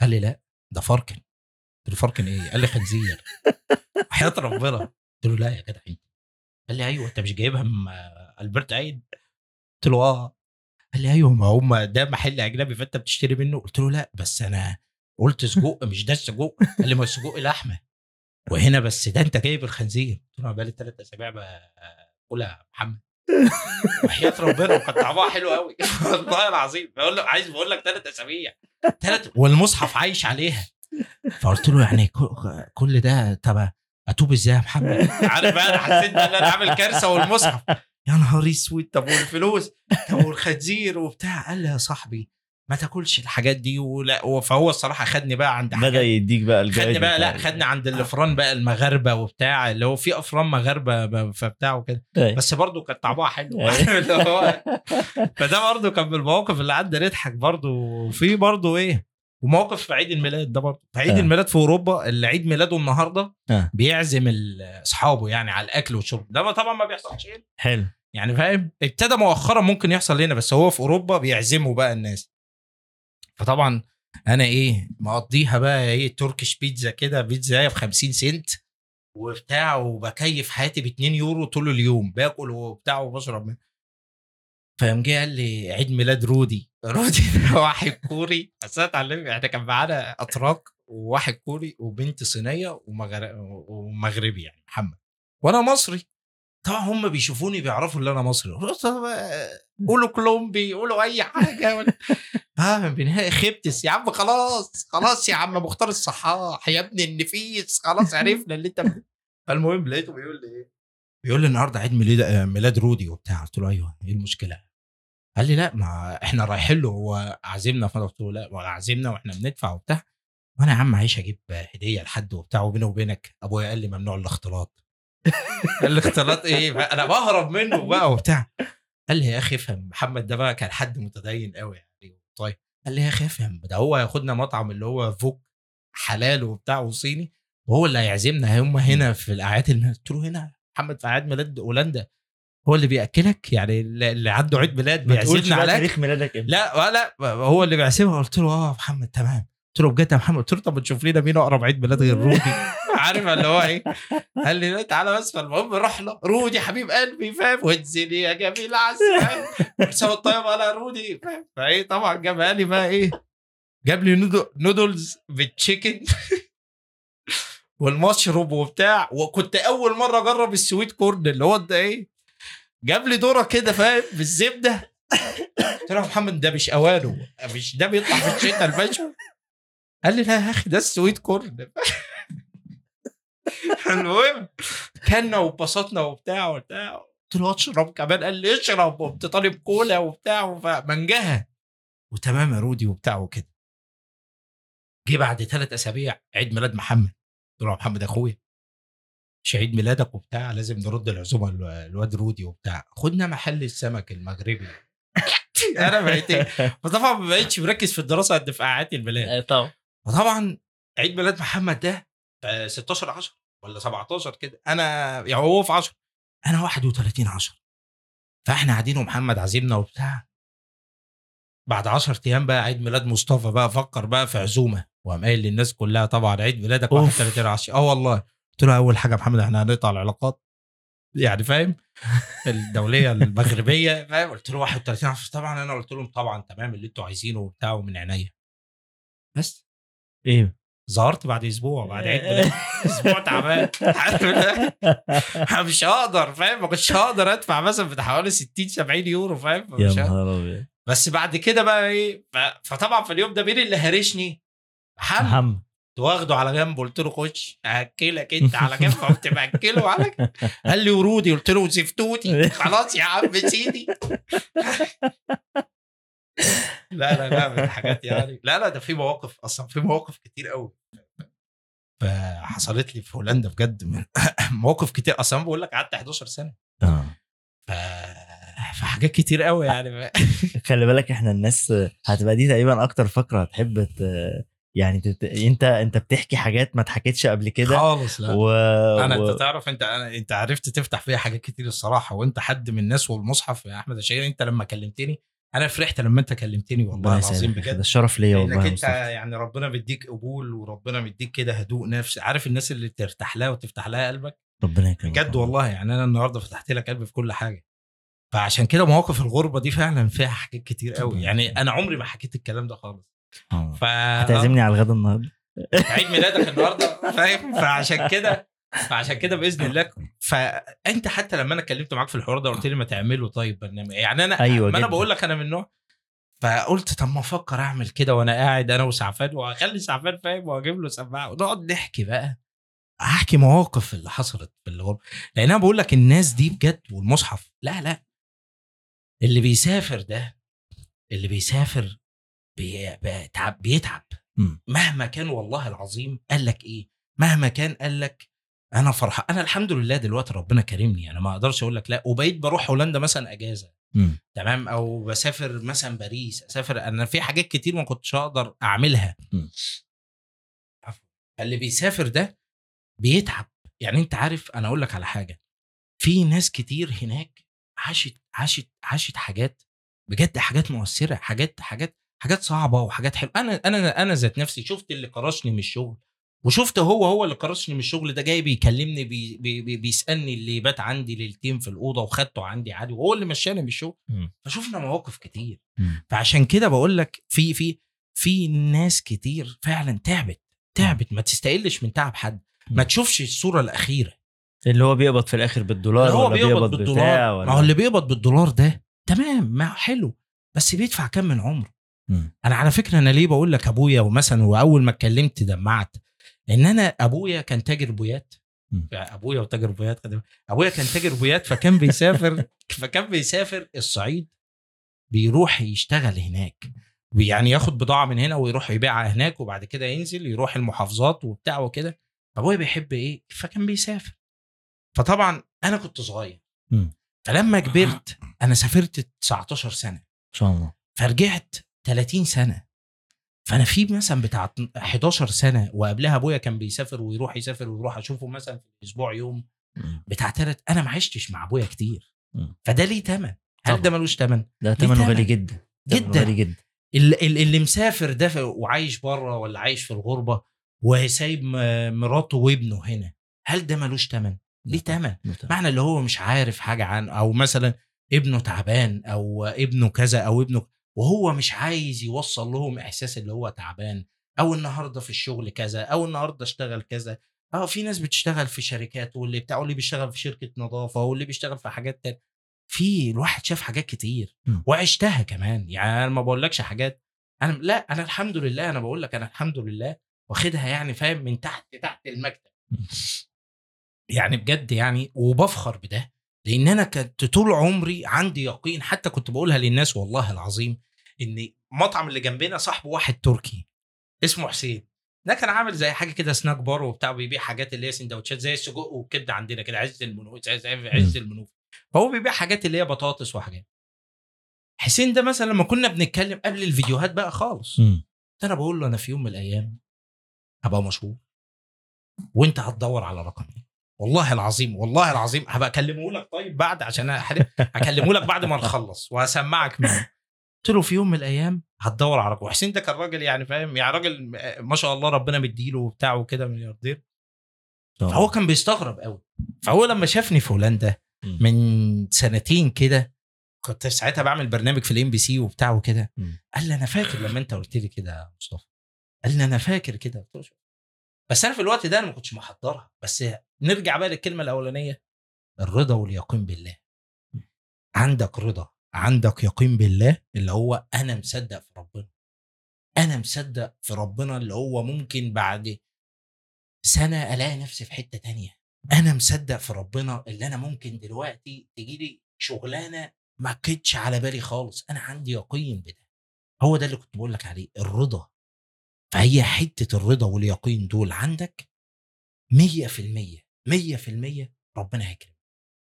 قال لي لا ده varken قلت له varken إيه؟ قال لي خنزير. حياة ربنا. قلت له لا يا جدع انت قال لي أيوه أنت مش جايبها من ألبرت عيد؟ قلت له آه. قال لي أيوه ما هم ده محل أجنبي فأنت بتشتري منه؟ قلت له لا بس أنا قلت سجق مش ده السجق. قال لي ما السجق لحمة. وهنا بس ده أنت جايب الخنزير. قلت له أنا بقالي ثلاث أسابيع باكلها محمد. وحياة ربنا وكان طعمها حلو قوي والله العظيم. بقول له عايز بقول لك ثلاث اسابيع ثلاث والمصحف عايش عليها. فقلت له يعني كل- ده طب أتوب إزاي يا محمد؟ عارف بقى أنا حسيت إن أنا عامل كارثة والمصحف. يا نهار أسود طب والفلوس؟ طب والخنزير وبتاع؟ قال لي يا صاحبي ما تاكلش الحاجات دي ولا فهو الصراحة خدني بقى عند بدأ يديك بقى الجايد خدني بقى لا خدني عند الأفران بقى المغاربة وبتاع اللي هو في أفران مغاربة فبتاع وكده. أي. بس برضه كانت طعمها حلو. أي. اللي هو فده برضه كان من المواقف اللي قعدنا نضحك برضه. وفي برضه إيه وموقف في عيد الميلاد ده برضه. في عيد آه. الميلاد في أوروبا اللي عيد ميلاده النهارده آه. بيعزم أصحابه يعني على الأكل والشرب. ده طبعا ما بيحصلش هنا. حلو. يعني فاهم؟ ابتدى مؤخرا ممكن يحصل هنا بس هو في أوروبا بيعزموا بقى الناس. فطبعا أنا إيه مقضيها بقى إيه تركش بيتزا كده بيتزا ب 50 سنت وبتاع وبكيف حياتي ب 2 يورو طول اليوم باكل وبتاع وبشرب منه فقام جه قال لي عيد ميلاد رودي. رودي ده واحد كوري. بس أنا اتعلمت يعني كان معانا أتراك وواحد كوري وبنت صينية ومغر... ومغربي يعني محمد. وأنا مصري. طبعا هم بيشوفوني بيعرفوا إن أنا مصري. قولوا كولومبي قولوا أي حاجة. آه بالنهايه خبتس. يا عم خلاص خلاص يا عم مختار الصحاح يا ابن النفيس. خلاص عرفنا اللي أنت فالمهم لقيته بيقول لي إيه؟ بيقول لي النهارده عيد ميلاد ميلاد رودي وبتاع. قلت له أيوه إيه المشكلة؟ قال لي لا ما إحنا رايحين له. هو عازمنا. فأنا قلت له لا عازمنا وإحنا بندفع وبتاع. وأنا يا عم عايش أجيب هدية لحد وبتاع وبيني وبينك. أبويا قال لي ممنوع الاختلاط. قال لي اختلاط إيه؟ أنا بهرب منه. بقى وبتاع قال لي يا أخي افهم محمد ده بقى كان حد متدين قوي يعني. طيب. قال لي يا أخي افهم ده هو هياخدنا مطعم اللي هو فوك حلال وبتاع وصيني وهو اللي هيعزمنا. هم هنا في الاعياد الم- قلت له هنا محمد في اعياد ميلاد هولندا. هو اللي بيأكلك يعني اللي عنده عيد ميلاد بيعزمنا أكل؟ تاريخ ميلادك إمتى. لا ولا هو اللي بيحسبها قلت له آه محمد تمام. قلت له بجد يا محمد؟ قلت له طب تشوف لنا مين أقرب عيد ميلاد غير رودي عارف اللي هو إيه؟ قال لي تعالى بس فالمهم رحنا. رودي حبيب قلبي فاهم؟ وانزلي يا جميل عسل. حساب الطيب على رودي فاهم؟ فإيه طبعا جابها لي بقى إيه؟ جاب لي noodles بال chicken والمشروب وبتاع. وكنت أول مرة أجرب ال sweet corn اللي هو ده إيه؟ جاب لي درة كده فاهم؟ بالزبده قلت له محمد ده مش أوانه مش ده بيطلع في الشتاء الباشا قال لي لا يا أخي ده ال sweet corn. المهم كلنا واتبسطنا وبتاع وبتاع. قلت له اشرب كمان قال لي اشرب وقمت طالب كولا وبتاع منجها وتمام يا رودي وبتاع وكده. جه بعد ثلاث أسابيع عيد ميلاد محمد. قلت له محمد أخويا مش عيد ميلادك وبتاع لازم نرد العزومة ال- الواد رودي وبتاع. خدنا محل السمك المغربي. أنا بقيت إيه؟ فطبعا ما بقتش مركز في الدراسة قد في قاعات الميلاد طبعا. وطبعا عيد ميلاد محمد ده في 16 10 ولا 17 كده أنا يعني هو في 10 أنا 31 10 فإحنا قاعدين ومحمد عازمنا وبتاع. بعد 10 أيام بقى عيد ميلاد مصطفى بقى فكر بقى في عزومة وقام قايل للناس كلها طبعا عيد ميلادك أوف. 31 10 آه والله. قلت له أول حاجة يا محمد إحنا هنقطع العلاقات. يعني فاهم؟ الدولية المغربية فاهم؟ قلت له 31 10 طبعا أنا قلت لهم طبعا تمام اللي أنتوا عايزينه وبتاع ومن عينيا. بس. إيه؟ ظهرت بعد أسبوع بعد عيد ميلاد أسبوع تعبان. مش هقدر فاهم؟ ما كنتش هقدر أدفع مثلا بتاع حوالي 60 70 يورو فاهم؟ يا. نهار أبيض. بس بعد كده بقى إيه؟ فطبعا في اليوم ده مين اللي هرشني؟ محمد كنت واخده على جنب قلت له خش هاكلك أنت على جنب قمت باكله على جنب. قال لي ورودي قلت له زفتوتي. خلاص يا عم سيدي لا لا لا من الحاجات يعني. لا لا ده في مواقف أصلا في مواقف كتير قوي فحصلت لي في هولندا بجد من مواقف كتير. أصلا بقول لك قعدت 11 سنة. آه. ف فحاجات كتير قوي يعني. خلي بالك إحنا الناس هتبقى دي تقريبا أكتر فقرة هتحب ت... يعني تت... أنت أنت بتحكي حاجات ما اتحكتش قبل كده. خالص لا. و... أنا و... انت تعرف أنت أنا أنت عرفت تفتح فيها حاجات كتير الصراحة وأنت حد من الناس والمصحف يا أحمد الشهير. أنت لما كلمتني أنا فرحت لما أنت كلمتني والله العظيم يسعدك. ده بجد. الشرف ليا والله لانك أنت. يعني ربنا بيديك قبول وربنا بيديك كده هدوء نفسي عارف الناس اللي ترتاح لها وتفتح لها قلبك؟ ربنا يكرمك بجد والله يعني أنا النهارده فتحت لك قلبي في كل حاجة. فعشان كده مواقف الغربة دي فعلا فيها حاجات كتير قوي. يعني أنا عمري ما حكيت الكلام ده خالص. ف هتعزمني على الغدا النهارده؟ عيد ميلادك النهارده فاهم؟ فعشان كده فعشان كده بإذن الله فأنت حتى لما أنا اتكلمت معاك في الحوار ده قلت لي ما تعمله طيب برنامج. يعني أنا أيوة ما أنا. بقول لك أنا من النوع فقلت طب ما أفكر أعمل كده وأنا قاعد أنا وسعفان وأخلي سعفان فاهم وأجيب له سماعة ونقعد نحكي بقى أحكي مواقف اللي حصلت في الغربة. لأن أنا بقول لك الناس دي بجد والمصحف لا لا. اللي بيسافر ده اللي بيسافر بي- بيتعب بيتعب. مهما كان والله العظيم قال لك إيه مهما كان قال لك أنا فرحان أنا الحمد لله دلوقتي ربنا كرمني أنا ما أقدرش أقول لك لا وبقيت بروح هولندا مثلا أجازة مم. تمام أو بسافر مثلا باريس أسافر أنا في حاجات كتير ما كنتش أقدر أعملها مم. عفوا. اللي بيسافر ده بيتعب يعني أنت عارف أنا أقول لك على حاجة في ناس كتير هناك عاشت عاشت عاشت حاجات بجد حاجات مؤثرة حاجات حاجات حاجات صعبة وحاجات حلوة أنا أنا أنا ذات نفسي شفت اللي كرشني من الشغل وشفت هو هو اللي كرشني من الشغل ده جاي بيكلمني بي بي بي بيسألني اللي بات عندي ليلتين في الأوضة وخدته عندي عادي وهو اللي مشاني من الشغل. فشفنا مواقف كتير. فعشان كده بقول لك في في في ناس كتير فعلا تعبت تعبت. ما تستقلش من تعب حد. ما. تشوفش الصورة الأخيرة. اللي هو بيقبض في الآخر بالدولار هو ولا بيقبض بالدولار. ولا ما هو اللي بيقبض بالدولار ده تمام ما حلو بس بيدفع كام من عمره. أنا على فكرة أنا ليه بقول لك أبويا ومثلا وأول ما اتكلمت دمعت. إن أنا أبويا كان تاجر بويات. أبويا وتاجر بويات. أبويا كان تاجر بويات فكان بيسافر فكان بيسافر الصعيد بيروح يشتغل هناك. يعني ياخد بضاعة من هنا ويروح يبيعها هناك وبعد كده ينزل يروح المحافظات وبتاع وكده. أبويا بيحب إيه؟ فكان بيسافر. فطبعا أنا كنت صغير. فلما كبرت أنا سافرت 19 سنة. إن شاء الله. فرجعت 30 سنة. فانا في مثلا بتاع 11 سنة وقبلها أبويا كان بيسافر ويروح يسافر ويروح أشوفه مثلا في الأسبوع يوم. بتاع تلت أنا ما عشتش مع أبويا كتير. فده ليه تمن هل. ده ملوش تمن ده ثمنه تمن. غالي جدا جدا. غالي جدا اللي, اللي مسافر ده وعايش بره ولا عايش في الغربة وسايب مراته وابنه هنا هل ده ملوش تمن ليه تمن معنى اللي هو مش عارف حاجة عن أو مثلا ابنه تعبان أو ابنه كذا أو ابنه وهو مش عايز يوصل لهم إحساس اللي هو تعبان أو النهارده في الشغل كذا أو النهارده اشتغل كذا. آه في ناس بتشتغل في شركات واللي بتاع واللي بيشتغل في شركة نظافة واللي بيشتغل في حاجات تانية. في الواحد شاف حاجات كتير مم. وعشتها كمان. يعني أنا ما بقولكش حاجات أنا لا أنا الحمد لله أنا بقول لك أنا الحمد لله واخدها يعني فاهم من تحت تحت المكتب. يعني بجد يعني وبفخر بده. لأن أنا كنت طول عمري عندي يقين حتى كنت بقولها للناس والله العظيم ان مطعم اللي جنبنا صاحبه واحد تركي اسمه حسين. ده كان عامل زي حاجة كده سناك بار وبتاع بيبيع حاجات اللي هي سندوتشات زي السجق والكبدة عندنا كده عز المنوف عز المنوف. فهو بيبيع حاجات اللي هي بطاطس وحاجات. حسين ده مثلا لما كنا بنتكلم قبل الفيديوهات بقى خالص. كنت أنا بقول له أنا في يوم من الأيام هبقى مشهور وأنت هتدور على رقمي والله العظيم والله العظيم. هبقى اكلمه لك طيب بعد عشان هكلمه لك بعد ما نخلص وهسمعك منه قلت له في يوم من الأيام هتدور على وحسين ده كان راجل يعني فاهم يعني راجل ما شاء الله ربنا مديله وبتاع وكده ملياردير فهو كان بيستغرب قوي. فهو لما شافني في هولندا. من سنتين كده كنت ساعتها بعمل برنامج في ال MBC وبتاع وكده. قال لي أنا فاكر لما أنت قلت لي كده يا مصطفى. قال لي أنا فاكر كده. قلت له. بس أنا في الوقت ده أنا ما كنتش محضرها. بس نرجع بقى للكلمة الأولانية. الرضا واليقين بالله. عندك رضا عندك يقين بالله اللي هو أنا مصدق في ربنا. أنا مصدق في ربنا اللي هو ممكن بعد سنة ألاقي نفسي في حتة تانية. أنا مصدق في ربنا اللي أنا ممكن دلوقتي تجي لي شغلانة ما كنتش على بالي خالص. أنا عندي يقين بده. هو ده اللي كنت بقول لك عليه الرضا. فهي حتة الرضا واليقين دول عندك 100% 100% ربنا هيكرمك.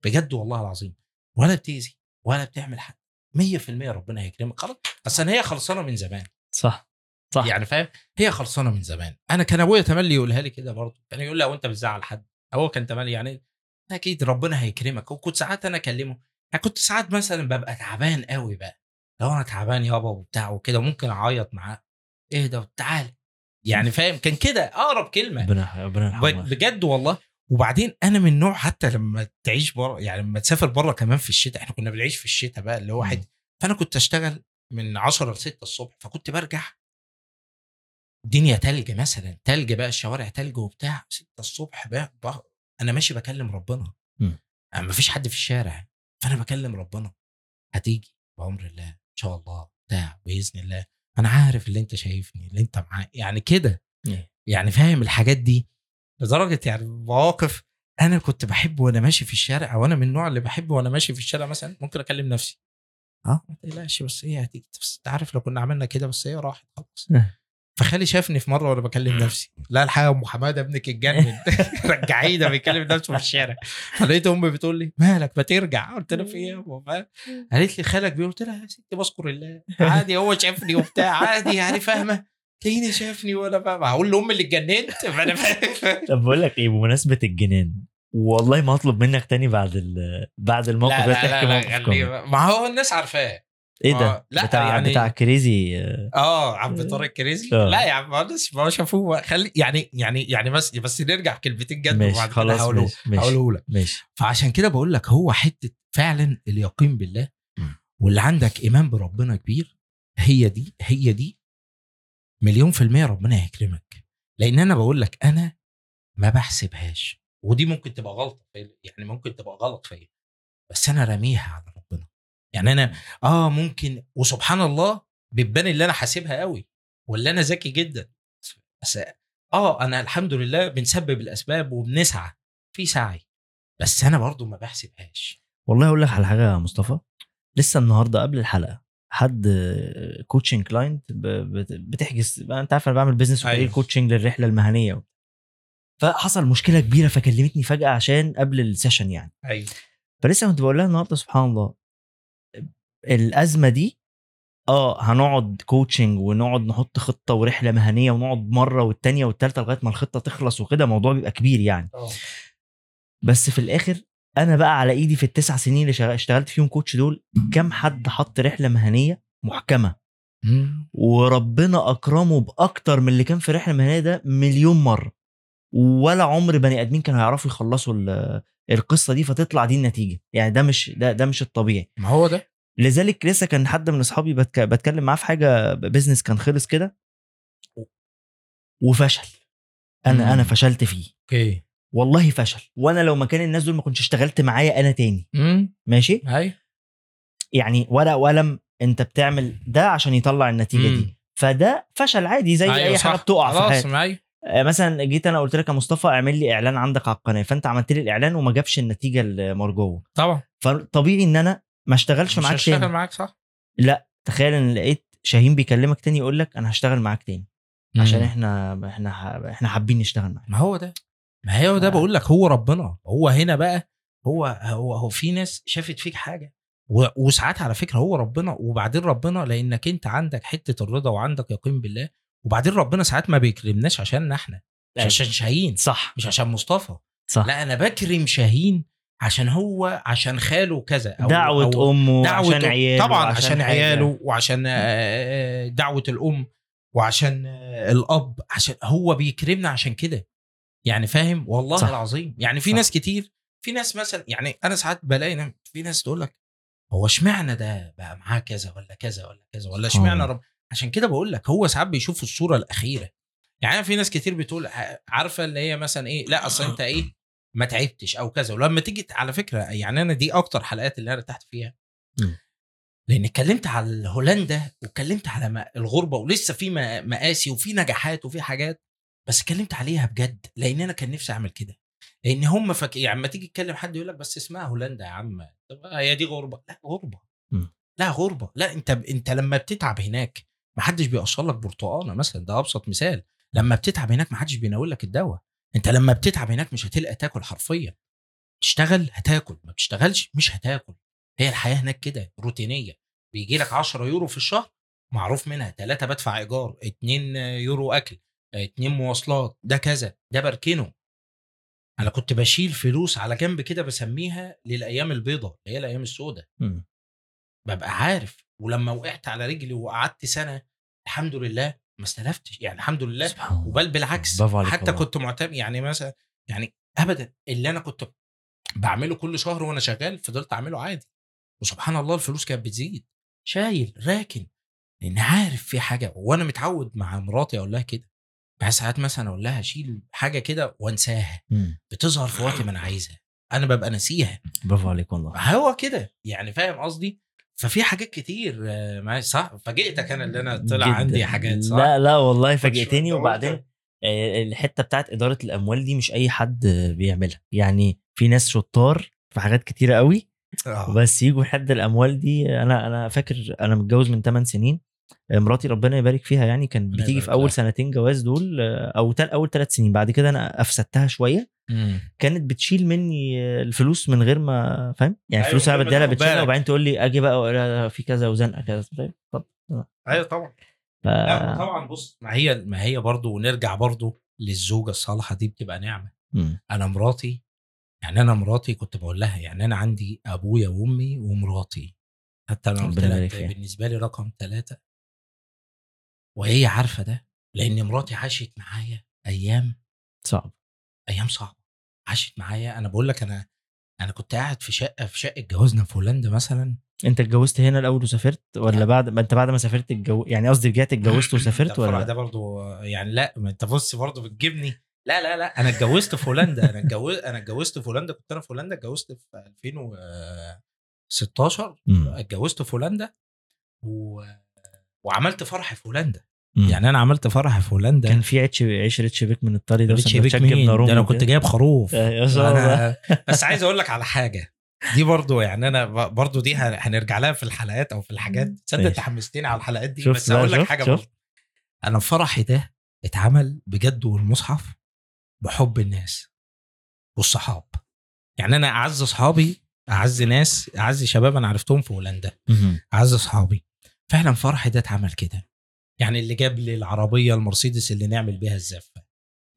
بجد والله العظيم. ولا بتأذي ولا بتعمل حاجة. 100% ربنا هيكرمك. خلاص أصل هي خلصانة من زمان. صح صح. يعني فاهم؟ هي خلصانة من زمان. أنا كان أبويا تملي يقولها لي كده برضه. كان يقول لي هو أنت بتزعل حد. هو كان تملي يعني أكيد ربنا هيكرمك. وكنت ساعات أنا أكلمه. يعني كنت ساعات مثلا ببقى تعبان قوي بقى. لو أنا تعبان يابا وبتاع وكده ممكن أعيط معاه. اهدى تعال. يعني فاهم؟ كان كده أقرب كلمة. ربنا ربنا بجد والله. وبعدين أنا من نوع حتى لما تعيش بره يعني لما تسافر بره كمان في الشتاء إحنا كنا بنعيش في الشتاء بقى اللي هو. واحد فأنا كنت أشتغل من 10 ل 6 الصبح فكنت برجع الدنيا تلج مثلا تلج بقى الشوارع تلج وبتاع 6 الصبح بقى, بقى أنا ماشي بكلم ربنا. ما فيش حد في الشارع فأنا بكلم ربنا هتيجي بأمر الله إن شاء الله بتاع بإذن الله أنا عارف اللي أنت شايفني اللي أنت معايا يعني كده. يعني فاهم الحاجات دي لدرجة يعني مواقف أنا كنت بحب وأنا ماشي في الشارع أو أنا من النوع اللي بحب وأنا ماشي في الشارع مثلا ممكن أكلم نفسي. آه. ما تقلقش بس هي هتيجي. بس أنت عارف لو كنا عملنا كده بس هي راحت خلاص. إيه. فخالي شافني في مرة وأنا بكلم نفسي. لا الحقيقة ام حمادة ابنك اتجنن رجعيه ده بيكلم نفسه في الشارع. فلقيت أمي بتقول لي مالك؟ ما ترجع. قلت لها في إيه يا؟ فاهم؟ قالت لي خالك بيقول قلت لها يا ستي بذكر الله. عادي هو شافني وبتاع عادي يعني فاهمة؟ تلاقيني شافني وأنا فاهم هقول لامي اللي اتجننت فأنا طب بقول لك إيه بمناسبة الجنان والله ما هطلب منك تاني بعد بعد الموقف ده تحكي لا. ما هو الناس عارفاه. إيه ده؟ لا، بتاع يعني- بتاع كريزي آه، آه عم طارق كريزي. آه. لا يا عم ما ما شافوه. خلي يعني يعني يعني بس بس نرجع كلمتين جد وبعد كده خلاص هقوله هقوله لك. ماشي. فعشان كده بقول لك هو حتة فعلا اليقين بالله. واللي عندك إيمان بربنا كبير هي دي هي دي مليون في المية ربنا هيكرمك. لأن أنا بقول لك أنا ما بحسبهاش. ودي ممكن تبقى غلطة في- يعني ممكن تبقى غلط فيا. بس أنا راميها على ربنا. يعني أنا آه ممكن وسبحان الله بتبان اللي أنا حاسبها قوي ولا أنا ذكي جدا. بس آه أنا الحمد لله بنسبب الأسباب وبنسعى في سعي. بس أنا برضو ما بحسبهاش. والله أقول لك على حاجة يا مصطفى لسه النهارده قبل الحلقة حد coaching client بتحجز أنت عارف أنا بعمل business. و career coaching للرحلة المهنية. فحصل مشكلة كبيرة فكلمتني فجأة عشان قبل ال session يعني. أيوه. فلسه كنت بقول لها النهارده سبحان الله الأزمة دي آه هنقعد coaching ونقعد نحط خطة ورحلة مهنية ونقعد مرة والتانية والتالتة لغاية ما الخطة تخلص وكده الموضوع بيبقى كبير يعني. بس في الآخر أنا بقى على إيدي في التسع سنين اللي اشتغلت فيهم coach دول كم حد حط رحلة مهنية محكمة. وربنا أكرمه بأكتر من اللي كان في رحلة مهنية ده مليون مرة. ولا عمر بني آدمين كانوا هيعرفوا يخلصوا ال- القصة دي فتطلع دي النتيجة. يعني ده مش ده ده مش الطبيعي. ما هو ده. لذلك لسه كان حد من أصحابي بتك... بتكلم معاه في حاجة business كان خلص كده. وفشل. أنا مم. أنا فشلت فيه. okay. والله فشل. وأنا لو مكان الناس دول ما كنتش اشتغلت معايا أنا تاني. امم ماشي؟ أيوه يعني ورق وقلم أنت بتعمل ده عشان يطلع النتيجة دي. فده فشل عادي زي أيوة أي حاجة. بتقع في خلاص حياتك آه، مثلا جيت أنا قلت لك يا مصطفى اعمل لي إعلان عندك على القناة فأنت عملت لي الإعلان وما جابش النتيجة المرجوه طبعا. فطبيعي إن أنا ما اشتغلش مش معاك هشتغل تاني. معاك صح؟ لا تخيل إن لقيت شاهين بيكلمك تاني يقول لك أنا هشتغل معاك تاني. عشان مم. إحنا إحنا إحنا حابين نشتغل معاك. ما هو ده. ما هو ده آه. بقول لك هو ربنا. هو هنا بقى هو هو هو في ناس شافت فيك حاجة. وساعات على فكرة هو ربنا وبعدين ربنا لأنك أنت عندك حتة الرضا وعندك يقين بالله وبعدين ربنا ساعات ما بيكرمناش عشاننا إحنا مش عشان شاهين صح. مش عشان مصطفى. صح. لا أنا بكرم شاهين عشان هو عشان خاله كذا أو دعوة أو أمه دعوة عشان عياله طبعا عشان حاجة. عياله وعشان آه، آه، دعوة الأم وعشان الأب عشان هو بيكرمنا عشان كده. يعني فاهم والله صح. العظيم يعني في صح. ناس كتير في ناس مثلا يعني أنا ساعات بلاقي في ناس تقول لك هو اشمعنى ده بقى معاه كذا ولا كذا ولا كذا ولا اشمعنى آه. رب عشان كده بقول لك هو ساعات بيشوف الصورة الأخيرة يعني في ناس كتير بتقول عارفة اللي هي مثلا إيه لا أصل أنت إيه ما تعبتش أو كذا ولما تيجي على فكرة يعني أنا دي أكتر حلقات اللي أنا ارتحت فيها مم. لأن اتكلمت على هولندا واتكلمت على الغربة ولسه في مقاسي وفي نجاحات وفي حاجات بس اتكلمت عليها بجد لإن أنا كان نفسي أعمل كده. لإن هم فك... يعني لما تيجي تكلم حد يقول لك بس اسمها هولندا يا عم طب هي دي غربة. لا غربة. مم. لا غربة. لا أنت أنت لما بتتعب هناك ما حدش بيقشر لك برتقانة مثلا ده أبسط مثال. لما بتتعب هناك ما حدش بيناول لك الدواء. أنت لما بتتعب هناك مش هتلقى تاكل حرفيا. تشتغل هتاكل ما بتشتغلش مش هتاكل. هي الحياة هناك كده روتينية. بيجي لك 10 يورو في الشهر معروف منها ثلاثة بدفع إيجار 2 يورو أكل. 2 مواصلات ده كذا ده بركنه أنا كنت بشيل فلوس على جنب كده بسميها للأيام البيضاء اللي هي الأيام السوداء. ببقى عارف ولما وقعت على رجلي وقعدت سنة الحمد لله ما استلفتش يعني الحمد لله. وبل بالعكس حتى. كنت معتمد يعني مثلا يعني ابدا اللي أنا كنت بعمله كل شهر وأنا شغال فضلت أعمله عادي وسبحان الله الفلوس كانت بتزيد شايل راكن لأن عارف في حاجة وأنا متعود مع مراتي أقول لها كده بقى ساعات مثلا أقول لها شيل حاجة كده وانساها. بتظهر في وقت ما أنا عايزها. أنا ببقى ناسيها. برافو عليك والله. هو كده. يعني فاهم قصدي؟ ففي حاجات كتير آه، معايا صح؟ فاجئتك أنا اللي أنا طلع جداً. عندي حاجات صح؟ لا لا والله فاجئتني. وبعدين آه، الحتة بتاعت إدارة الأموال دي مش أي حد بيعملها. يعني في ناس شطار في حاجات كتيرة قوي آه. بس يجوا حد الأموال دي. أنا أنا فاكر أنا متجوز من 8 سنين. مراتي ربنا يبارك فيها يعني كان بتيجي في أول. سنتين جواز دول آه، أو تل أول ثلاث سنين بعد كده أنا أفسدتها شوية مم. كانت بتشيل مني الفلوس من غير ما فاهم يعني أيوة، الفلوس أنا بديها لها بتشيلها. وبعدين تقول لي أجي بقى في كذا وزنقة كذا فاهم اتفضل. أيوه طبعا ف... لا طبعا بص ما هي ما هي برضه ونرجع برضه للزوجة الصالحة دي بتبقى نعمة مم. أنا مراتي يعني أنا مراتي كنت بقول لها يعني أنا عندي أبويا وأمي ومراتي حتى أنا قلت لها. بالنسبة لي رقم ثلاثة وهي عارفة ده لأن مراتي عاشت معايا أيام صعب. أيام صعبة. عاشت معايا أنا بقول لك أنا أنا كنت قاعد في شقة في شقة جوازنا في هولندا مثلا. أنت اتجوزت هنا الأول وسافرت ولا بعد ما أنت بعد ما سافرت الجو... يعني قصدي رجعت اتجوزت وسافرت ولا؟ ده برضو يعني لأ ما أنت بص برضو بتجيبني. لا لا لا أنا اتجوزت في هولندا أنا اتجوزت أنا اتجوزت في هولندا كنت أنا في هولندا اتجوزت في 2016 مم. اتجوزت في هولندا و... وعملت فرح في هولندا. مم. يعني أنا عملت فرح في هولندا. كان في عيش عيش ريتش بيك من الطري ده ريتش بيك مين؟ ده أنا. كنت جايب خروف. الله أنا بس عايز أقول لك على حاجة. دي برضو يعني أنا برضو دي هن- هنرجع لها في الحلقات أو في الحاجات. تصدق ماشي. انت حمستني على الحلقات دي. بس هقول لك حاجة؟ برضو. أنا فرحي ده اتعمل بجد والمصحف بحب الناس والصحاب. يعني أنا أعز اصحابي أعز ناس أعز شباب أنا عرفتهم في هولندا. أعز اصحابي فعلا فرحي ده اتعمل كده. يعني اللي جاب لي العربية المرسيدس اللي نعمل بيها الزفة.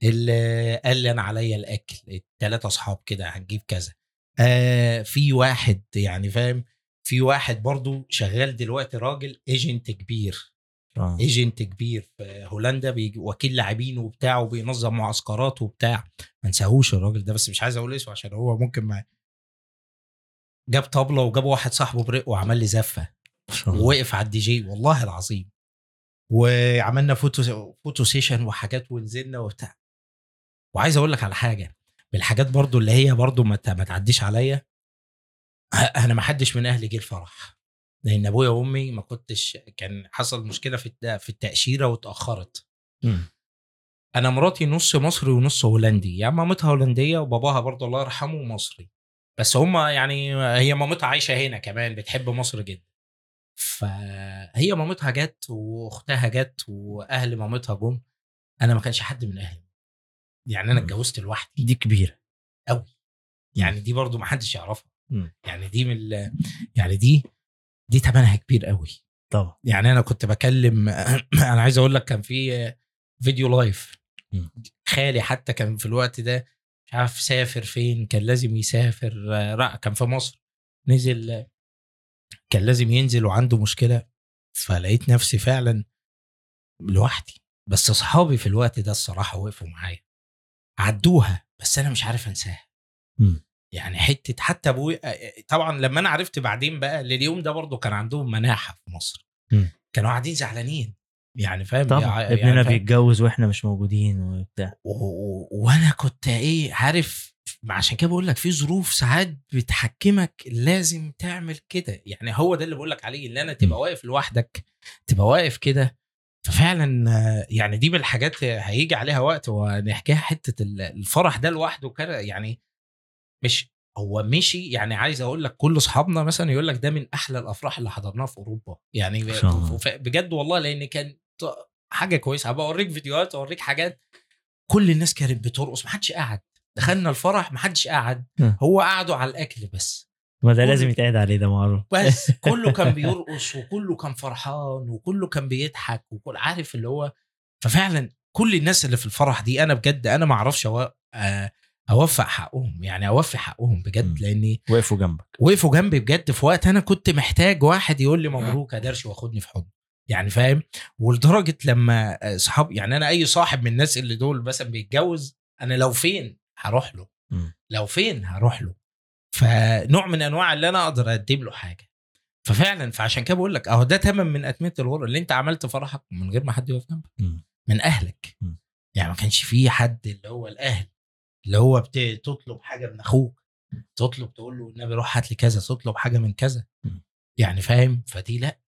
اللي قال لي أنا عليا الأكل. الثلاثه أصحاب كده هنجيب كذا. آه في واحد يعني فاهم؟ في واحد برضو شغال دلوقتي راجل agent كبير. آه. agent كبير في هولندا بيجي وكيل لاعبين وبتاع وبينظم معسكرات وبتاع. ما انساهوش الراجل ده بس مش عايز أقول اسمه عشان هو ممكن ما جاب طبلة وجاب واحد صاحبه برق وعمل لي زفة. ووقف على الدي جي والله العظيم. وعملنا photo photo session وحاجات ونزلنا وبتاع. وعايز أقول لك على حاجة من الحاجات برضو اللي هي برضو ما تعديش عليا أنا ما حدش من أهلي جه الفرح لأن أبويا وأمي ما كنتش كان حصل مشكلة في في التأشيرة واتأخرت. أنا مراتي نص مصري ونص هولندي. يعني مامتها هولندية وباباها برضه الله يرحمه مصري. بس هما يعني هي مامتها عايشة هنا كمان بتحب مصر جدا. فهي مامتها جت واختها جت واهل مامتها جم أنا ما كانش حد من أهلي. يعني أنا مم. اتجوزت لوحدي. دي كبيرة. يعني دي برضو ما حدش يعرفها. مم. يعني دي من ال- يعني دي دي ثمنها كبير قوي طبعا. يعني أنا كنت بكلم أنا عايز أقول لك كان في فيديو لايف. خالي حتى كان في الوقت ده مش عارف سافر فين كان لازم يسافر كان في مصر. نزل كان لازم ينزل وعنده مشكلة فلقيت نفسي فعلا لوحدي. بس أصحابي في الوقت ده الصراحة وقفوا معايا. عدوها بس أنا مش عارف أنساها. يعني حتة حتى أبوي طبعا لما أنا عرفت بعدين بقى اليوم ده برضو كان عندهم مناحة في مصر. مم. كانوا قاعدين زعلانين. يعني فاهم؟ طبعا. يعني ابننا فاهم؟ بيتجوز وإحنا مش موجودين وبتاع. وأنا كنت إيه عارف عشان كده بقول لك في ظروف ساعات بتحكمك لازم تعمل كده. يعني هو ده اللي بقول لك عليه اللي أنا تبقى. واقف لوحدك تبقى واقف كده. ففعلا يعني دي من الحاجات هيجي عليها وقت ونحكيها حتة ال- الفرح ده لوحده كده يعني مش هو مشي يعني عايز أقول لك كل أصحابنا مثلا يقول لك ده من أحلى الأفراح اللي حضرناها في أوروبا. يعني بجد والله لأن كان حاجة كويسة. هبقى أوريك فيديوهات أوريك حاجات. كل الناس كانت بترقص محدش قعد دخلنا الفرح محدش قعد م. هو قعدوا على الأكل بس. ما ده لازم يتقعد عليه ده معروف. بس. كله كان بيرقص وكله كان فرحان وكله كان بيضحك وكل عارف اللي هو. ففعلا كل الناس اللي في الفرح دي أنا بجد أنا ما أعرفش آه، أوفق حقهم يعني اوفي حقهم. بجد لأني وقفوا جنبك. وقفوا جنبي بجد في وقت أنا كنت محتاج واحد يقول لي مبروك يا درش واخدني في حضنه يعني فاهم؟ ولدرجة لما صحاب يعني أنا أي صاحب من الناس اللي دول مثلا بيتجوز أنا لو فين هروح له. لو فين هروح له. فنوع من أنواع اللي أنا أقدر اقدم له حاجة. ففعلا فعشان كده بقول لك أهو ده تمن من أتمتة الغرة اللي أنت عملت فرحك من غير ما حد يقف جنبك. من أهلك. يعني ما كانش فيه حد اللي هو الأهل. اللي هو بتطلب حاجة من أخوك تطلب تقول له النبي روح هات لي كذا تطلب حاجة من كذا. يعني فاهم؟ فدي لأ.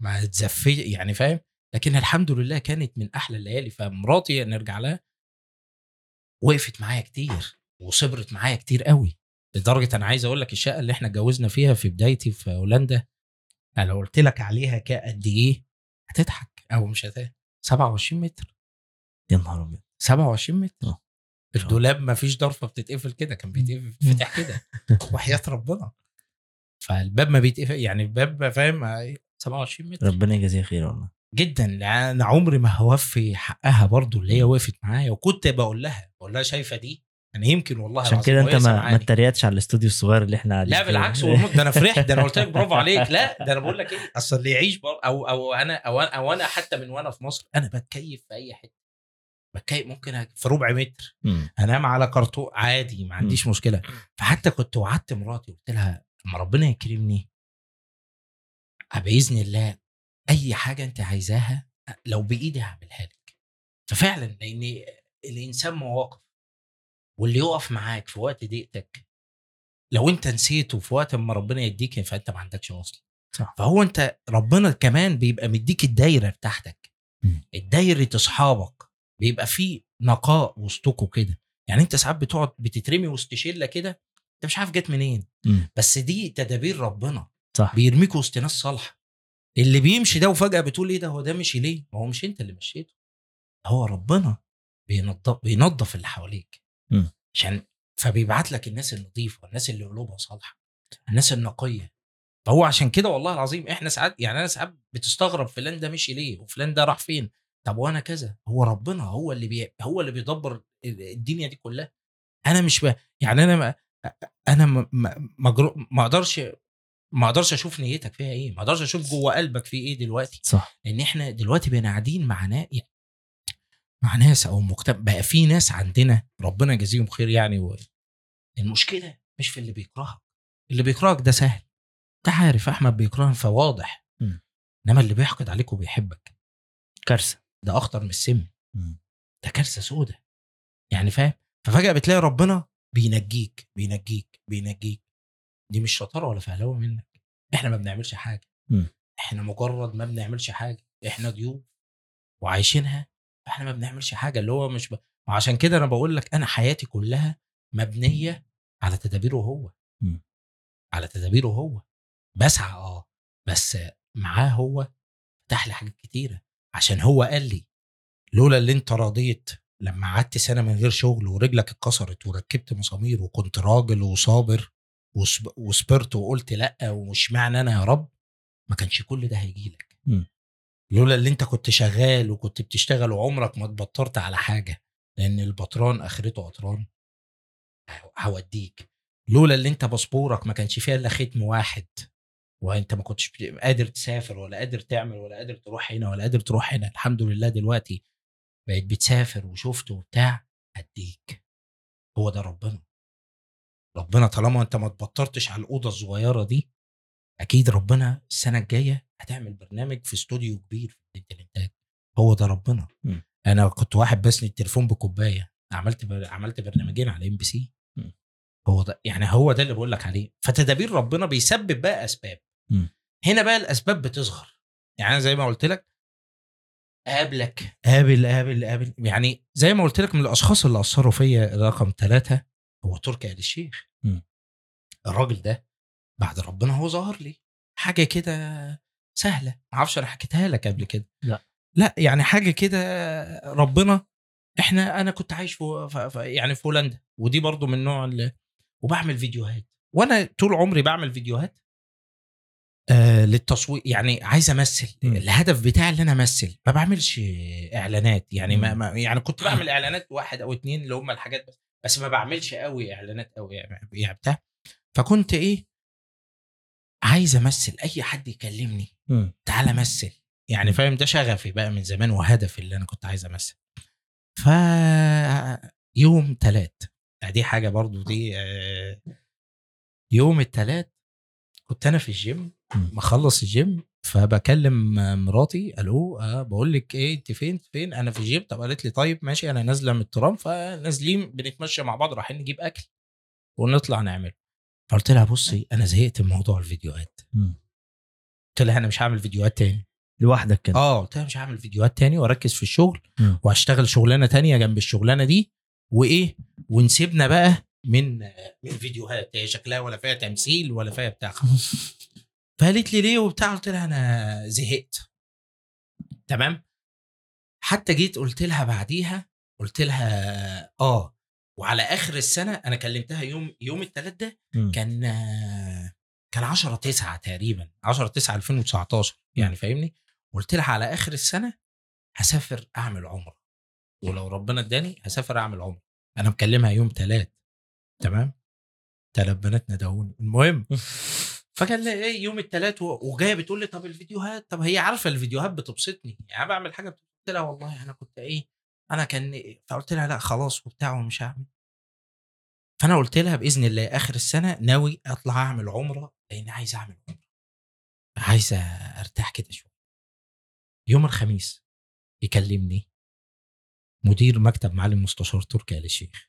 ما تزفي يعني فاهم؟ لكن الحمد لله كانت من أحلى الليالي فمراتي نرجع لها. وقفت معايا كتير وصبرت معايا كتير قوي لدرجة أنا عايز أقول لك الشقة اللي إحنا اتجوزنا فيها في بدايتي في هولندا أنا لو قلت لك عليها قد إيه؟ هتضحك أو مش هتضحك 27 متر. يا نهار أبيض. 27 متر. آه. الدولاب ما فيش ضرفة بتتقفل كده كان بيتفتح كده. وحياة ربنا. فالباب ما بيتقفل يعني الباب فاهم 27 متر. ربنا يجازيها خير والله. جدا أنا عمري ما هوفي حقها برضو اللي هي وقفت معايا. وكنت بقول لها بقول لها شايفة دي؟ أنا يمكن والله عشان كده أنت ما ما. اتريقتش على الاستوديو الصغير اللي إحنا قاعدين لا. بالعكس والله. ده أنا فرحت ده أنا قلت لك برافو عليك. لا ده أنا بقول لك إيه أصل اللي يعيش بر... أو أو أنا أو أنا أو أنا حتى من وأنا في مصر أنا بتكيف في أي حتة. بتكيف ممكن في ربع متر. مم. أنام على كرتون عادي ما عنديش مشكلة. فحتى كنت وعدت مراتي قلت لها لما ربنا يكرمني. بإذن الله أي حاجة أنت عايزاها لو بإيدي هعملها لك. ففعلا لإن الإنسان مواقف واللي يقف معاك في وقت ضيقتك لو أنت نسيته في وقت ما ربنا يديك فأنت ما عندكش اصل صح. فهو أنت ربنا كمان بيبقى مديك الدايرة بتاعتك. مم. الدايرة أصحابك. بيبقى فيه نقاء وسطكوا كده. يعني انت ساعات بتقعد بتترمي وسط شلة كده انت مش عارف جت منين. مم. بس دي تدابير ربنا. صح. بيرميك وسط ناس صالحة. اللي بيمشي ده وفجأة بتقول إيه ده؟ هو ده مشي ليه ما هو مش أنت اللي مشيته. هو ربنا بينظف بينظف اللي حواليك. عشان فبيبعت لك الناس النظيفه الناس اللي قلوبها صالحة الناس النقية. فهو عشان كده والله العظيم إحنا ساعات يعني أنا ساعات بتستغرب فلان ده مشي ليه وفلان ده راح فين. طب وأنا كذا؟ هو ربنا هو اللي بي هو اللي بيدبر الدنيا دي كلها؟ أنا مش ب... يعني أنا ما... أنا ما ما مجرو... ما أقدرش ما أقدرش أشوف نيتك فيها إيه؟ ما أقدرش أشوف جوه قلبك في إيه دلوقتي؟ صح. لأن إحنا دلوقتي بقينا قاعدين مع ناس مع ناس أو مجتمع بقى في ناس عندنا ربنا يجازيهم خير يعني و... المشكلة مش في اللي بيكرهك اللي بيكرهك ده سهل. انت عارف أحمد بيكرهك فواضح. مم. إنما اللي بيحقد عليك وبيحبك. كارثة. ده أخطر من السم. ده كارثة سودة. يعني فاهم؟ ففجأة بتلاقي ربنا بينجيك بينجيك بينجيك. دي مش شطارة ولا فهلوة منك. إحنا ما بنعملش حاجة. مم. إحنا مجرد ما بنعملش حاجة. إحنا ضيوف وعايشينها إحنا ما بنعملش حاجة. اللي هو مش ب... وعشان كده أنا بقول لك أنا حياتي كلها مبنية على تدابيره هو. مم. على تدابيره هو. بسعى آه. بس معاه هو. فتح لي حاجات كتيرة. عشان هو قال لي لولا اللي انت رضيت لما قعدت سنة من غير شغل ورجلك اتكسرت وركبت مسامير وكنت راجل وصابر وصب- وصبرت وقلت لأ ومش معنى أنا يا رب؟ ما كانش كل ده هيجي لك. لولا اللي انت كنت شغال وكنت بتشتغل وعمرك ما اتبطرت على حاجة لأن البطران آخرته قطران. هوديك. لولا اللي انت باسبورك ما كانش فيها إلا ختم واحد. وأنت ما كنتش قادر تسافر ولا قادر تعمل ولا قادر تروح هنا ولا قادر تروح هنا الحمد لله دلوقتي بقيت بتسافر وشفت وبتاع هديك هو ده ربنا. ربنا طالما أنت ما اتبطرتش على الأوضة الصغيرة دي أكيد ربنا السنة الجاية هتعمل برنامج في استوديو كبير في الإنتاج. هو ده ربنا. مم. أنا كنت واحد بسند التليفون بكوباية عملت بر... عملت برنامجين على إم بي سي. هو ده يعني هو ده اللي بقول لك عليه. فتدابير ربنا بيسبب بقى أسباب. مم. هنا بقى الأسباب بتصغر. يعني أنا زي ما قلت لك قابلك قابل قابل قابل. يعني زي ما قلت لك من الأشخاص اللي أثروا فيا رقم ثلاثة هو تركي آل الشيخ. الراجل ده بعد ربنا هو ظهر لي. حاجة كده سهلة. ما أعرفش أنا حكيتها لك قبل كده. لا. لا يعني حاجة كده ربنا إحنا أنا كنت عايش في يعني في هولندا. ودي برضو من نوع اللي وبعمل فيديوهات. وأنا طول عمري بعمل فيديوهات. آه للتصوير يعني عايز أمثل. مم. الهدف بتاعي اللي أنا أمثل ما بعملش إعلانات. يعني ما. ما يعني كنت بعمل إعلانات واحد أو اتنين اللي هم الحاجات بس بس ما بعملش قوي إعلانات قوي يعني يعني بتاع. فكنت إيه عايز أمثل. أي حد يكلمني مم. تعالى مثل يعني فاهم؟ ده شغفي بقى من زمان وهدفي اللي أنا كنت عايز أمثل. ف يوم تلات دي حاجة برضو دي آه، يوم التلات كنت أنا في الجيم. مخلص الجيم فبكلم مراتي ألو أه بقول لك إيه أنت فين؟ فين؟ أنا في الجيم طب قالت لي طيب ماشي أنا نازلة من الترام فنازلين بنتمشى مع بعض رايحين نجيب أكل ونطلع نعمل فقلت لها بصي أنا زهقت من موضوع الفيديوهات. قلت لها أنا مش هعمل فيديوهات تاني. لوحدك كده. آه قلت لها مش هعمل فيديوهات تاني وأركز في الشغل. وهشتغل شغلانة تانية جنب الشغلانة دي وإيه ونسيبنا بقى من من فيديوهات هي شكلها ولا فيها تمثيل ولا فيها بتاع فقالت لي ليه وبتاع؟ قلت لها أنا زهقت. تمام؟ حتى جيت قلت لها بعديها قلت لها آه وعلى آخر السنة أنا كلمتها يوم يوم الثلاث ده. كان كان 10 9 تقريبا 10 9 2019 يعني فاهمني؟ قلت لها على آخر السنة هسافر أعمل عمرة. ولو ربنا اداني هسافر أعمل عمرة. أنا مكلمها يوم ثلاث تمام؟ ثلاث بنات ندهوني المهم فكان إيه يوم الثلاث وجاية بتقول لي طب الفيديوهات طب هي عارفة الفيديوهات بتبسطني. يعني بعمل حاجة قلت لها والله أنا كنت إيه أنا كان فقلت لها لا خلاص وبتاع ومش هعمل. فأنا قلت لها بإذن الله آخر السنة ناوي أطلع أعمل عمرة لأن عايز أعمل عمرة. عايز أرتاح كده شوية. يوم الخميس يكلمني مدير مكتب معالي المستشار تركي آل الشيخ.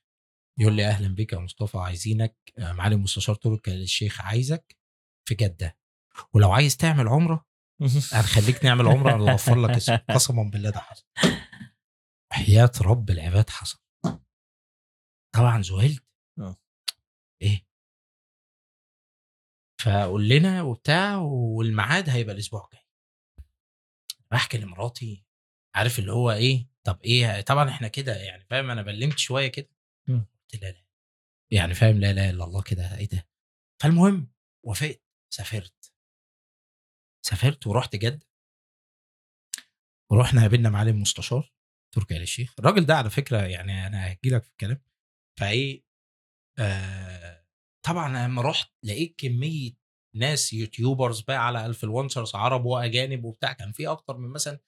يقول لي أهلا بك يا مصطفى عايزينك آه، معالي المستشار تركي الشيخ عايزك في جدة. ولو عايز تعمل عمرة هنخليك نعمل عمرة أنا اوفر لك اسم. قسما بالله ده حصل. حياه رب العباد حصل. طبعا ذهلت آه. إيه؟ فقول لنا وبتاع والميعاد هيبقى الأسبوع الجاي. بحكي لمراتي عارف اللي هو إيه؟ طب إيه؟ طبعا إحنا كده يعني فاهم؟ أنا بلمت شوية كده. قلت لا لا. يعني فاهم لا لا إلا الله كده إيه ده؟ فالمهم وافقت سافرت. سافرت ورحت جدة. ورحنا قابلنا معالي المستشار تركي آل الشيخ. الراجل ده على فكرة يعني أنا هحكي لك في الكلام. فإيه آه طبعا لما رحت لقيت كمية ناس YouTubers بقى على influencers عرب وأجانب وبتاع كان في أكتر من مثلا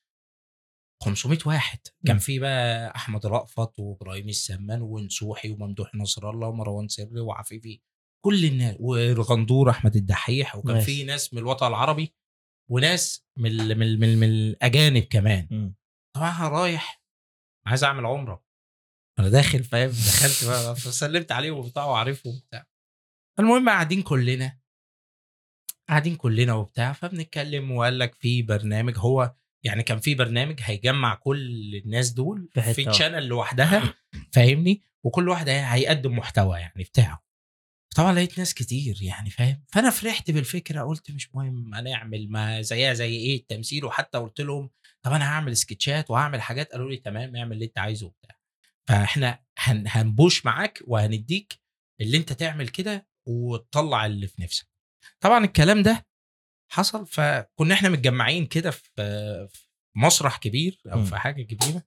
500 واحد كان. في بقى أحمد رأفت وإبراهيم السمان ونصوحي وممدوح نصر الله ومروان سري وعفيفي كل الناس ورغندور أحمد الدحيح وكان. في ناس من الوطن العربي وناس من ال- من ال- من, ال- من الأجانب كمان. طبعا أنا رايح عايز أعمل عمرة أنا داخل فاهم دخلت بقى فسلمت عليهم وبتاع وعارفهم وبتاع المهم قاعدين كلنا قاعدين كلنا وبتاع فبنتكلم وقال لك في برنامج هو يعني كان في برنامج هيجمع كل الناس دول في. تشانل لوحدها فاهمني؟ وكل واحد هي- هيقدم محتوى يعني بتاعه. طبعا لقيت ناس كتير يعني فاهم؟ فأنا فرحت بالفكرة قلت مش مهم هنعمل ما زيها زي إيه التمثيل وحتى قلت لهم طب أنا هعمل سكتشات وهعمل حاجات قالوا لي تمام اعمل اللي أنت عايزه وبتاع. فإحنا هن هنبوش معاك وهنديك اللي أنت تعمل كده وتطلع اللي في نفسك. طبعا الكلام ده حصل فكنا إحنا متجمعين كده في مسرح كبير أو. في حاجة كبيرة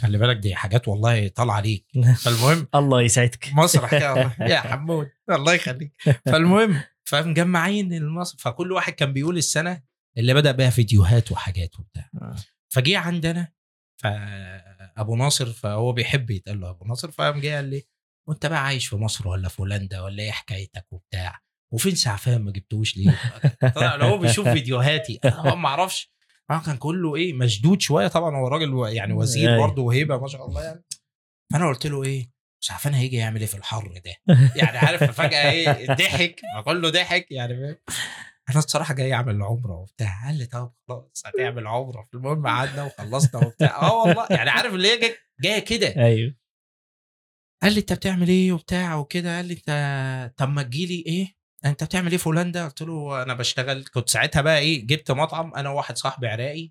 خلي بالك دي حاجات والله طالعة عليك فالمهم الله يسعدك مسرح كده. يا حمود الله يخليك فالمهم فمجمعين المسرح فكل واحد كان بيقول السنة اللي بدأ بيها فيديوهات وحاجات وبتاع آه. فجه عندنا فأبو ناصر فهو بيحب يتقال له أبو ناصر فقام جه قال لي وأنت بقى عايش في مصر ولا في هولندا ولا إيه حكايتك وبتاع وفين سعفان ما جبتوش ليه؟ طبعا لو هو بيشوف فيديوهاتي. أنا ما أعرفش. كان كله إيه مشدود شوية. طبعا هو راجل يعني وزير أيوة. برضه وهيبة ما شاء الله يعني. فأنا قلت له إيه سعفان هيجي يعمل إيه في الحر ده؟ يعني عارف فجأة إيه ضحك. كله ضحك يعني فاهم؟ أنا الصراحة جاي أعمل عمرة وبتاع. قال لي طب خلاص هتعمل عمرة. المهم قعدنا وخلصنا وبتاع. آه والله. يعني عارف اللي هي جاية كده. أيوه. قال لي أنت بتعمل إيه وبتاع وكده؟ قال لي أنت طب ما تجيلي إيه أنت بتعمل إيه في هولندا؟ قلت له أنا بشتغل. كنت ساعتها بقى إيه جبت مطعم أنا وواحد صاحبي عراقي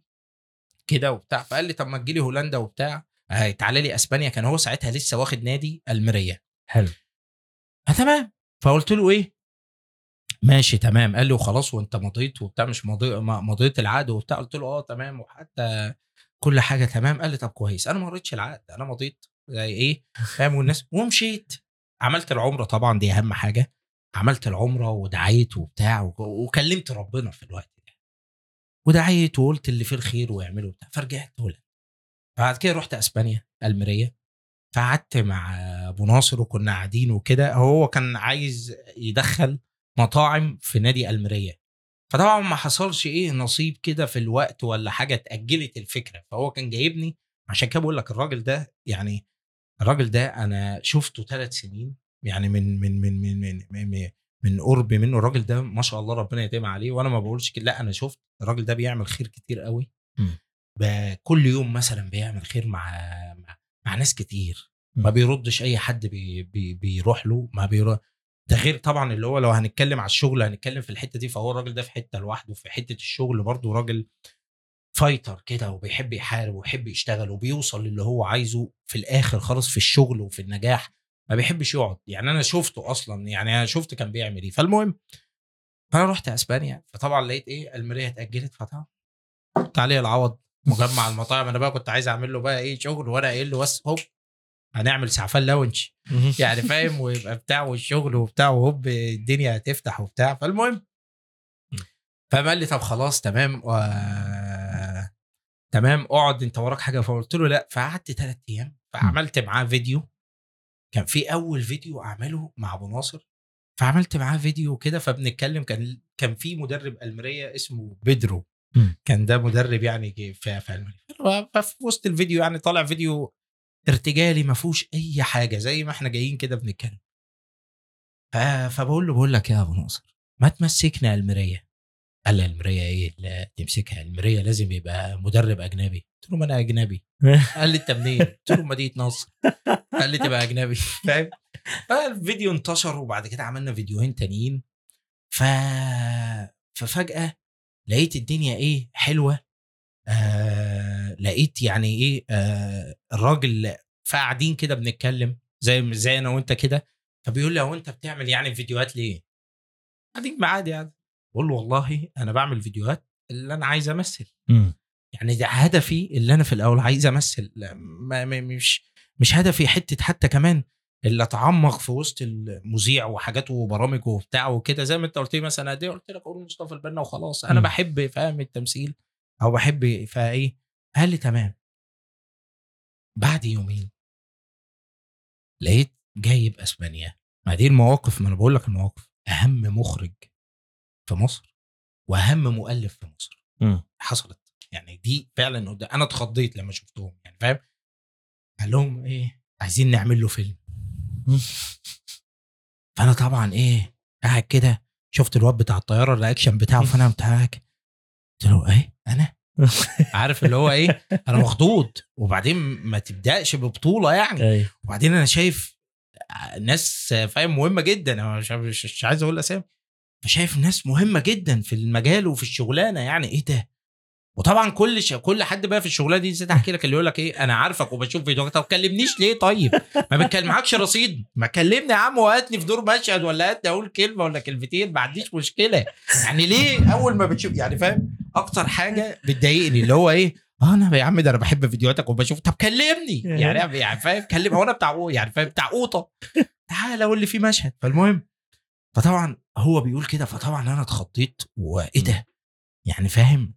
كده وبتاع. فقال لي طب ما تجيلي هولندا وبتاع. آه، تعالى لي أسبانيا. كان هو ساعتها لسه واخد نادي ألميريا. حلو. آه تمام. فقلت له إيه؟ ماشي تمام. قال لي وخلاص وأنت مضيت وبتاع. مش مضي مضيت العقد وبتاع. قلت له آه تمام. وحتى كل حاجة تمام. قال لي طب كويس. أنا ما قريتش العقد. أنا مضيت. زي إيه؟ فاهم؟ والناس. ومشيت. عملت العمرة طبعا. دي أهم حاجة. عملت العمرة ودعيت وبتاع وك- وكلمت ربنا في الوقت ده. ودعيت وقلت اللي فيه الخير ويعمله بتاع فرجعت هولندا بعد كده رحت إسبانيا الميريا فقعدت مع أبو ناصر وكنا قاعدين وكده. هو كان عايز يدخل مطاعم في نادي الميريا فطبعا ما حصلش إيه نصيب كده في الوقت ولا حاجة اتأجلت الفكرة. فهو كان جايبني عشان كده بقول لك الراجل ده يعني الراجل ده أنا شفته ثلاث سنين. يعني من من من من من, من, من من قرب منه. الراجل ده ما شاء الله ربنا يديم عليه. وأنا ما بقولش كده. لا أنا شفت الراجل ده بيعمل خير كتير قوي مم. ب- كل يوم مثلا بيعمل خير مع مع, مع ناس كتير. ما مم. بيردش أي حد بي بي بيروح له. ما بيروح ده غير طبعا اللي هو لو هنتكلم على الشغل هنتكلم في الحتة دي. فهو الراجل ده في حتة لوحده في حتة الشغل برضه راجل fighter كده وبيحب يحارب وبيحب يشتغل وبيوصل للي هو عايزه في الآخر خالص في الشغل وفي النجاح. ما بيحبش يقعد. يعني أنا شفته أصلا يعني أنا شفت كان بيعمل إيه. فالمهم فأنا رحت أسبانيا. فطبعا لقيت إيه المراية اتأجلت فطبعا تعالي العوض مجمع المطاعم. أنا بقى كنت عايز أعمل له بقى إيه شغل وأنا قايل له بس هوب هنعمل سعفان لاونج. يعني فاهم؟ ويبقى بتاع والشغل وبتاع وهوب الدنيا هتفتح وبتاع. فالمهم فقام قال لي طب خلاص تمام. و... تمام اقعد أنت وراك حاجة. فقلت له لأ. فقعدت ثلاث أيام. فعملت معاه فيديو. كان في أول فيديو أعمله مع أبو ناصر فعملت معاه فيديو كده فبنتكلم كان كان في مدرب المريه اسمه بيدرو مم. كان ده مدرب يعني في في المريه ففي وسط الفيديو يعني طالع فيديو ارتجالي ما فيهوش أي حاجة زي ما إحنا جايين كده بنتكلم. فبقول له بقول لك يا أبو ناصر ما تمسكنا المريه قال لي المريه إيه لا تمسكها؟ المريه لازم يبقى مدرب أجنبي. قلت له ما أنا أجنبي. قال لي انت منين؟ قلت له مدينه نصر قال لي تبقى أجنبي. فاهم؟ فالفيديو انتشر وبعد كده عملنا فيديوهين تانيين. ف ففجأة لقيت الدنيا إيه؟ حلوة. آه لقيت يعني إيه؟ آه الراجل فقاعدين كده بنتكلم زي زي أنا وأنت كده. فبيقول لي هو أنت بتعمل يعني فيديوهات ليه؟ قاعدين معادي يعني. بقول له والله أنا بعمل فيديوهات اللي أنا عايز أمثل. مم. يعني ده هدفي اللي أنا في الأول عايز أمثل. ما مش مش هدفي حتة حتى كمان اللي أتعمق في وسط المذيع وحاجاته وبرامج وبتاع وكده. زي ما أنت قلت لي مثلا قد إيه قلت لك أقول مصطفى البنا وخلاص. أنا م. بحب فاهم التمثيل؟ أو بحب فإيه؟ قال لي تمام. بعد يومين لقيت جايب أسبانيا. ما دي المواقف ما أنا بقول لك المواقف. أهم مخرج في مصر وأهم مؤلف في مصر. مم. حصلت. يعني دي فعلا قدام- أنا اتخضيت لما شفتهم يعني فاهم؟ قال لهم إيه؟ عايزين نعمل له فيلم. فأنا طبعا إيه قاعد كده شفت الواد بتاع الطيارة الرياكشن بتاعه فأنا قلت له إيه؟ أنا؟ عارف اللي هو إيه؟ أنا مخضوض. وبعدين ما تبدأش ببطولة يعني. أيوه. وبعدين أنا شايف ناس فاهم مهمة جدا. أنا مش عايز أقول أسامي. فشايف ناس مهمة جدا في المجال وفي الشغلانة يعني إيه ده؟ وطبعا كل ش... كل حد بقى في الشغلانة دي نسيت احكي لك اللي يقول لك إيه أنا عارفك وبشوف فيديوهات. طب كلمنيش ليه طيب؟ ما بتكلم معكش رصيد. ما كلمني يا عم وهاتني في دور مشهد ولا هاتني أقول كلمة ولا كلمتين ما عنديش مشكلة. يعني ليه أول ما بتشوف يعني فاهم؟ أكتر حاجة بتضايقني اللي هو إيه؟ آه أنا يا عم ده أنا بحب فيديوهاتك وبشوف. طب كلمني. يعني يعني فاهم؟ كلم هو أنا بتاع يعني فاهم؟ بتاع قوطه تعالى قول لي في مشهد. فالمهم فطبعا هو بيقول كده فطبعا أنا اتخضيت وإيه ده؟ يعني فاهم؟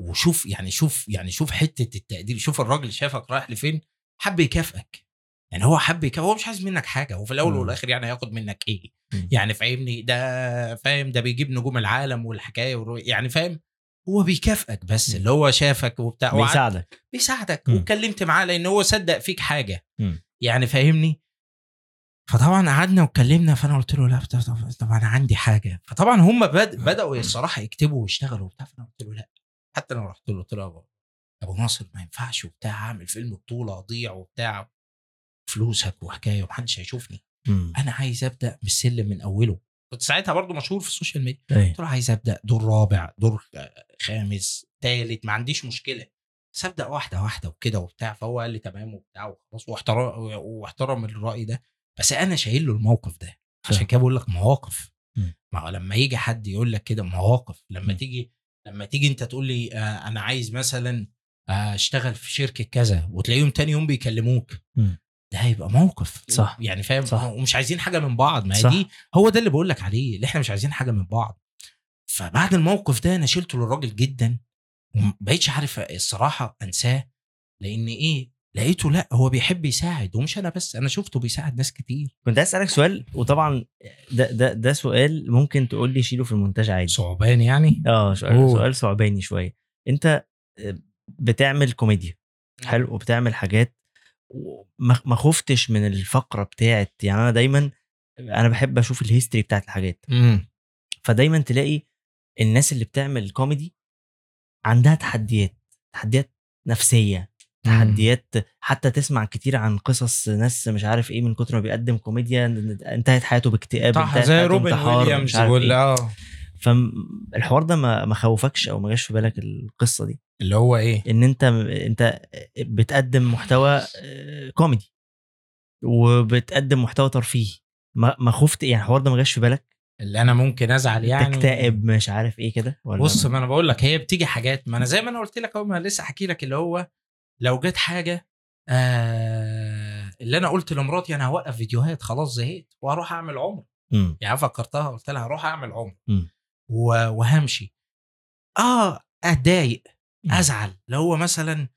وشوف يعني شوف يعني شوف حتة التقدير شوف الراجل شافك رايح لفين حب يكافئك. يعني هو حب يكافئك هو مش عايز منك حاجة هو في الأول مم. والآخر يعني هياخد منك إيه؟ مم. يعني فاهمني؟ ده فاهم؟ ده بيجيب نجوم العالم والحكاية يعني فاهم؟ هو بيكافئك بس. اللي هو شافك وبتاع بيساعدك. بيساعدك. واتكلمت معاه لأن هو صدق فيك حاجة. يعني فاهمني؟ فطبعا قعدنا واتكلمنا فأنا قلت له لا طب, أنا عندي حاجة. فطبعا هم بد بدأوا الصراحة يكتبوا ويشتغلوا وبتاع فأنا قلت له لا. حتى أنا رحت له قلت له ابو أبو ناصر ما ينفعش وبتاع اعمل فيلم بطولة أضيع وبتاع فلوسك وحكاية ومحدش هيشوفني. أنا عايز أبدأ من السلم من أوله. كنت ساعتها برضو مشهور في ال social media. قلت له عايز أبدأ دور رابع دور خامس ثالث ما عنديش مشكلة. بس أبدأ واحدة واحدة وكده وبتاع فهو قال لي تمام وبتاع وخلاص واحترم واحترم الرأي ده. بس أنا شايل له الموقف ده عشان. كده بقول لك مواقف. ما هو لما يجي حد يقول لك كده مواقف لما. تيجي لما تيجي انت تقول لي آه أنا عايز مثلا آه، أشتغل في شركة كذا وتلاقيهم تاني يوم بيكلموك. ده هيبقى موقف صح. يعني فاهم صح. ومش عايزين حاجة من بعض ما صح. دي هو ده اللي بقول لك عليه اللي إحنا مش عايزين حاجة من بعض فبعد الموقف ده أنا شلته للراجل جدا ومبقتش عارف الصراحة أنساه لأن إيه لقيته لأ هو بيحب يساعد ومش أنا بس أنا شفته بيساعد ناس كتير. كنت عايز أسألك سؤال وطبعا ده ده ده سؤال ممكن تقول لي شيله في المونتاج عادي. صعبان يعني؟ آه سؤال. سؤال صعباني شوية. أنت آه، بتعمل كوميديا حلو وبتعمل حاجات وما ما خفتش من الفقرة بتاعت يعني أنا دايما أنا بحب أشوف ال history بتاعت الحاجات. امم فدايما تلاقي الناس اللي بتعمل كوميدي عندها تحديات تحديات نفسية تحديات حتى تسمع كتير عن قصص ناس مش عارف إيه من كتر ما بيقدم كوميديا انتهت حياته باكتئاب صح انتهت زي روبن ويليامز ولا إيه. آه. فالحوار ده ما ما خوفكش أو ما جاش في بالك القصة دي؟ اللي هو إيه؟ إن أنت أنت بتقدم محتوى آه، كوميدي وبتقدم محتوى ترفيهي. ما ما خفت يعني الحوار ده ما جاش في بالك؟ اللي أنا ممكن أزعل يعني تكتئب مش عارف إيه كده؟ ولا بص ما؟ أنا بقول لك هي بتيجي حاجات ما أنا زي ما أنا قلت لك أهو ما لسه حكي لك اللي هو لو جت حاجة آه اللي أنا قلت لمراتي أنا هوقف فيديوهات خلاص زهقت وهروح أعمل عمرة مم. يعني فكرتها قلت لها هروح أعمل عمرة مم. و- وهمشي آه أتضايق أزعل اللي هو مثلا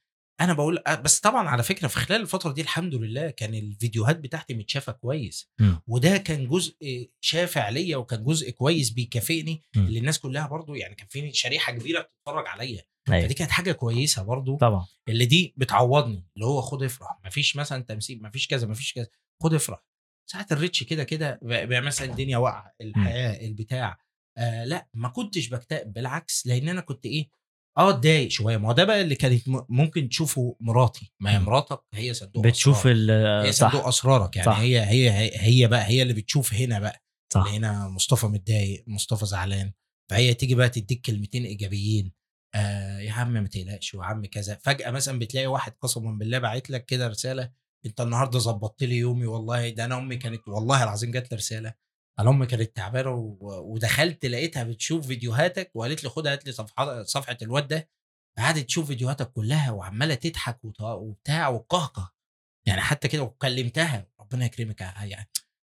أنا بقول أ- بس طبعا على فكرة في خلال الفترة دي الحمد لله كان الفيديوهات بتاعتي متشافة كويس. وده كان جزء شافع ليا وكان جزء كويس بيكافئني. اللي الناس كلها برضو يعني كان في شريحة كبيرة بتتفرج عليا أيوة. فدي كانت حاجة كويسة برضو. طبعا. اللي دي بتعوضني اللي هو خد افرح. مفيش مثلا تمثيل مفيش كذا مفيش كذا. خد افرح. ساعه الريتش كده كده مثلا الدنيا واقعة الحياة البتاع. آه لا ما كنتش بكتئب بالعكس لأن أنا كنت إيه آه اتضايق شوية. ما هو ده بقى اللي كانت ممكن تشوفه مراتي. ما هي. مراتك هي صندوق بتشوف هي صندوق أسرارك يعني. صح. هي هي هي- بقى هي اللي بتشوف هنا بقى. صح. هنا مصطفى متضايق مصطفى زعلان. فهي تيجي بقى تديك كلمتين إيجابيين. آه يا عم ما تقلقش ويا عم كذا. فجأة مثلا بتلاقي واحد قسما بالله باعت لك كده رسالة أنت النهارده ظبطت لي يومي والله ده أنا أمي كانت والله العظيم جات لي رسالة. أنا أمي كانت تعبانة ودخلت لقيتها بتشوف فيديوهاتك وقالت لي خدها هات لي صفحه صفحة الواد ده. قعدت تشوف فيديوهاتك كلها وعمالة تضحك وبتاع وقهقه. يعني حتى كده وكلمتها ربنا يكرمك يعني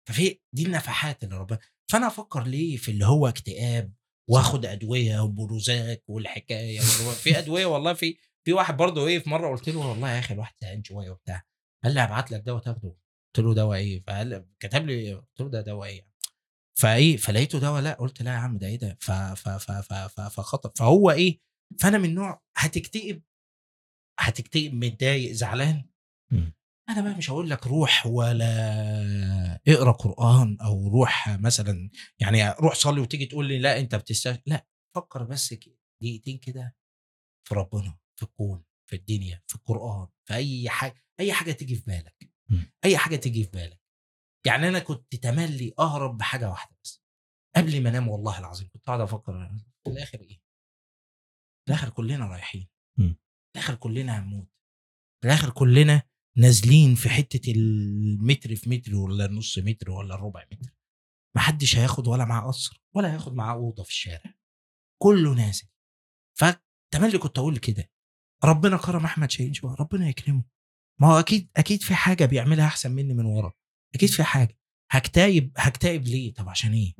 ففي دي النفحات اللي ربنا فأنا أفكر ليه في اللي هو اكتئاب واخد أدوية وبروزاك والحكاية. في أدوية والله في في واحد برضه إيه في مرة قلت له والله يا أخي الواحد زهقان شوية وبتاع قال لي هبعت لك دواء تاخده قلت له دواء إيه؟ فقال كتب لي قلت له ده دواء إيه؟ فإيه فلقيته دواء لأ قلت لا يا عم ده إيه ده؟ فخطر فهو إيه؟ فأنا من نوع هتكتئب هتكتئب متضايق زعلان. مم. أنا بقى مش هقول لك روح ولا اقرأ قرآن أو روح مثلا يعني روح صلي وتيجي تقول لي لا أنت بتستاهل لا فكر بس دقيقتين كده في ربنا في الكون في الدنيا في القرآن في أي حاجة أي حاجة تيجي في بالك. أي حاجة تيجي في بالك. يعني أنا كنت تملي أهرب بحاجة واحدة بس. قبل ما أنام والله العظيم كنت قاعد أفكر في الآخر إيه؟ في الآخر كلنا رايحين. في الآخر كلنا هنموت. في الآخر كلنا نازلين في حتة المتر في متر ولا النص متر ولا الربع متر. محدش هياخد ولا معاه قصر ولا هياخد معاه أوضة في الشارع. كله نازل. فتملي كنت أقول كده ربنا كرم أحمد شاهين شوية ربنا يكرمه. ما هو أكيد أكيد في حاجة بيعملها أحسن مني من ورا أكيد في حاجة. هكتايب هكتايب ليه؟ طب عشان إيه؟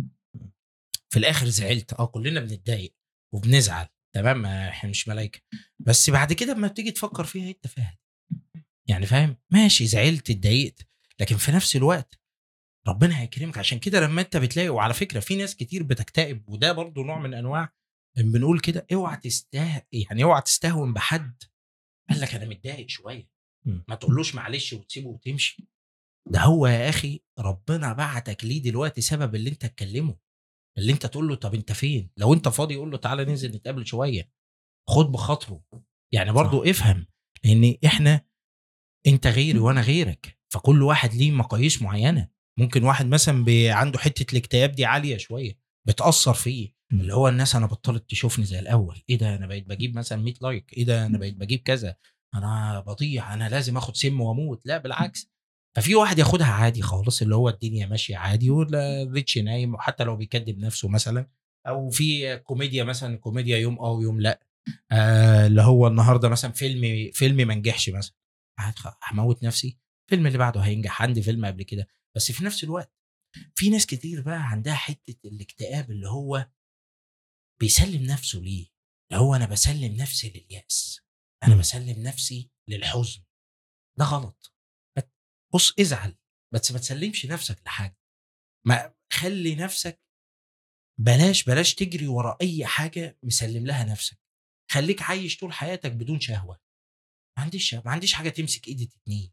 في الآخر زعلت. آه كلنا بنتضايق وبنزعل. تمام؟ ما إحنا مش ملايكة. بس بعد كده أما بتيجي تفكر فيها انت فاهم يعني فاهم؟ ماشي زعلت اتضايقت لكن في نفس الوقت ربنا هيكرمك. عشان كده لما انت بتلاقي وعلى فكرة في ناس كتير بتكتئب وده برضو نوع من أنواع بنقول كده اوعى تسته يعني اوعى تستهون بحد. قال لك أنا متضايق شوية. ما تقولوش معلش وتسيبه وتمشي. ده هو يا أخي ربنا بعتك ليه دلوقتي سبب اللي انت تكلمه؟ اللي انت تقول له طب انت فين؟ لو انت فاضي قول له تعالى ننزل نتقابل شوية. خد بخاطره. يعني برضو صح. افهم لأن إحنا انت غيري وأنا غيرك. فكل واحد ليه مقاييس معينة. ممكن واحد مثلا بي- عنده حتة الاكتئاب دي عالية شوية بتأثر فيه. اللي هو الناس أنا بطلت تشوفني زي الأول. إيه ده؟ أنا بقيت بجيب مثلا 100 لايك. إيه ده؟ أنا بقيت بجيب كذا. أنا بضيع. أنا لازم آخد سم وأموت. لا بالعكس. ففي واحد ياخدها عادي خالص اللي هو الدنيا ماشية عادي ولا reach نايم وحتى لو بيكذب نفسه مثلا. أو في كوميديا مثلا كوميديا يوم آه ويوم لأ. آه اللي هو النهارده مثلا فيلم فيلم ما نجحش مثلا. هموت نفسي. الفيلم اللي بعده هينجح. عندي فيلم قبل كده. بس في نفس الوقت في ناس كتير بقى عندها حتة الاكتئاب اللي هو بيسلم نفسه ليه. اللي هو أنا بسلم نفسي لليأس. أنا. بسلم نفسي للحزن. ده غلط. بص ازعل. بس ما تسلمش نفسك لحاجة. ما خلي نفسك بلاش بلاش تجري ورا أي حاجة مسلم لها نفسك. خليك عايش طول حياتك بدون شهوة. ما عنديش ما عنديش حاجة تمسك إيدي تتنين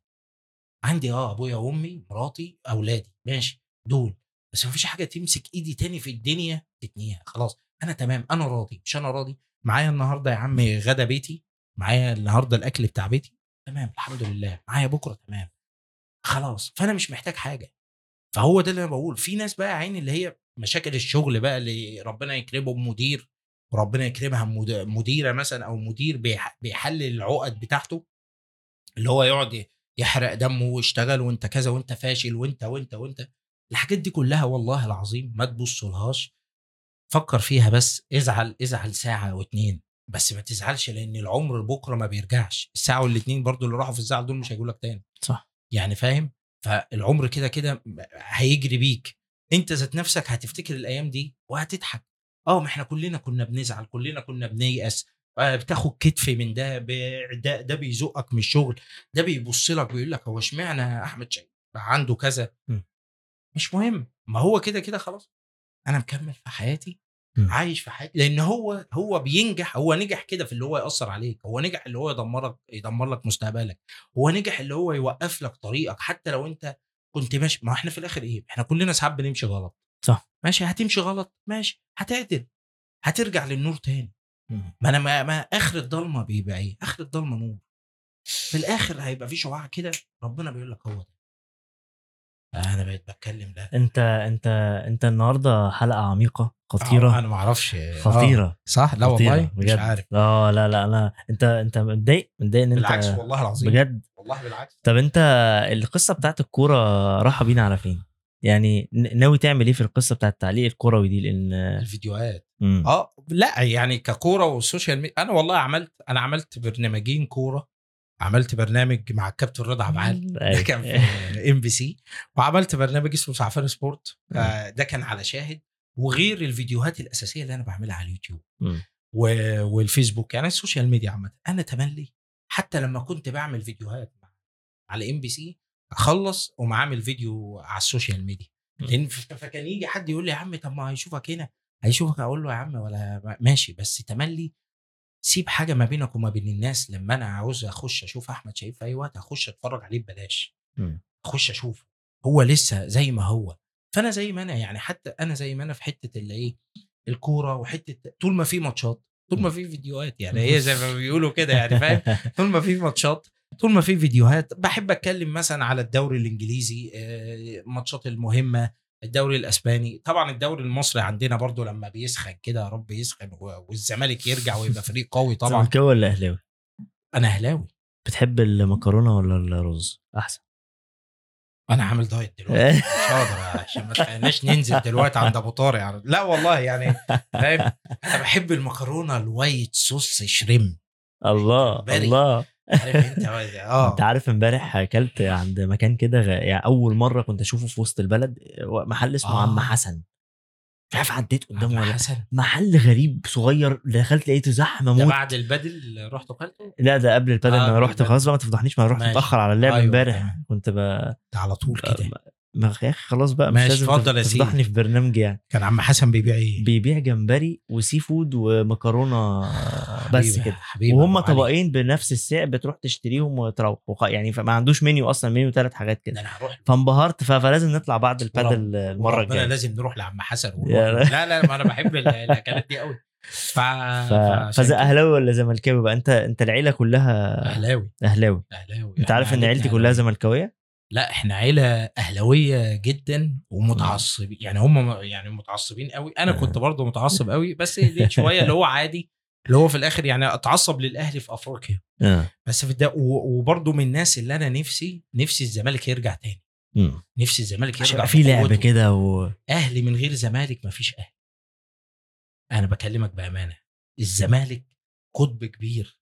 عندي آه أبويا وأمي مراتي أولادي ماشي دول. بس ما فيش حاجة تمسك إيدي تاني في الدنيا تتنيها خلاص. أنا تمام أنا راضي. مش أنا راضي. معايا النهارده يا عم غدا بيتي معايا النهارده الأكل بتاع بيتي تمام الحمد لله. معايا بكرة تمام. خلاص. فأنا مش محتاج حاجة. فهو ده اللي أنا بقول في ناس بقى عين اللي هي مشاكل الشغل بقى اللي ربنا يكرمه بمدير وربنا يكرمها مد- مديرة مثلا أو مدير بيح- بيحلل العقد بتاعته اللي هو يقعد يحرق دمه ويشتغل وأنت كذا وأنت فاشل وأنت وأنت وأنت. الحاجات دي كلها والله العظيم ما تبصلهاش. فكر فيها بس ازعل ازعل ساعة أو اتنين بس ما تزعلش لأن العمر بكره ما بيرجعش. الساعة والاتنين برضو اللي راحوا في الزعل دول مش هيجوا لك تاني. صح. يعني فاهم؟ فالعمر كده كده هيجري بيك. أنت ذات نفسك هتفتكر الأيام دي وهتضحك. آه ما إحنا كلنا كنا بنزعل كلنا كنا بنيأس. آه، بتاخد كتف من ده ده ده بيزقك من الشغل ده بيبص لك بيقول لك هو إشمعنى أحمد بقى عنده كذا. م. مش مهم. ما هو كده كده خلاص. أنا مكمل في حياتي م. عايش في حياتي. لأن هو هو بينجح هو نجح كده في اللي هو يأثر عليك. هو نجح اللي هو يدمرك يدمر لك مستقبلك. هو نجح اللي هو يوقف لك طريقك. حتى لو أنت كنت ماشي ما إحنا في الآخر إيه؟ إحنا كلنا ساعات بنمشي غلط. صح. ماشي هتمشي غلط. ماشي هتعدل. هترجع للنور تاني. ما أنا ما, ما آخر الضلمة بيبقى إيه؟ آخر الضلمة نور. في الآخر هيبقى في شعاع كده ربنا بيقول لك هو ده. أنا بقيت بتكلم ده. أنت أنت أنت النهارده حلقة عميقة آه، خطيره أنا ما أعرفش. خطيرة. صح؟ لا خطيرة، والله مش بجد. عارف. آه لا لا أنا أنت أنت متضايق؟ متضايق إن أنت بالعكس والله العظيم. بجد؟ والله بالعكس. طب أنت القصة بتاعت الكورة رايحة بينا على فين؟ يعني ناوي تعمل إيه في القصة بتاعت التعليق الكروي دي؟ لأن الفيديوهات. مم. آه لأ يعني ككورة وال social media أنا والله عملت أنا عملت برنامجين كورة. عملت برنامج مع الكابتن رضا عبد العال ده أيوة. كان في إم بي سي. وعملت برنامج اسمه سعفان sport. آه، ده كان على شاهد. وغير الفيديوهات الأساسية اللي أنا بعملها على اليوتيوب. و- والفيسبوك يعني ال social media عامة. أنا تملي. حتى لما كنت بعمل فيديوهات على إم بي سي اخلص وما اعمل فيديو على ال social media. لأن فكان يجي حد يقول لي يا عم طب ما هيشوفك هنا هيشوفك أقول له يا عم ولا ماشي. بس تملي سيب حاجة ما بينك وما بين الناس. لما أنا عاوز أخش أشوف أحمد شريف في أي وقت اخش أتفرج عليه ببلاش. اخش اشوفه هو لسه زي ما هو. فأنا زي ما أنا يعني حتى أنا زي ما أنا في حتة اللي إيه الكورة وحتة طول ما في ماتشات طول ما في فيديوهات يعني هي زي ما بيقولوا كده يعني فاهم؟ طول ما في ماتشات طول ما في فيديوهات بحب أتكلم مثلا على الدوري الإنجليزي آه، الماتشات المهمة الدوري الإسباني. طبعا الدوري المصري عندنا برضو لما بيسخن كده يا رب يسخن والزمالك يرجع ويبقى فريق قوي طبعا. زملكاوي ولا أهلاوي؟ أنا أهلاوي. بتحب المكرونة ولا الرز؟ أحسن. أنا عامل diet دلوقتي. مش هقدر عشان ما تخليناش ننزل دلوقتي عند أبو طارق يعني لا والله يعني فاهم؟ أنا بحب المكرونة ال white sauce shrimp. الله. الله. انت آه. انت عارف امبارح أكلت عند مكان كده غ... يعني أول مرة كنت أشوفه في وسط البلد محل اسمه آه. عم حسن. مش عارف عديت قدامه ولا حسن؟ محل غريب صغير دخلت لقيته زحمة ده موت. بعد البدل رحت أكلته؟ لا ده قبل البدل آه، ما أنا رحت. خلاص بقى ما تفضحنيش ما أنا رحت. متأخر على اللعب أيوة، امبارح. تمام. كنت ب... على طول كده. ما يا أخي خلاص بقى مش ماشي، لازم اتفضل يا سيدي. تفضحني في برنامج يعني. كان عم حسن بيبيع إيه؟ بيبيع جمبري وسي فود ومكرونة بس كده. حبيبي وهم. طبقين بنفس السعر بتروح تشتريهم وتروح يعني فما عندوش منيو أصلا منيو ثلاث حاجات كده. ده أنا هروح. فانبهرت فلازم نطلع بعد البادل المرة الجاية. لازم نروح لعم حسن. لا لا ما أنا بحب ال- الأكلات دي قوي ف... ف... فزي أهلاوي ولا زملكاوي بقى؟ انت أنت العيلة كلها أهلاوي. أهلاوي. أهلاوي. أنت عارف إن عيلتي كلها زملكاوية؟ لا إحنا عيلة أهلاوية جدا ومتعصبين يعني هم يعني متعصبين قوي أنا آه. كنت برضه متعصب قوي بس شوية اللي هو عادي اللي هو في الآخر يعني أتعصب للأهلي في أفريقيا آه بس في. و- وبرضه من الناس اللي أنا نفسي نفسي الزمالك يرجع تاني مم. نفسي الزمالك يرجع في لعب. كده و... أهلي من غير زمالك مفيش أهلي أنا بكلمك بأمانة الزمالك قطب كبير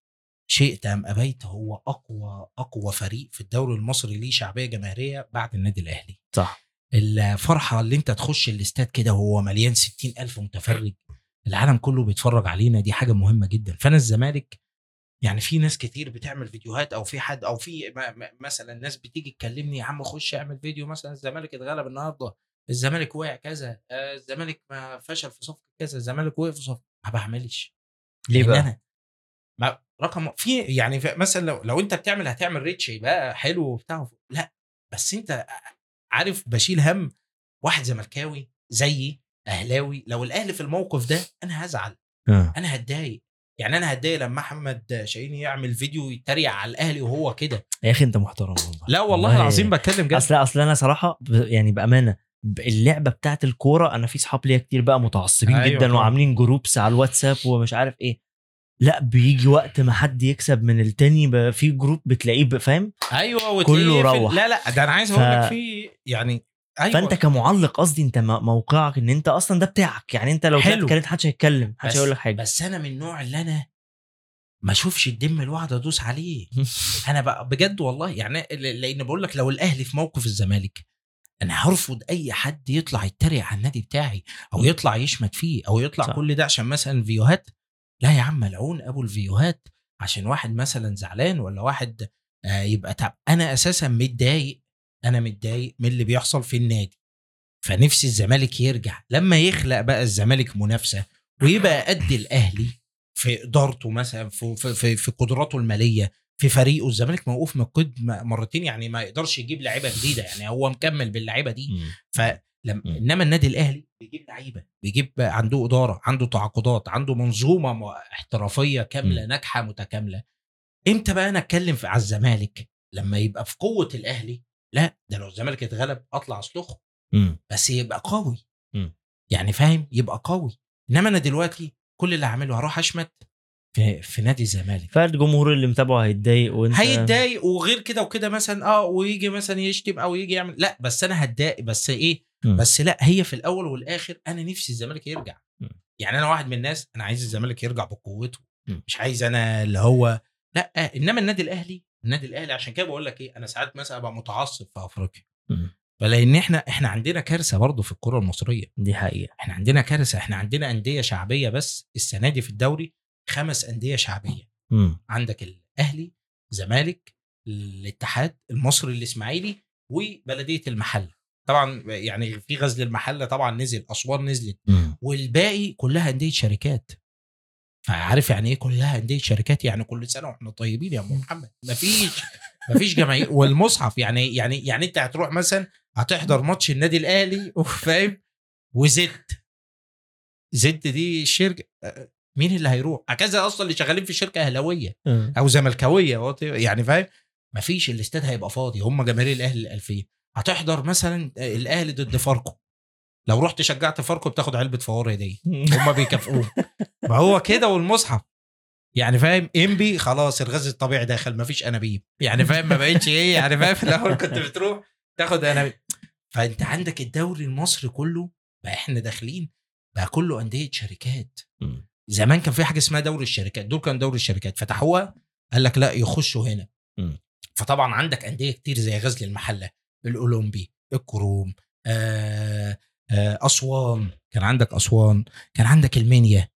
شئت ام أبيت هو أقوى أقوى فريق في الدوري المصري ليه شعبية جماهيرية بعد النادي الأهلي. صح. الفرحة اللي أنت تخش الاستاد كده وهو مليان ستين ألف متفرج العالم كله بيتفرج علينا دي حاجة مهمة جدا. فأنا الزمالك يعني في ناس كتير بتعمل فيديوهات أو في حد أو في مثلا ناس بتيجي تكلمني يا عم خش اعمل فيديو مثلا الزمالك اتغلب النهارده الزمالك وقع كذا آه، الزمالك ما فشل في صفقة كذا الزمالك وقع في صفقة. ما بعملش. ليه بقى؟ أنا ما رقم في يعني ف- مثلا لو, لو أنت بتعمل هتعمل ريتش يبقى حلو وبتاع لأ بس أنت عارف بشيل هم واحد زملكاوي زيي أهلاوي لو الاهلي في الموقف ده أنا هزعل آه. أنا هتضايق. يعني أنا هتضايق لما احمد شاهين يعمل فيديو يتريق على الأهلي وهو كده. يا أخي أنت محترم والله. لا والله العظيم بتكلم جد. أصل أصل أنا صراحة يعني بأمانة اللعبة بتاعت الكورة أنا في صحاب ليا كتير بقى متعصبين أيوة جدا طبعا. وعاملين groups على الواتساب ومش عارف إيه. لا بيجي وقت ما حد يكسب من التاني في group بتلاقيه فاهم أيوه كله روح. لا لا ده أنا عايز ف- أقول لك في يعني أيوه فأنت كمعلق قصدي أنت موقعك إن أنت أصلا ده بتاعك يعني أنت لو حلو. اتكلمت محدش هيتكلم محدش بس- هيقول لك حاجة بس أنا من النوع اللي أنا ما أشوفش الدم الواحد أدوس عليه أنا بقى بجد والله يعني لأن بقول لك لو الأهلي في موقف الزمالك أنا هرفض أي حد يطلع يتريق على النادي بتاعي أو يطلع يشمت فيه أو يطلع صح. صح. كل ده عشان مثلا فيوهات لا يا عم ملعون أبو الفيوهات عشان واحد مثلا زعلان ولا واحد آه يبقى تعب أنا أساسا متضايق أنا متضايق من اللي بيحصل في النادي. فنفسي الزمالك يرجع. لما يخلق بقى الزمالك منافسة ويبقى قد الأهلي في إدارته مثلا في في في, في قدراته المالية في فريقه الزمالك موقوف مقود مرتين يعني ما يقدرش يجيب لعيبة جديدة يعني هو مكمل باللعيبة دي. مم. فلم مم. إنما النادي الأهلي بيجيب لعيبة بيجيب عنده إدارة عنده تعاقدات عنده منظومة احترافية كاملة ناجحة متكاملة. إمتى بقى أنا أتكلم على الزمالك؟ لما يبقى في قوة الأهلي لا ده لو الزمالك اتغلب أطلع أصلخه. بس يبقى قوي. يعني فاهم؟ يبقى قوي. إنما أنا دلوقتي كل اللي هعمله هروح أشمت. في, في نادي الزمالك فالجمهور اللي متابعه هيتضايق وانت هيتضايق وغير كده وكده مثلا آه ويجي مثلا يشتم أو يجي يعمل لا بس أنا هتضايق بس إيه مم. بس لا هي في الأول والآخر أنا نفسي الزمالك يرجع مم. يعني أنا واحد من الناس أنا عايز الزمالك يرجع بقوته مم. مش عايز أنا اللي هو لا إنما النادي الأهلي النادي الأهلي عشان كده بقول لك إيه أنا ساعات مثلا أبقى متعصب في أفريقيا. فلان إحنا إحنا عندنا كارثة برضه في الكرة المصرية دي حقيقة إحنا عندنا كارثة إحنا عندنا أندية شعبية بس السنة دي في الدوري خمس أندية شعبية. مم. عندك الأهلي زمالك الاتحاد المصري الإسماعيلي وبلدية المحلة. طبعا يعني في غزل المحلة طبعا نزل أسوان نزلت مم. والباقي كلها أندية شركات. فعارف يعني إيه كلها أندية شركات؟ يعني كل سنة وإحنا طيبين يا ام محمد. مفيش مفيش جماهير. والمصحف يعني يعني يعني أنت هتروح مثلا هتحضر ماتش النادي الأهلي فاهم؟ وزد. زد دي الشركة مين اللي هيروح؟ هكذا أصلا اللي شغالين في شركة أهلاوية مم. أو زملكاوية what- يعني فاهم؟ مفيش الاستاد هيبقى فاضي هم جماهير الاهلي الألفية. هتحضر مثلا الأهلي ضد فاركو. لو رحت شجعت فاركو بتاخد علبة فوار هديه هم بيكافئوه ما هو كده والمصحف. يعني فاهم؟ إنبي خلاص الغاز الطبيعي داخل مفيش أنابيب. يعني فاهم؟ ما بقتش إيه يعني فاهم؟ في الأول كنت بتروح تاخد أنابيب. فأنت عندك الدوري المصري كله بقى إحنا داخلين بقى كله أندية شركات. زمان كان في حاجة اسمها دوري الشركات. دول كان دوري الشركات. فتحوها قال لك لا يخشوا هنا. مم. فطبعا عندك أندية كتير زي غزل المحلة الأولمبي الكروم آه آه أسوان. كان عندك أسوان. كان عندك المنيا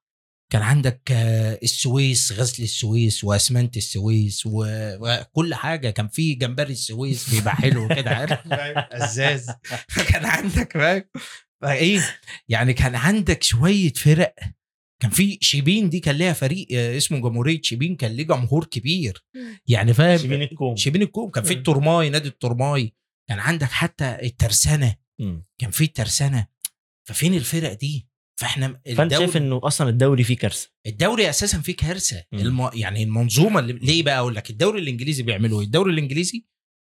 كان عندك آه السويس غزل السويس وأسمنت السويس و- وكل حاجة. كان في جمبري السويس بيبقى حلو كده عارف؟ فاهم؟ أزاز. كان عندك فاهم؟ فإيه يعني كان عندك شوية فرق كان في شيبين دي كان ليها فريق آه، اسمه جمهورية شيبين كان ليه جمهور كبير. يعني فاهم؟ شبين الكوم. شيبين الكوم. كان في. الترماي نادي الترماي. كان عندك حتى الترسانة. مم. كان في الترسانة. ففين الفرق دي؟ فاحنا فأنت شايف إنه أصلا الدوري فيه كارثة. الدوري أساسا فيه كارثة. الم... يعني المنظومة اللي... ليه بقى أقول لك؟ الدوري الإنجليزي بيعملوا إيه؟ الدوري الإنجليزي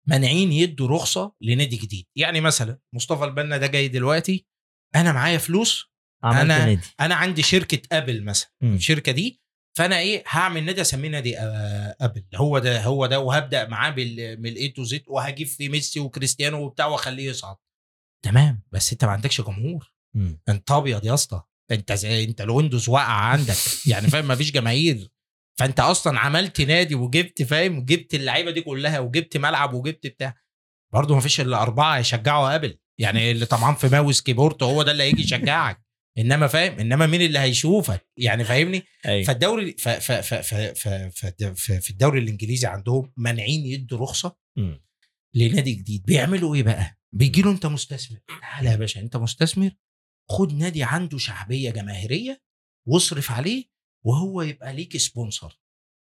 مانعين يدوا رخصة لنادي جديد. يعني مثلا مصطفى البنا ده جاي دلوقتي أنا معايا فلوس أنا- نادي. أنا عندي شركة Apple مثلا. مم. الشركة دي فأنا إيه هعمل نادي أسميه نادي آه، Apple. هو ده هو ده وهبدأ معاه من ال A to Z وهجيب فيه ميسي وكريستيانو وبتاع وأخليه يصعد. تمام. بس أنت ما عندكش جمهور. مم. أنت أبيض يا اسطى. أنت زي أنت ال Windows واقع عندك. يعني فاهم؟ ما فيش جماهير. فأنت أصلا عملت نادي وجبت فاهم؟ وجبت اللعيبة دي كلها وجبت ملعب وجبت بتاع. برضه ما فيش إلا أربعة يشجعوا Apple. يعني اللي طبعا في mouse keyboard هو ده اللي هيجي يشجعك. إنما فاهم؟ إنما مين اللي هيشوفك؟ يعني فاهمني؟ أيوه. فالدوري ف ف ف ف ف ف ف في الدوري الإنجليزي عندهم مانعين يدوا رخصة. لنادي جديد. بيعملوا إيه بقى؟ بيجي له أنت مستثمر. تعالى يا باشا أنت مستثمر خد نادي عنده شعبية جماهيرية واصرف عليه وهو يبقى ليك sponsor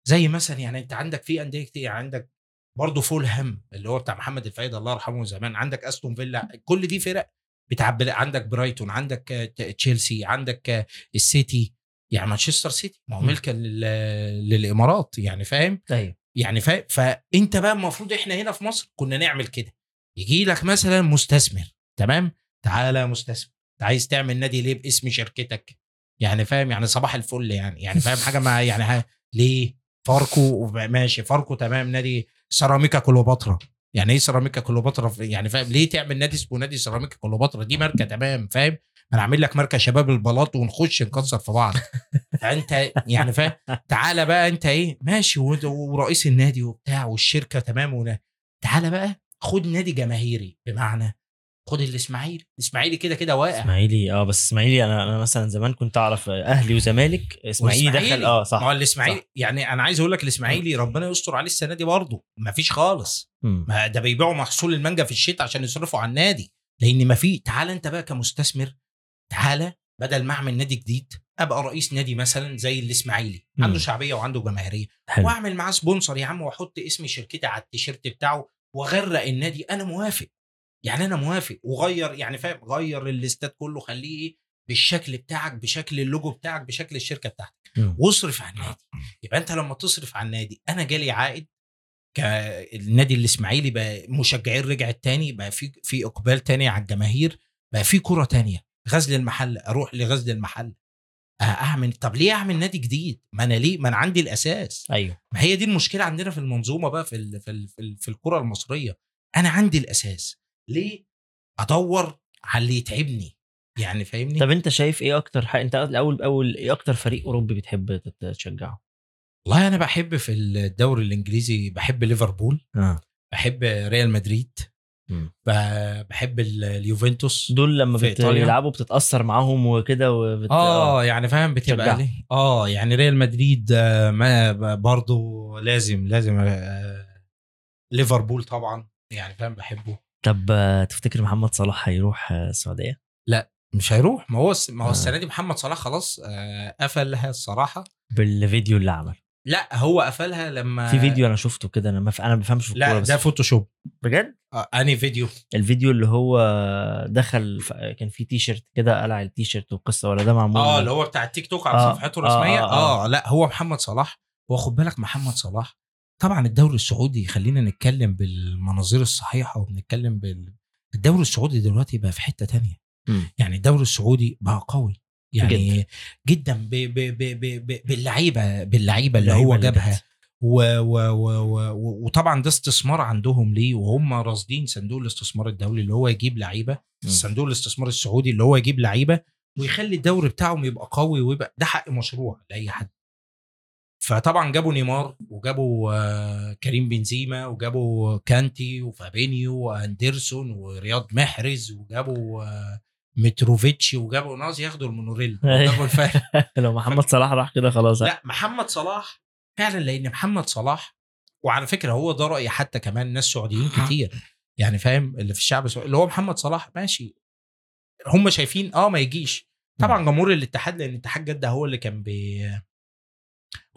زي مثلا يعني أنت عندك في أندية كتير عندك برضه فولهام اللي هو بتاع محمد الفايد الله يرحمه زمان عندك استون فيلا كل دي فرق بتعب عندك برايتون عندك تشيلسي عندك السيتي. يعني مانشستر سيتي ما هو م. ملكا لل- للإمارات يعني فاهم؟ أيوه. يعني فاهم فأنت بقى المفروض إحنا هنا في مصر كنا نعمل كده. يجي لك مثلا مستثمر تمام؟ تعالى يا مستثمر أنت عايز تعمل نادي ليه باسم شركتك؟ يعني فاهم؟ يعني صباح الفل يعني. يعني فاهم؟ حاجة ما يعني ليه؟ فاركو ماشي فاركو تمام نادي سيراميكا كليوباترا. يعني إيه سيراميكا كليوباترا؟ يعني فاهم ليه تعمل نادي اسمه نادي سيراميكا كليوباترا؟ دي ماركة تمام فاهم؟ أنا اعمل لك ماركة شباب البلاط ونخش نكسر في بعض. فأنت يعني فاهم تعالى بقى أنت إيه ماشي ورئيس النادي وبتاع والشركة تمام ونا. تعالى بقى خد نادي جماهيري بمعنى خد الإسماعيلي. الاسماعيلي كده كده واقع. إسماعيلي آه بس إسماعيلي أنا أنا مثلا زمان كنت أعرف أهلي وزمالك. إسماعيلي دخل. آه ما صح هو الإسماعيلي يعني أنا عايز أقول لك الإسماعيلي ربنا يستر عليه السنة دي برضه. مفيش خالص. مم. ما ده بيبيعوا محصول المانجا في الشتاء عشان يصرفوا على النادي. لأن ما في تعال أنت بقى كمستثمر تعالى بدل ما أعمل نادي جديد أبقى رئيس نادي مثلا زي الإسماعيلي. عنده شعبية وعنده جماهيرية. وأعمل معاه sponsor يا عم وأحط اسم شركتي على التيشيرت بتاعه وأغرق النادي. أنا موافق. يعني أنا موافق وغير يعني فاهم غير الاستاد كله خليه إيه بالشكل بتاعك بشكل اللوجو بتاعك بشكل الشركة بتاعتك. مم. واصرف على النادي. يبقى أنت لما تصرف على النادي أنا جالي عائد كالنادي الإسماعيلي بقى مشجعين رجعت تاني بقى في في إقبال تاني على الجماهير بقى في كرة تانية غزل المحل أروح لغزل المحل آه، أعمل طب ليه أعمل نادي جديد؟ ما أنا ليه ما أنا عندي الأساس. أيوه. ما هي دي المشكلة عندنا في المنظومة بقى في ال في ال في, ال في الكرة المصرية. أنا عندي الأساس. ليه ادور على اللي يتعبني يعني فاهمني طب أنت شايف إيه أكتر حاجة أنت الأول أول إيه أكتر فريق أوروبي بتحب تشجعه؟ والله أنا بحب في الدوري الإنجليزي بحب ليفربول آه بحب ريال مدريد مم. بحب ال- اليوفنتوس دول لما. بيلعبوا بتتأثر معاهم وكده وبت... آه يعني فاهم بتبقى آه يعني ريال مدريد آه، ما برضو لازم لازم آه، ليفربول طبعا يعني فاهم بحبه طب آه، تفتكر محمد صلاح هيروح آه، السعودية؟ مش هيروح. ما هو ما هو آه. السنة دي محمد صلاح خلاص آه، قفلها الصراحة. بالفيديو اللي عمل لا هو قفلها لما في فيديو أنا شفته كده أنا ما ف... أنا ما بفهمش في الكورة لا ده Photoshop. بجد؟ آه، أنهي فيديو؟ الفيديو اللي هو دخل ف... كان في تي شيرت كده قلع التي شيرت والقصة ولا ده معمول آه اللي هو بتاع التيك توك على آه، صفحته آه، الرسمية؟ آه، آه, آه. آه لا هو محمد صلاح. هو خد بالك محمد صلاح طبعا الدوري السعودي خلينا نتكلم بالمناظير الصحيحة وبنتكلم بال الدوري السعودي دلوقتي بقى في حتة تانية مم. يعني الدوري السعودي بقى قوي يعني جدا. جدا, جدا ب ب ب ب ب باللعيبة باللعيبة اللي هو جابها. و و و و و وطبعا ده استثمار عندهم ليه وهم راصدين صندوق الاستثمار الدولي اللي هو يجيب لعيبة. صندوق الاستثمار السعودي اللي هو يجيب لعيبة ويخلي الدوري بتاعهم يبقى قوي ويبقى ده حق مشروع لأي حد فطبعا جابوا نيمار وجابوا آه، كريم بنزيما وجابوا كانتي وفابينيو واندرسون ورياض محرز وجابوا آه، متروفيتش وجابوا ناس ياخدوا المونوريل. الفارق لو محمد صلاح راح كده خلاص. لا محمد صلاح فعلا لأن محمد صلاح وعلى فكرة هو ده راي حتى كمان ناس سعوديين كتير يعني فاهم اللي في الشعب السعودي اللي هو محمد صلاح ماشي. هم شايفين آه ما يجيش. طبعا جمهور الاتحاد لأن اتحاد جدة هو اللي كان بي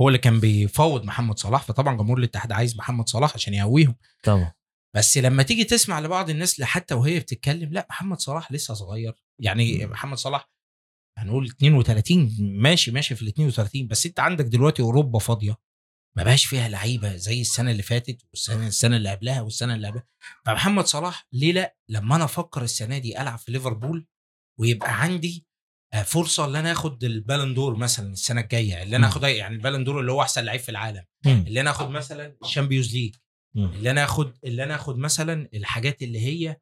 هو اللي كان بيفاوض محمد صلاح فطبعا جمهور الاتحاد عايز محمد صلاح عشان يقويهم. طبعا. بس لما تيجي تسمع لبعض الناس حتى وهي بتتكلم لا محمد صلاح لسه صغير. يعني. محمد صلاح هنقول 32 ماشي ماشي في ال 32 بس انت عندك دلوقتي أوروبا فاضية. ما بقاش فيها لعيبة زي السنة اللي فاتت والسنة السنة اللي قبلها والسنة اللي قبلها فمحمد صلاح ليه لا؟ لما أنا أفكر السنة دي ألعب في ليفربول ويبقى عندي فرصة إن أنا آخد ال Ballon d'Or مثلا السنة الجاية اللي أنا. اخد يعني ال Ballon d'Or اللي هو أحسن لعيب في العالم. اللي أنا آخد مثلا ال Champions League. اللي أنا آخد اللي أنا آخد مثلا الحاجات اللي هي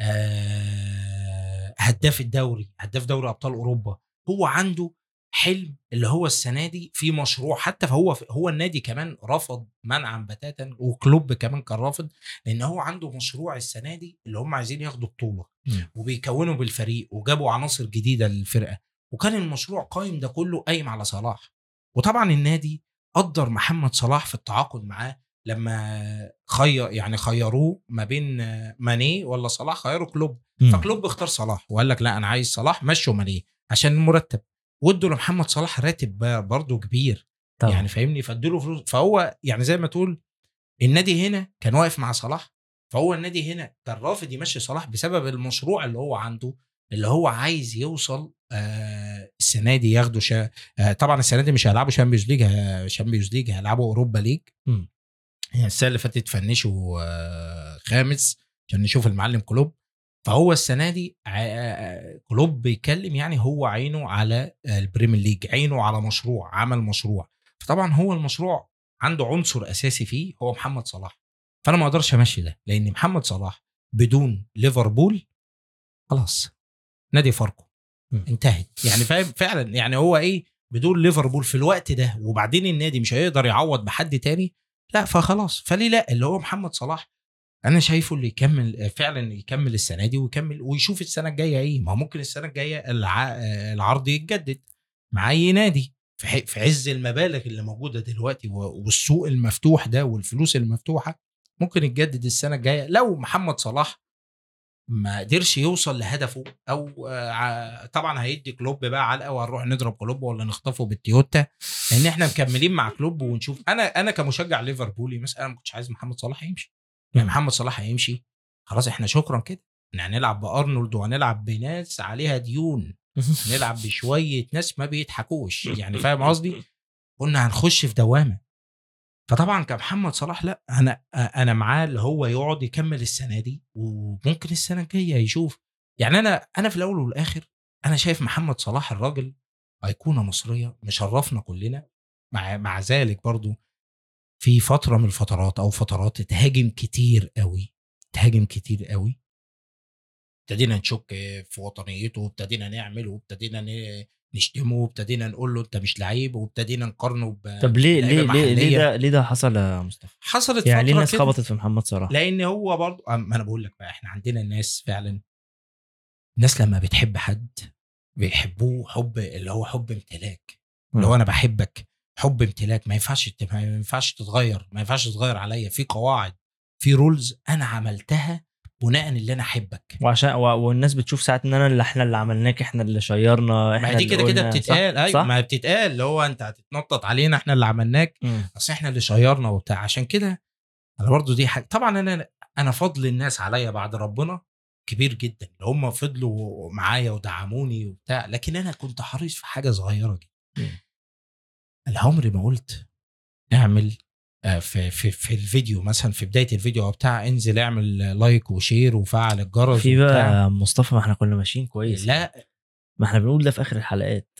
آه، هداف الدوري هداف دوري أبطال أوروبا هو عنده حلم اللي هو السنة دي في مشروع حتى فهو هو النادي كمان رفض منعا بتاتا وكلوب كمان كان رافض لأن هو عنده مشروع السنة دي اللي هم عايزين ياخدوا بطولة مم. وبيكونوا بالفريق وجابوا عناصر جديدة للفرقة وكان المشروع قايم ده كله قايم على صلاح وطبعا النادي قدر محمد صلاح في التعاقد معاه لما خير يعني خيروه ما بين ماني ولا صلاح خيروا كلوب مم. فكلوب اختار صلاح وقال لك لا أنا عايز صلاح مشوا ماني عشان المرتب وادوا لمحمد صلاح راتب برضه كبير طبعا. يعني فاهمني فادوا له فلوس فهو يعني زي ما تقول النادي هنا كان واقف مع صلاح فهو النادي هنا كان رافض يمشي صلاح بسبب المشروع اللي هو عنده اللي هو عايز يوصل آه السنة دي ياخدوا شا... آه طبعا السنة دي مش هيلعبوا Champions League Champions League هيلعبوا Europa League. يعني السنة اللي فاتت فنشوا آه خامس عشان نشوف المعلم كلوب فهو السنة دي كلوب بيتكلم يعني هو عينه على ال Premier League عينه على مشروع عمل مشروع. فطبعا هو المشروع عنده عنصر أساسي فيه هو محمد صلاح. فأنا ما أقدرش أمشي ده لأن محمد صلاح بدون ليفربول خلاص نادي فاركو. انتهت. يعني فاهم؟ فعلا يعني هو إيه بدون ليفربول في الوقت ده وبعدين النادي مش هيقدر يعوض بحد تاني لا فخلاص. فليه لا؟ اللي هو محمد صلاح أنا شايفه اللي يكمل فعلا يكمل السنة دي ويكمل ويشوف السنة الجاية إيه. ما ممكن السنة الجاية الع... العرض يتجدد مع اي نادي في عز المبالغ اللي موجودة دلوقتي والسوق المفتوح ده والفلوس المفتوحة ممكن يتجدد السنة الجاية لو محمد صلاح ما قدرش يوصل لهدفه أو آه، طبعا هيدي كلوب بقى علقة وهنروح نضرب كلوب ولا نخطفه بالتويوتا لأن إحنا مكملين مع كلوب ونشوف. أنا أنا كمشجع ليفربولي مثلا أنا ما كنتش عايز محمد صلاح يمشي. يعني محمد صلاح هيمشي؟ خلاص إحنا شكرا كده. إحنا هنلعب بأرنولد وهنلعب بناس عليها ديون. نلعب بشوية ناس ما بيضحكوش. يعني فاهم قصدي؟ قلنا هنخش في دوامة. فطبعا كمحمد صلاح لأ أنا أنا معاه اللي هو يقعد يكمل السنة دي وممكن السنة الجاية يشوف. يعني أنا أنا في الأول والآخر أنا شايف محمد صلاح الراجل أيقونة مصرية مشرفنا كلنا. مع مع ذلك برضو في فترة من الفترات أو فترات اتهاجم كتير قوي اتهاجم كتير قوي ابتدينا نشك في وطنيته وابتدينا نعمل وابتدينا نشتمه وابتدينا نقول له أنت مش لعيب وابتدينا نقارنه ب طب ليه ليه ليه, ليه محلية. ده ليه ده حصل يا مصطفى؟ حصلت يعني ليه الناس. خبطت في محمد صلاح؟ لأن هو برضه ما أنا بقول لك بقى إحنا عندنا الناس فعلا الناس لما بتحب حد بيحبوه حب اللي هو حب امتلاك اللي هو أنا بحبك حب امتلاك ما ينفعش ما ينفعش تتغير ما ينفعش تتغير عليا. في قواعد في رولز أنا عملتها بناء اللي أنا أحبك. وعشان و... والناس بتشوف ساعات إن أنا اللي إحنا اللي عملناك إحنا اللي شيرنا إحنا ما دي كده كده بتتقال. صح؟ أيوه صح؟ ما بتتقال اللي هو أنت هتتنطط علينا إحنا اللي عملناك. اصل إحنا اللي شيرنا وبتاع. عشان كده أنا برضو دي حاجة طبعا أنا أنا فضل الناس عليا بعد ربنا كبير جدا. اللي هم فضلوا معايا ودعموني وبتاع لكن أنا كنت حريص في حاجة صغيرة جدا. عمري ما قلت اعمل آه، في في في الفيديو مثلا في بداية الفيديو أو بتاع انزل اعمل like و share وفعل الجرس في. بقى مصطفى ما إحنا كنا ماشيين كويس. لا. ما إحنا بنقول ده في آخر الحلقات.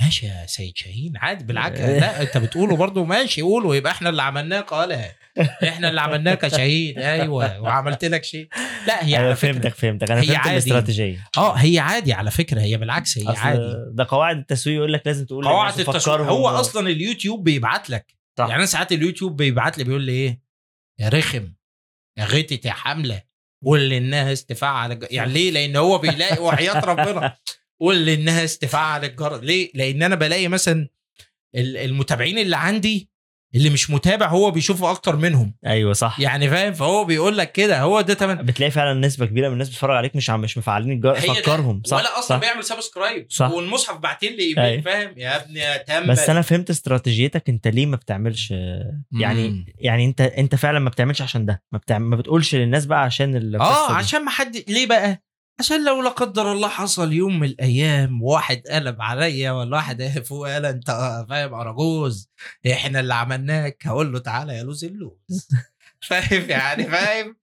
ماشي يا سيد شاهين عادي بالعكس. لا انت بتقوله برضه ماشي قوله يبقى إحنا اللي عملناه قالها. إحنا اللي عملناك يا شاهين. أيوه وعملت لك شيء. لا هي أيوه على فهمتك فهمتك. أنا هي فهمت. الاستراتيجية. آه هي عادي على فكرة هي بالعكس هي عادي. ده قواعد التسويق يقول لك لازم تقول قواعد التسويق هو و- أصلا اليوتيوب بيبعت لك. صح. يعني أنا ساعات اليوتيوب بيبعت لي بيقول لي إيه؟ يا رخم يا غيتت يا حملة. قول للناس تفعل. يعني ليه؟ لأن هو بيلاقي وحياه ربنا. قول للناس تفعل الجرس ليه؟ لأن أنا بلاقي مثلا ال- المتابعين اللي عندي اللي مش متابع هو بيشوفه أكتر منهم. أيوه صح. يعني فاهم؟ فهو بيقول لك كده. هو ده تمام. بتلاقي فعلا نسبة كبيرة من الناس بتتفرج عليك مش عم مش مفعلين الجرس. فكرهم صح؟ ولا أصلا صح. بيعمل subscribe صح. والمصحف بعتين لي أيوة. ايميل فاهم؟ يا ابني يا تنبل بس أنا فهمت استراتيجيتك أنت ليه ما بتعملش يعني مم. يعني أنت أنت فعلا ما بتعملش عشان ده. ما, بتعمل ما بتقولش للناس بقى عشان آه. عشان ما حد ليه بقى؟ عشان لو لا قدر الله حصل يوم من الأيام واحد قلب عليا ولا واحد فوق قال أنت فاهم أراجوز إحنا اللي عملناك. هقول له تعالى يا لوز اللوز. فاهم يعني؟ فاهم؟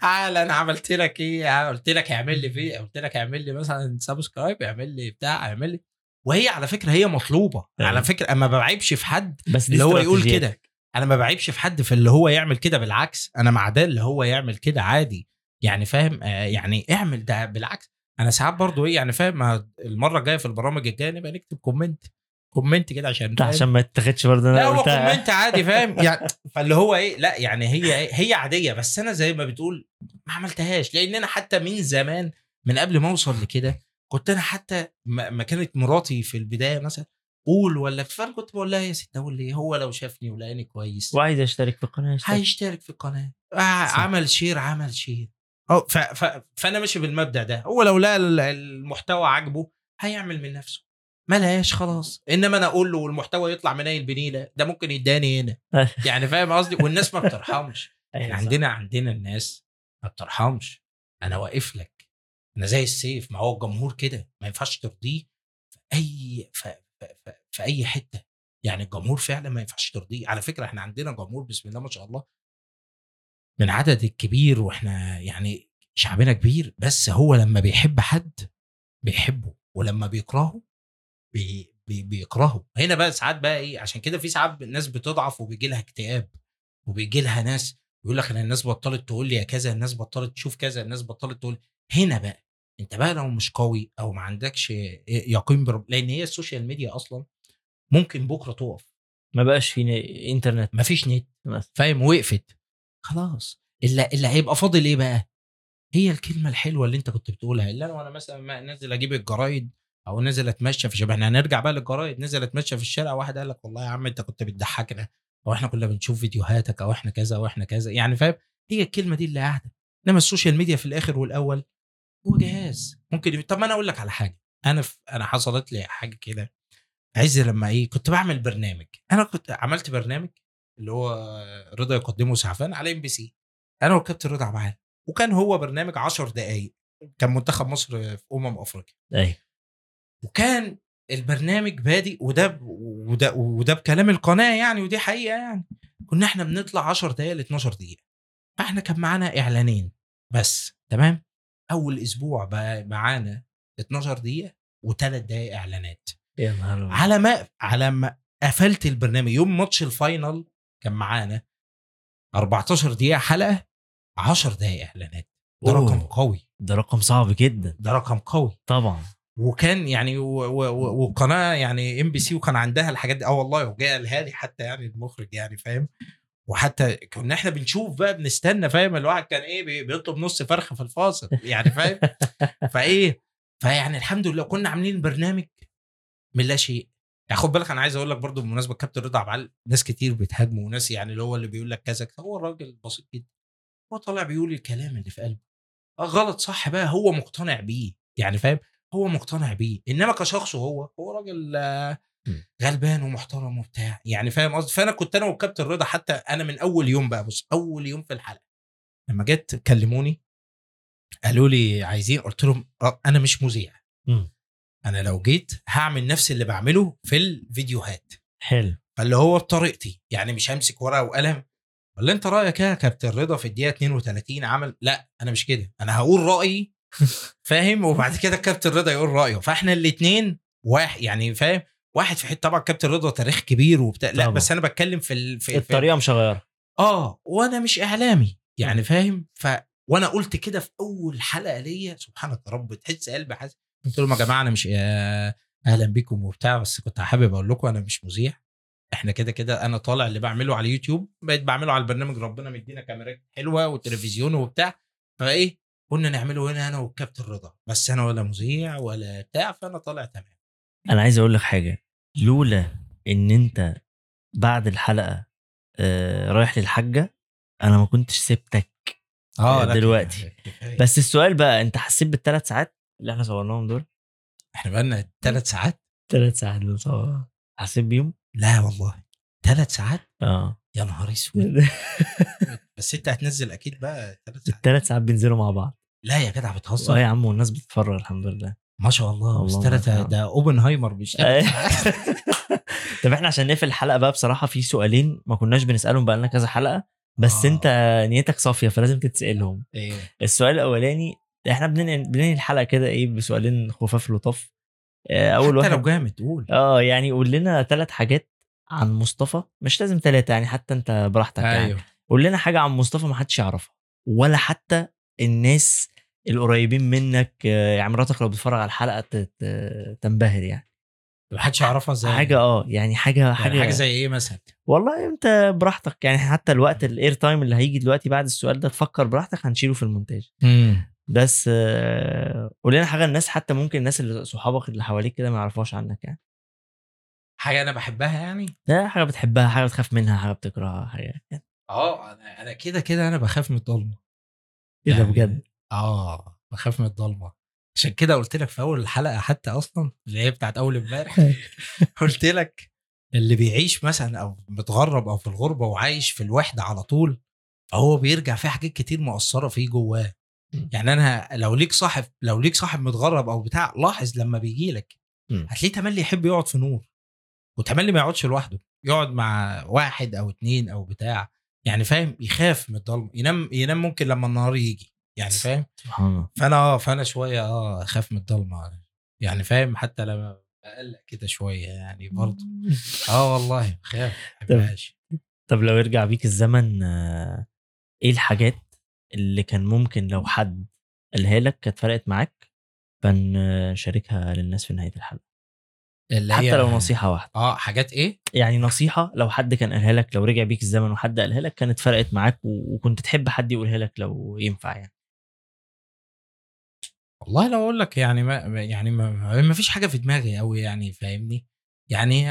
تعالى أنا عملت لك إيه؟ قلت لك اعمل لي فيه قلت لك اعمل لي مثلا subscribe اعمل لي بتاع اعمل لي. وهي على فكرة هي مطلوبة. أيوة. على فكرة أنا ما بعيبش في حد بس اللي هو يقول. كده. أنا ما بعيبش في حد في اللي هو يعمل كده. بالعكس أنا مع ده اللي هو يعمل كده عادي. يعني فاهم آه يعني اعمل ده بالعكس أنا ساعات برضو إيه يعني فاهم المرة الجاية في البرامج الجاية نبقى نكتب comment comment كده عشان؟ عشان ما تتاخدش برضه لا هو comment عادي فاهم يعني فاللي هو إيه لا يعني هي إيه؟ هي عادية بس أنا زي ما بتقول ما عملتهاش لأن أنا حتى من زمان من قبل ما أوصل لكده كنت أنا حتى ما كانت مراتي في البداية مثلا قول ولا فأنا كنت بقول لها يا ست أقول لي هو لو شافني ولقاني كويس وعايز أشترك في القناة يشترك. هيشترك في القناة. عمل share عمل share ف ف فأنا ماشي بالمبدأ ده. هو لو لقى ال- المحتوى عاجبه هيعمل من نفسه. ما لهاش خلاص. إنما أنا أقول له والمحتوى يطلع منيل بنيله ده ممكن يداني هنا. يعني فاهم قصدي؟ والناس ما بترحمش. أيوة إحنا. عندنا عندنا الناس ما بترحمش. أنا واقف لك. أنا زي السيف ما هو الجمهور كده. ما ينفعش ترضيه في أي في, في, في أي حتة. يعني الجمهور فعلا ما ينفعش ترضيه. على فكرة إحنا عندنا جمهور بسم الله ما شاء الله من عدد الكبير وإحنا يعني شعبنا كبير بس هو لما بيحب حد بيحبه ولما بيكرهه بي بي بيكرهه. هنا بقى ساعات بقى إيه عشان كده في ساعات الناس بتضعف وبيجي لها اكتئاب وبيجي لها ناس يقول لك أنا الناس بطلت تقول لي يا كذا الناس بطلت تشوف كذا الناس بطلت تقول هنا بقى أنت بقى لو مش قوي أو ما عندكش يقين برب... لأن هي ال social media أصلا ممكن بكرة تقف. ما بقاش في إنترنت. مفيش نت. مثلا فاهم؟ وقفت. خلاص. اللي, اللي هيبقى فاضل إيه بقى؟ هي الكلمة الحلوة اللي أنت كنت بتقولها اللي أنا وأنا مثلا ما نازل أجيب الجرايد أو نزل أتمشى في شبه إحنا هنرجع بقى للجرايد نزل أتمشى في الشارع واحد قال لك والله يا عم أنت كنت بتضحكنا أو إحنا كنا بنشوف فيديوهاتك أو إحنا كذا وإحنا كذا. يعني فاهم؟ هي الكلمة دي اللي قاعدة. إنما ال social media في الآخر والأول هو جهاز. ممكن طب ما أنا أقول لك على حاجة. أنا في أنا حصلت لي حاجة كده. عز لما إيه كنت بعمل برنامج. أنا كنت عملت برنامج اللي هو رضا يقدمه سعفان على MBC. أنا والكابتن رضا عبد العال وكان هو برنامج 10 دقائق كان منتخب مصر في أمم أفريقيا. أيوه. وكان البرنامج بادئ وده وده وده بكلام القناة يعني ودي حقيقة يعني. كنا إحنا بنطلع 10 دقائق ل 12 دقيقة. فإحنا كان معانا إعلانين بس تمام؟ أول أسبوع بقى معانا 12 دقيقة وثلاث دقائق إعلانات. يا نهار. على ما على ما قفلت البرنامج. يوم ماتش الفاينل كان معانا 14 دقيقة حلقة 10 دقائق إعلانات. ده أوه. رقم قوي. ده رقم صعب جدا. ده رقم قوي. طبعا. وكان يعني والقناه يعني MBC وكان عندها الحاجات دي. آه والله وجاء الهادي حتى يعني المخرج يعني فاهم؟ وحتى كنا إحنا بنشوف بقى بنستنى فاهم؟ الواحد كان إيه بي- بيطلب نص فرخه في الفاصل يعني فاهم؟ فإيه فيعني الحمد لله كنا عاملين برنامج من لا شيء. يعني خد بالك أنا عايز أقول لك برضو بمناسبة كابتن رضا عبد العال ناس كتير بتهاجمه وناس يعني اللي هو اللي بيقول لك كذا. هو الراجل بسيط جدا هو طالع بيقول الكلام اللي في قلبه آه غلط صح بقى هو مقتنع بيه يعني فاهم هو مقتنع بيه إنما كشخص هو هو راجل آه،. غلبان ومحترم وبتاع يعني فاهم قصدي فأنا كنت أنا والكابتن رضا حتى أنا من أول يوم بقى بص أول يوم في الحلقة لما جت كلموني قالوا لي عايزين قلت لهم آه، أنا مش مذيع. أنا لو جيت هعمل نفس اللي بعمله في الفيديوهات. حلو. فاللي هو بطريقتي يعني مش همسك ورقة وقلم. ولا أنت رأيك يا كابتن رضا في الدقيقة 32 عمل؟ لا أنا مش كده. أنا هقول رأيي فاهم؟ وبعد كده الكابتن رضا يقول رأيه. فإحنا الاثنين واحد يعني فاهم؟ واحد في حتة طبعا كابتن رضا تاريخ كبير وبتاع. لا. بس أنا بتكلم في ال... في في- الطريقة مش هغيرها آه وأنا مش إعلامي يعني فاهم؟ ف وأنا قلت كده في أول حلقة ليا. سبحانك يا رب تحس قلبي حاسس. قلت لهم يا جماعة أنا مش آه، أهلا بيكم وبتاع بس كنت حابب أقول لكم أنا مش مذيع. إحنا كده كده أنا طالع اللي بعمله على اليوتيوب بقيت بعمله على البرنامج ربنا مدينا كاميرات حلوة وتلفزيون وبتاع. فإيه قلنا نعمله هنا أنا والكابتن رضا بس أنا ولا مذيع ولا بتاع فأنا طالع تمام. أنا عايز أقول لك حاجة. لولا إن أنت بعد الحلقة آه رايح للحاجة أنا ما كنتش سبتك لا، دلوقتي. كفاية. بس السؤال بقى أنت حسيت بالثلاث ساعات؟ اللي إحنا صورناهم دول. إحنا بقالنا ثلاث ساعات؟ ثلاث ساعات دول صور حسيت بيهم؟ لا والله. ثلاث ساعات؟ آه. يا نهار أسود. بس أنت هتنزل أكيد بقى ثلاث ساعات. الثلاث ساعات بينزلوا مع بعض. لا يا جدع آه بتهزر يا عم والناس بتتفرج الحمد لله. ما شاء الله. بس والله ثلاث ما شاء ده أوبنهايمر بيشتغل. طب إحنا عشان نقفل الحلقة بقى بصراحة في سؤالين ما كناش بنسألهم بقى لنا كذا حلقة. بس آه. أنت نيتك صافية فلازم تتسألهم. إيه؟ السؤال الأولاني إحنا بننهي الحلقة كده إيه بسؤالين خفاف لطاف. آه، أول حتى واحد لو جامد قول. آه يعني قول لنا ثلاث حاجات عن مصطفى مش لازم ثلاثة يعني حتى انت براحتك يعني. أيوه. قول لنا حاجة عن مصطفى ما حدش يعرفها ولا حتى الناس القريبين منك آه، يعني مراتك لو بتتفرج على الحلقة تنبهر يعني. ما حدش يعرفها إزاي حاجة آه يعني حاجة يعني حاجة حاجة زي إيه مثلا؟ والله انت براحتك يعني حتى الوقت ال air time اللي هيجي دلوقتي بعد السؤال ده تفكر براحتك هنشيله في المونتاج. بس قول لنا حاجة الناس حتى ممكن الناس اللي صحابك اللي حواليك كده ما يعرفوش عنك يعني. حاجة أنا بحبها يعني؟ ده حاجة بتحبها حاجة بتخاف منها حاجة بتكرهها حاجة كده آه أنا أنا كده كده أنا بخاف من الضلمة. إيه ده يعني- بجد؟ آه بخاف من الضلمة. عشان كده قلت لك في أول الحلقة حتى أصلا اللي هي بتاعت أول امبارح قلت لك اللي بيعيش مثلا أو متغرب أو في الغربة وعايش في الوحدة على طول هو بيرجع في حاجات كتير مؤثرة فيه جواه. يعني أنا لو ليك صاحب لو ليك صاحب متغرب أو بتاع لاحظ لما بيجي لك. هتلاقيه تملي يحب يقعد في نور وتملي ما يقعدش لوحده يقعد مع واحد أو اتنين أو بتاع يعني فاهم يخاف من الضلمة ينام ينام ممكن لما النهار يجي يعني فاهم فأنا آه فأنا شوية آه أخاف من الضلمة يعني فاهم حتى لما بقلق كده شوية يعني برضه آه والله بخاف ما بحبهاش. طب لو يرجع بيك الزمن آه، إيه الحاجات اللي كان ممكن لو حد قالها لك كانت فرقت معاك فنشاركها للناس في نهاية الحلقة. اللي حتى هي لو نصيحة واحدة. آه حاجات إيه؟ يعني نصيحة لو حد كان قالها لك لو رجع بيك الزمن وحد قالها لك كانت فرقت معاك وكنت تحب حد يقولها لك لو ينفع يعني. والله لو أقول لك يعني ما يعني ما, ما فيش حاجة في دماغي قوي يعني فاهمني؟ يعني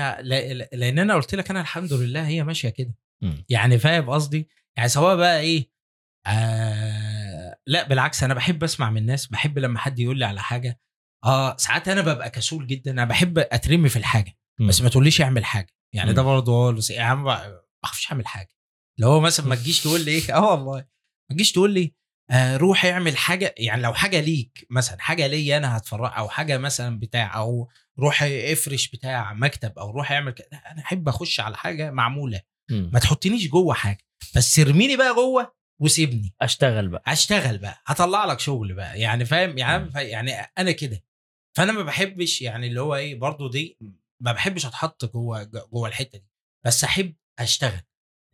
لأن أنا قلت لك أنا الحمد لله هي ماشية كده. مم. يعني فاهم قصدي؟ يعني سواء بقى إيه آه لا بالعكس أنا بحب أسمع من الناس بحب لما حد يقول لي على حاجة آه ساعات أنا ببقى كسول جدا أنا بحب أترمي في الحاجة بس ما تقوليش أعمل حاجة يعني ده مم. برضه هو يا عم ما أعرفش أعمل حاجة اللي هو مثلا ما تجيش تقول لي إيه آه والله ما تجيش تقول لي آه روح اعمل حاجة يعني لو حاجة ليك مثلا حاجة ليا أنا هتفرج أو حاجة مثلا بتاع أو روح افرش بتاع مكتب أو روح اعمل كده أنا أحب أخش على حاجة معمولة مم. ما تحطنيش جوه حاجة بس ارميني بقى جوه وسيبني. أشتغل بقى. هشتغل بقى. هطلع لك شغل بقى. يعني فاهم؟ يعني. يعني أنا كده. فأنا ما بحبش يعني اللي هو إيه برضو دي ما بحبش أتحط جوه جوه الحتة دي. بس أحب أشتغل.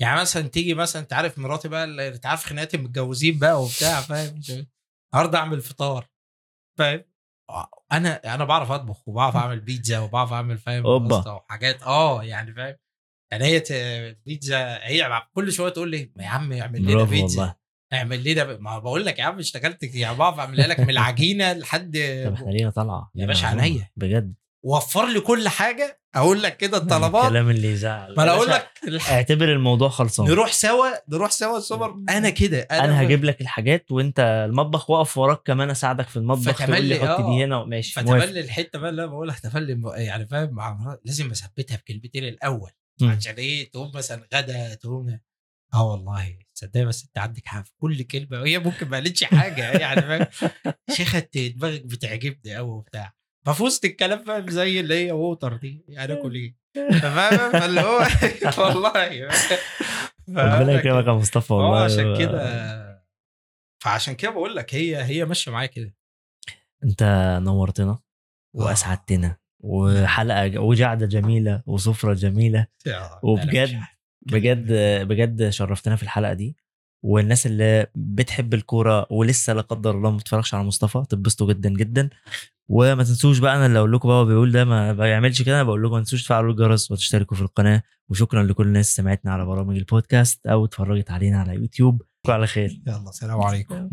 يعني مثلا تيجي مثلا أنت عارف مراتي بقى اللي أنت عارف خناقات المتجوزين بقى وبتاع فاهم؟ النهارده أعمل فطار فاهم؟ أنا أنا بعرف أطبخ وبعرف أعمل بيتزا وبعرف أعمل فاهم. باستا وحاجات. آه يعني فاهم؟ يعني هي بيتزا هي كل شوية تقول لي يا عم اعمل لنا بيتزا. والله. اعمل لنا ب- ما بقول لك يا عم اشتغلت يعني بعرف اعملها لك من العجينة لحد طب إحنا لينا طالعة يا باشا عينيا. بجد. وفر لي كل حاجة أقول لك كده الطلبات. الكلام اللي يزعل. ما أنا أقول لك اعتبر الموضوع خلصان. نروح سوا نروح سوا السوبر. أنا كده أنا هجيب لك الحاجات وانت المطبخ واقف وراك كمان اساعدك في المطبخ تقول لي حط آه. دي هنا ماشي فتملي الحتة بقى اللي أنا بقولها تفلي يعني فاهم لازم اثبتها بكلمتين الأول. عشان إيه؟ تقوم مثلا غدا تقوم آه والله تصدقي بس أنت عندك حق في كل كلمة وهي ممكن ما قالتش حاجة يعني فاهم؟ شيخة أنت دماغك بتعجبني قوي وبتاع. ففي وسط الكلام فاهم زي اللي هي ووتر دي يعني اكل إيه؟ فاهم؟ فاللي هو والله ربنا يكرمك يا مصطفى والله. آه عشان كده فعشان كده بقول لك هي هي ماشية معايا كده. أنت نورتنا وأسعدتنا. وحلقة وجعدة جميلة وسفرة جميلة. وبجد بجد بجد شرفتنا في الحلقة دي. والناس اللي بتحب الكورة ولسه لا قدر الله ما بتتفرجش على مصطفى تتبسطوا جدا جدا. وما تنسوش بقى أنا اللي أقول لكم هو بيقول ده ما بيعملش كده أنا بقول لكم ما تنسوش تفعلوا الجرس وتشتركوا في القناة. وشكرا لكل الناس سمعتنا على برامج البودكاست أو اتفرجت علينا على يوتيوب. على خير. يلا سلام عليكم.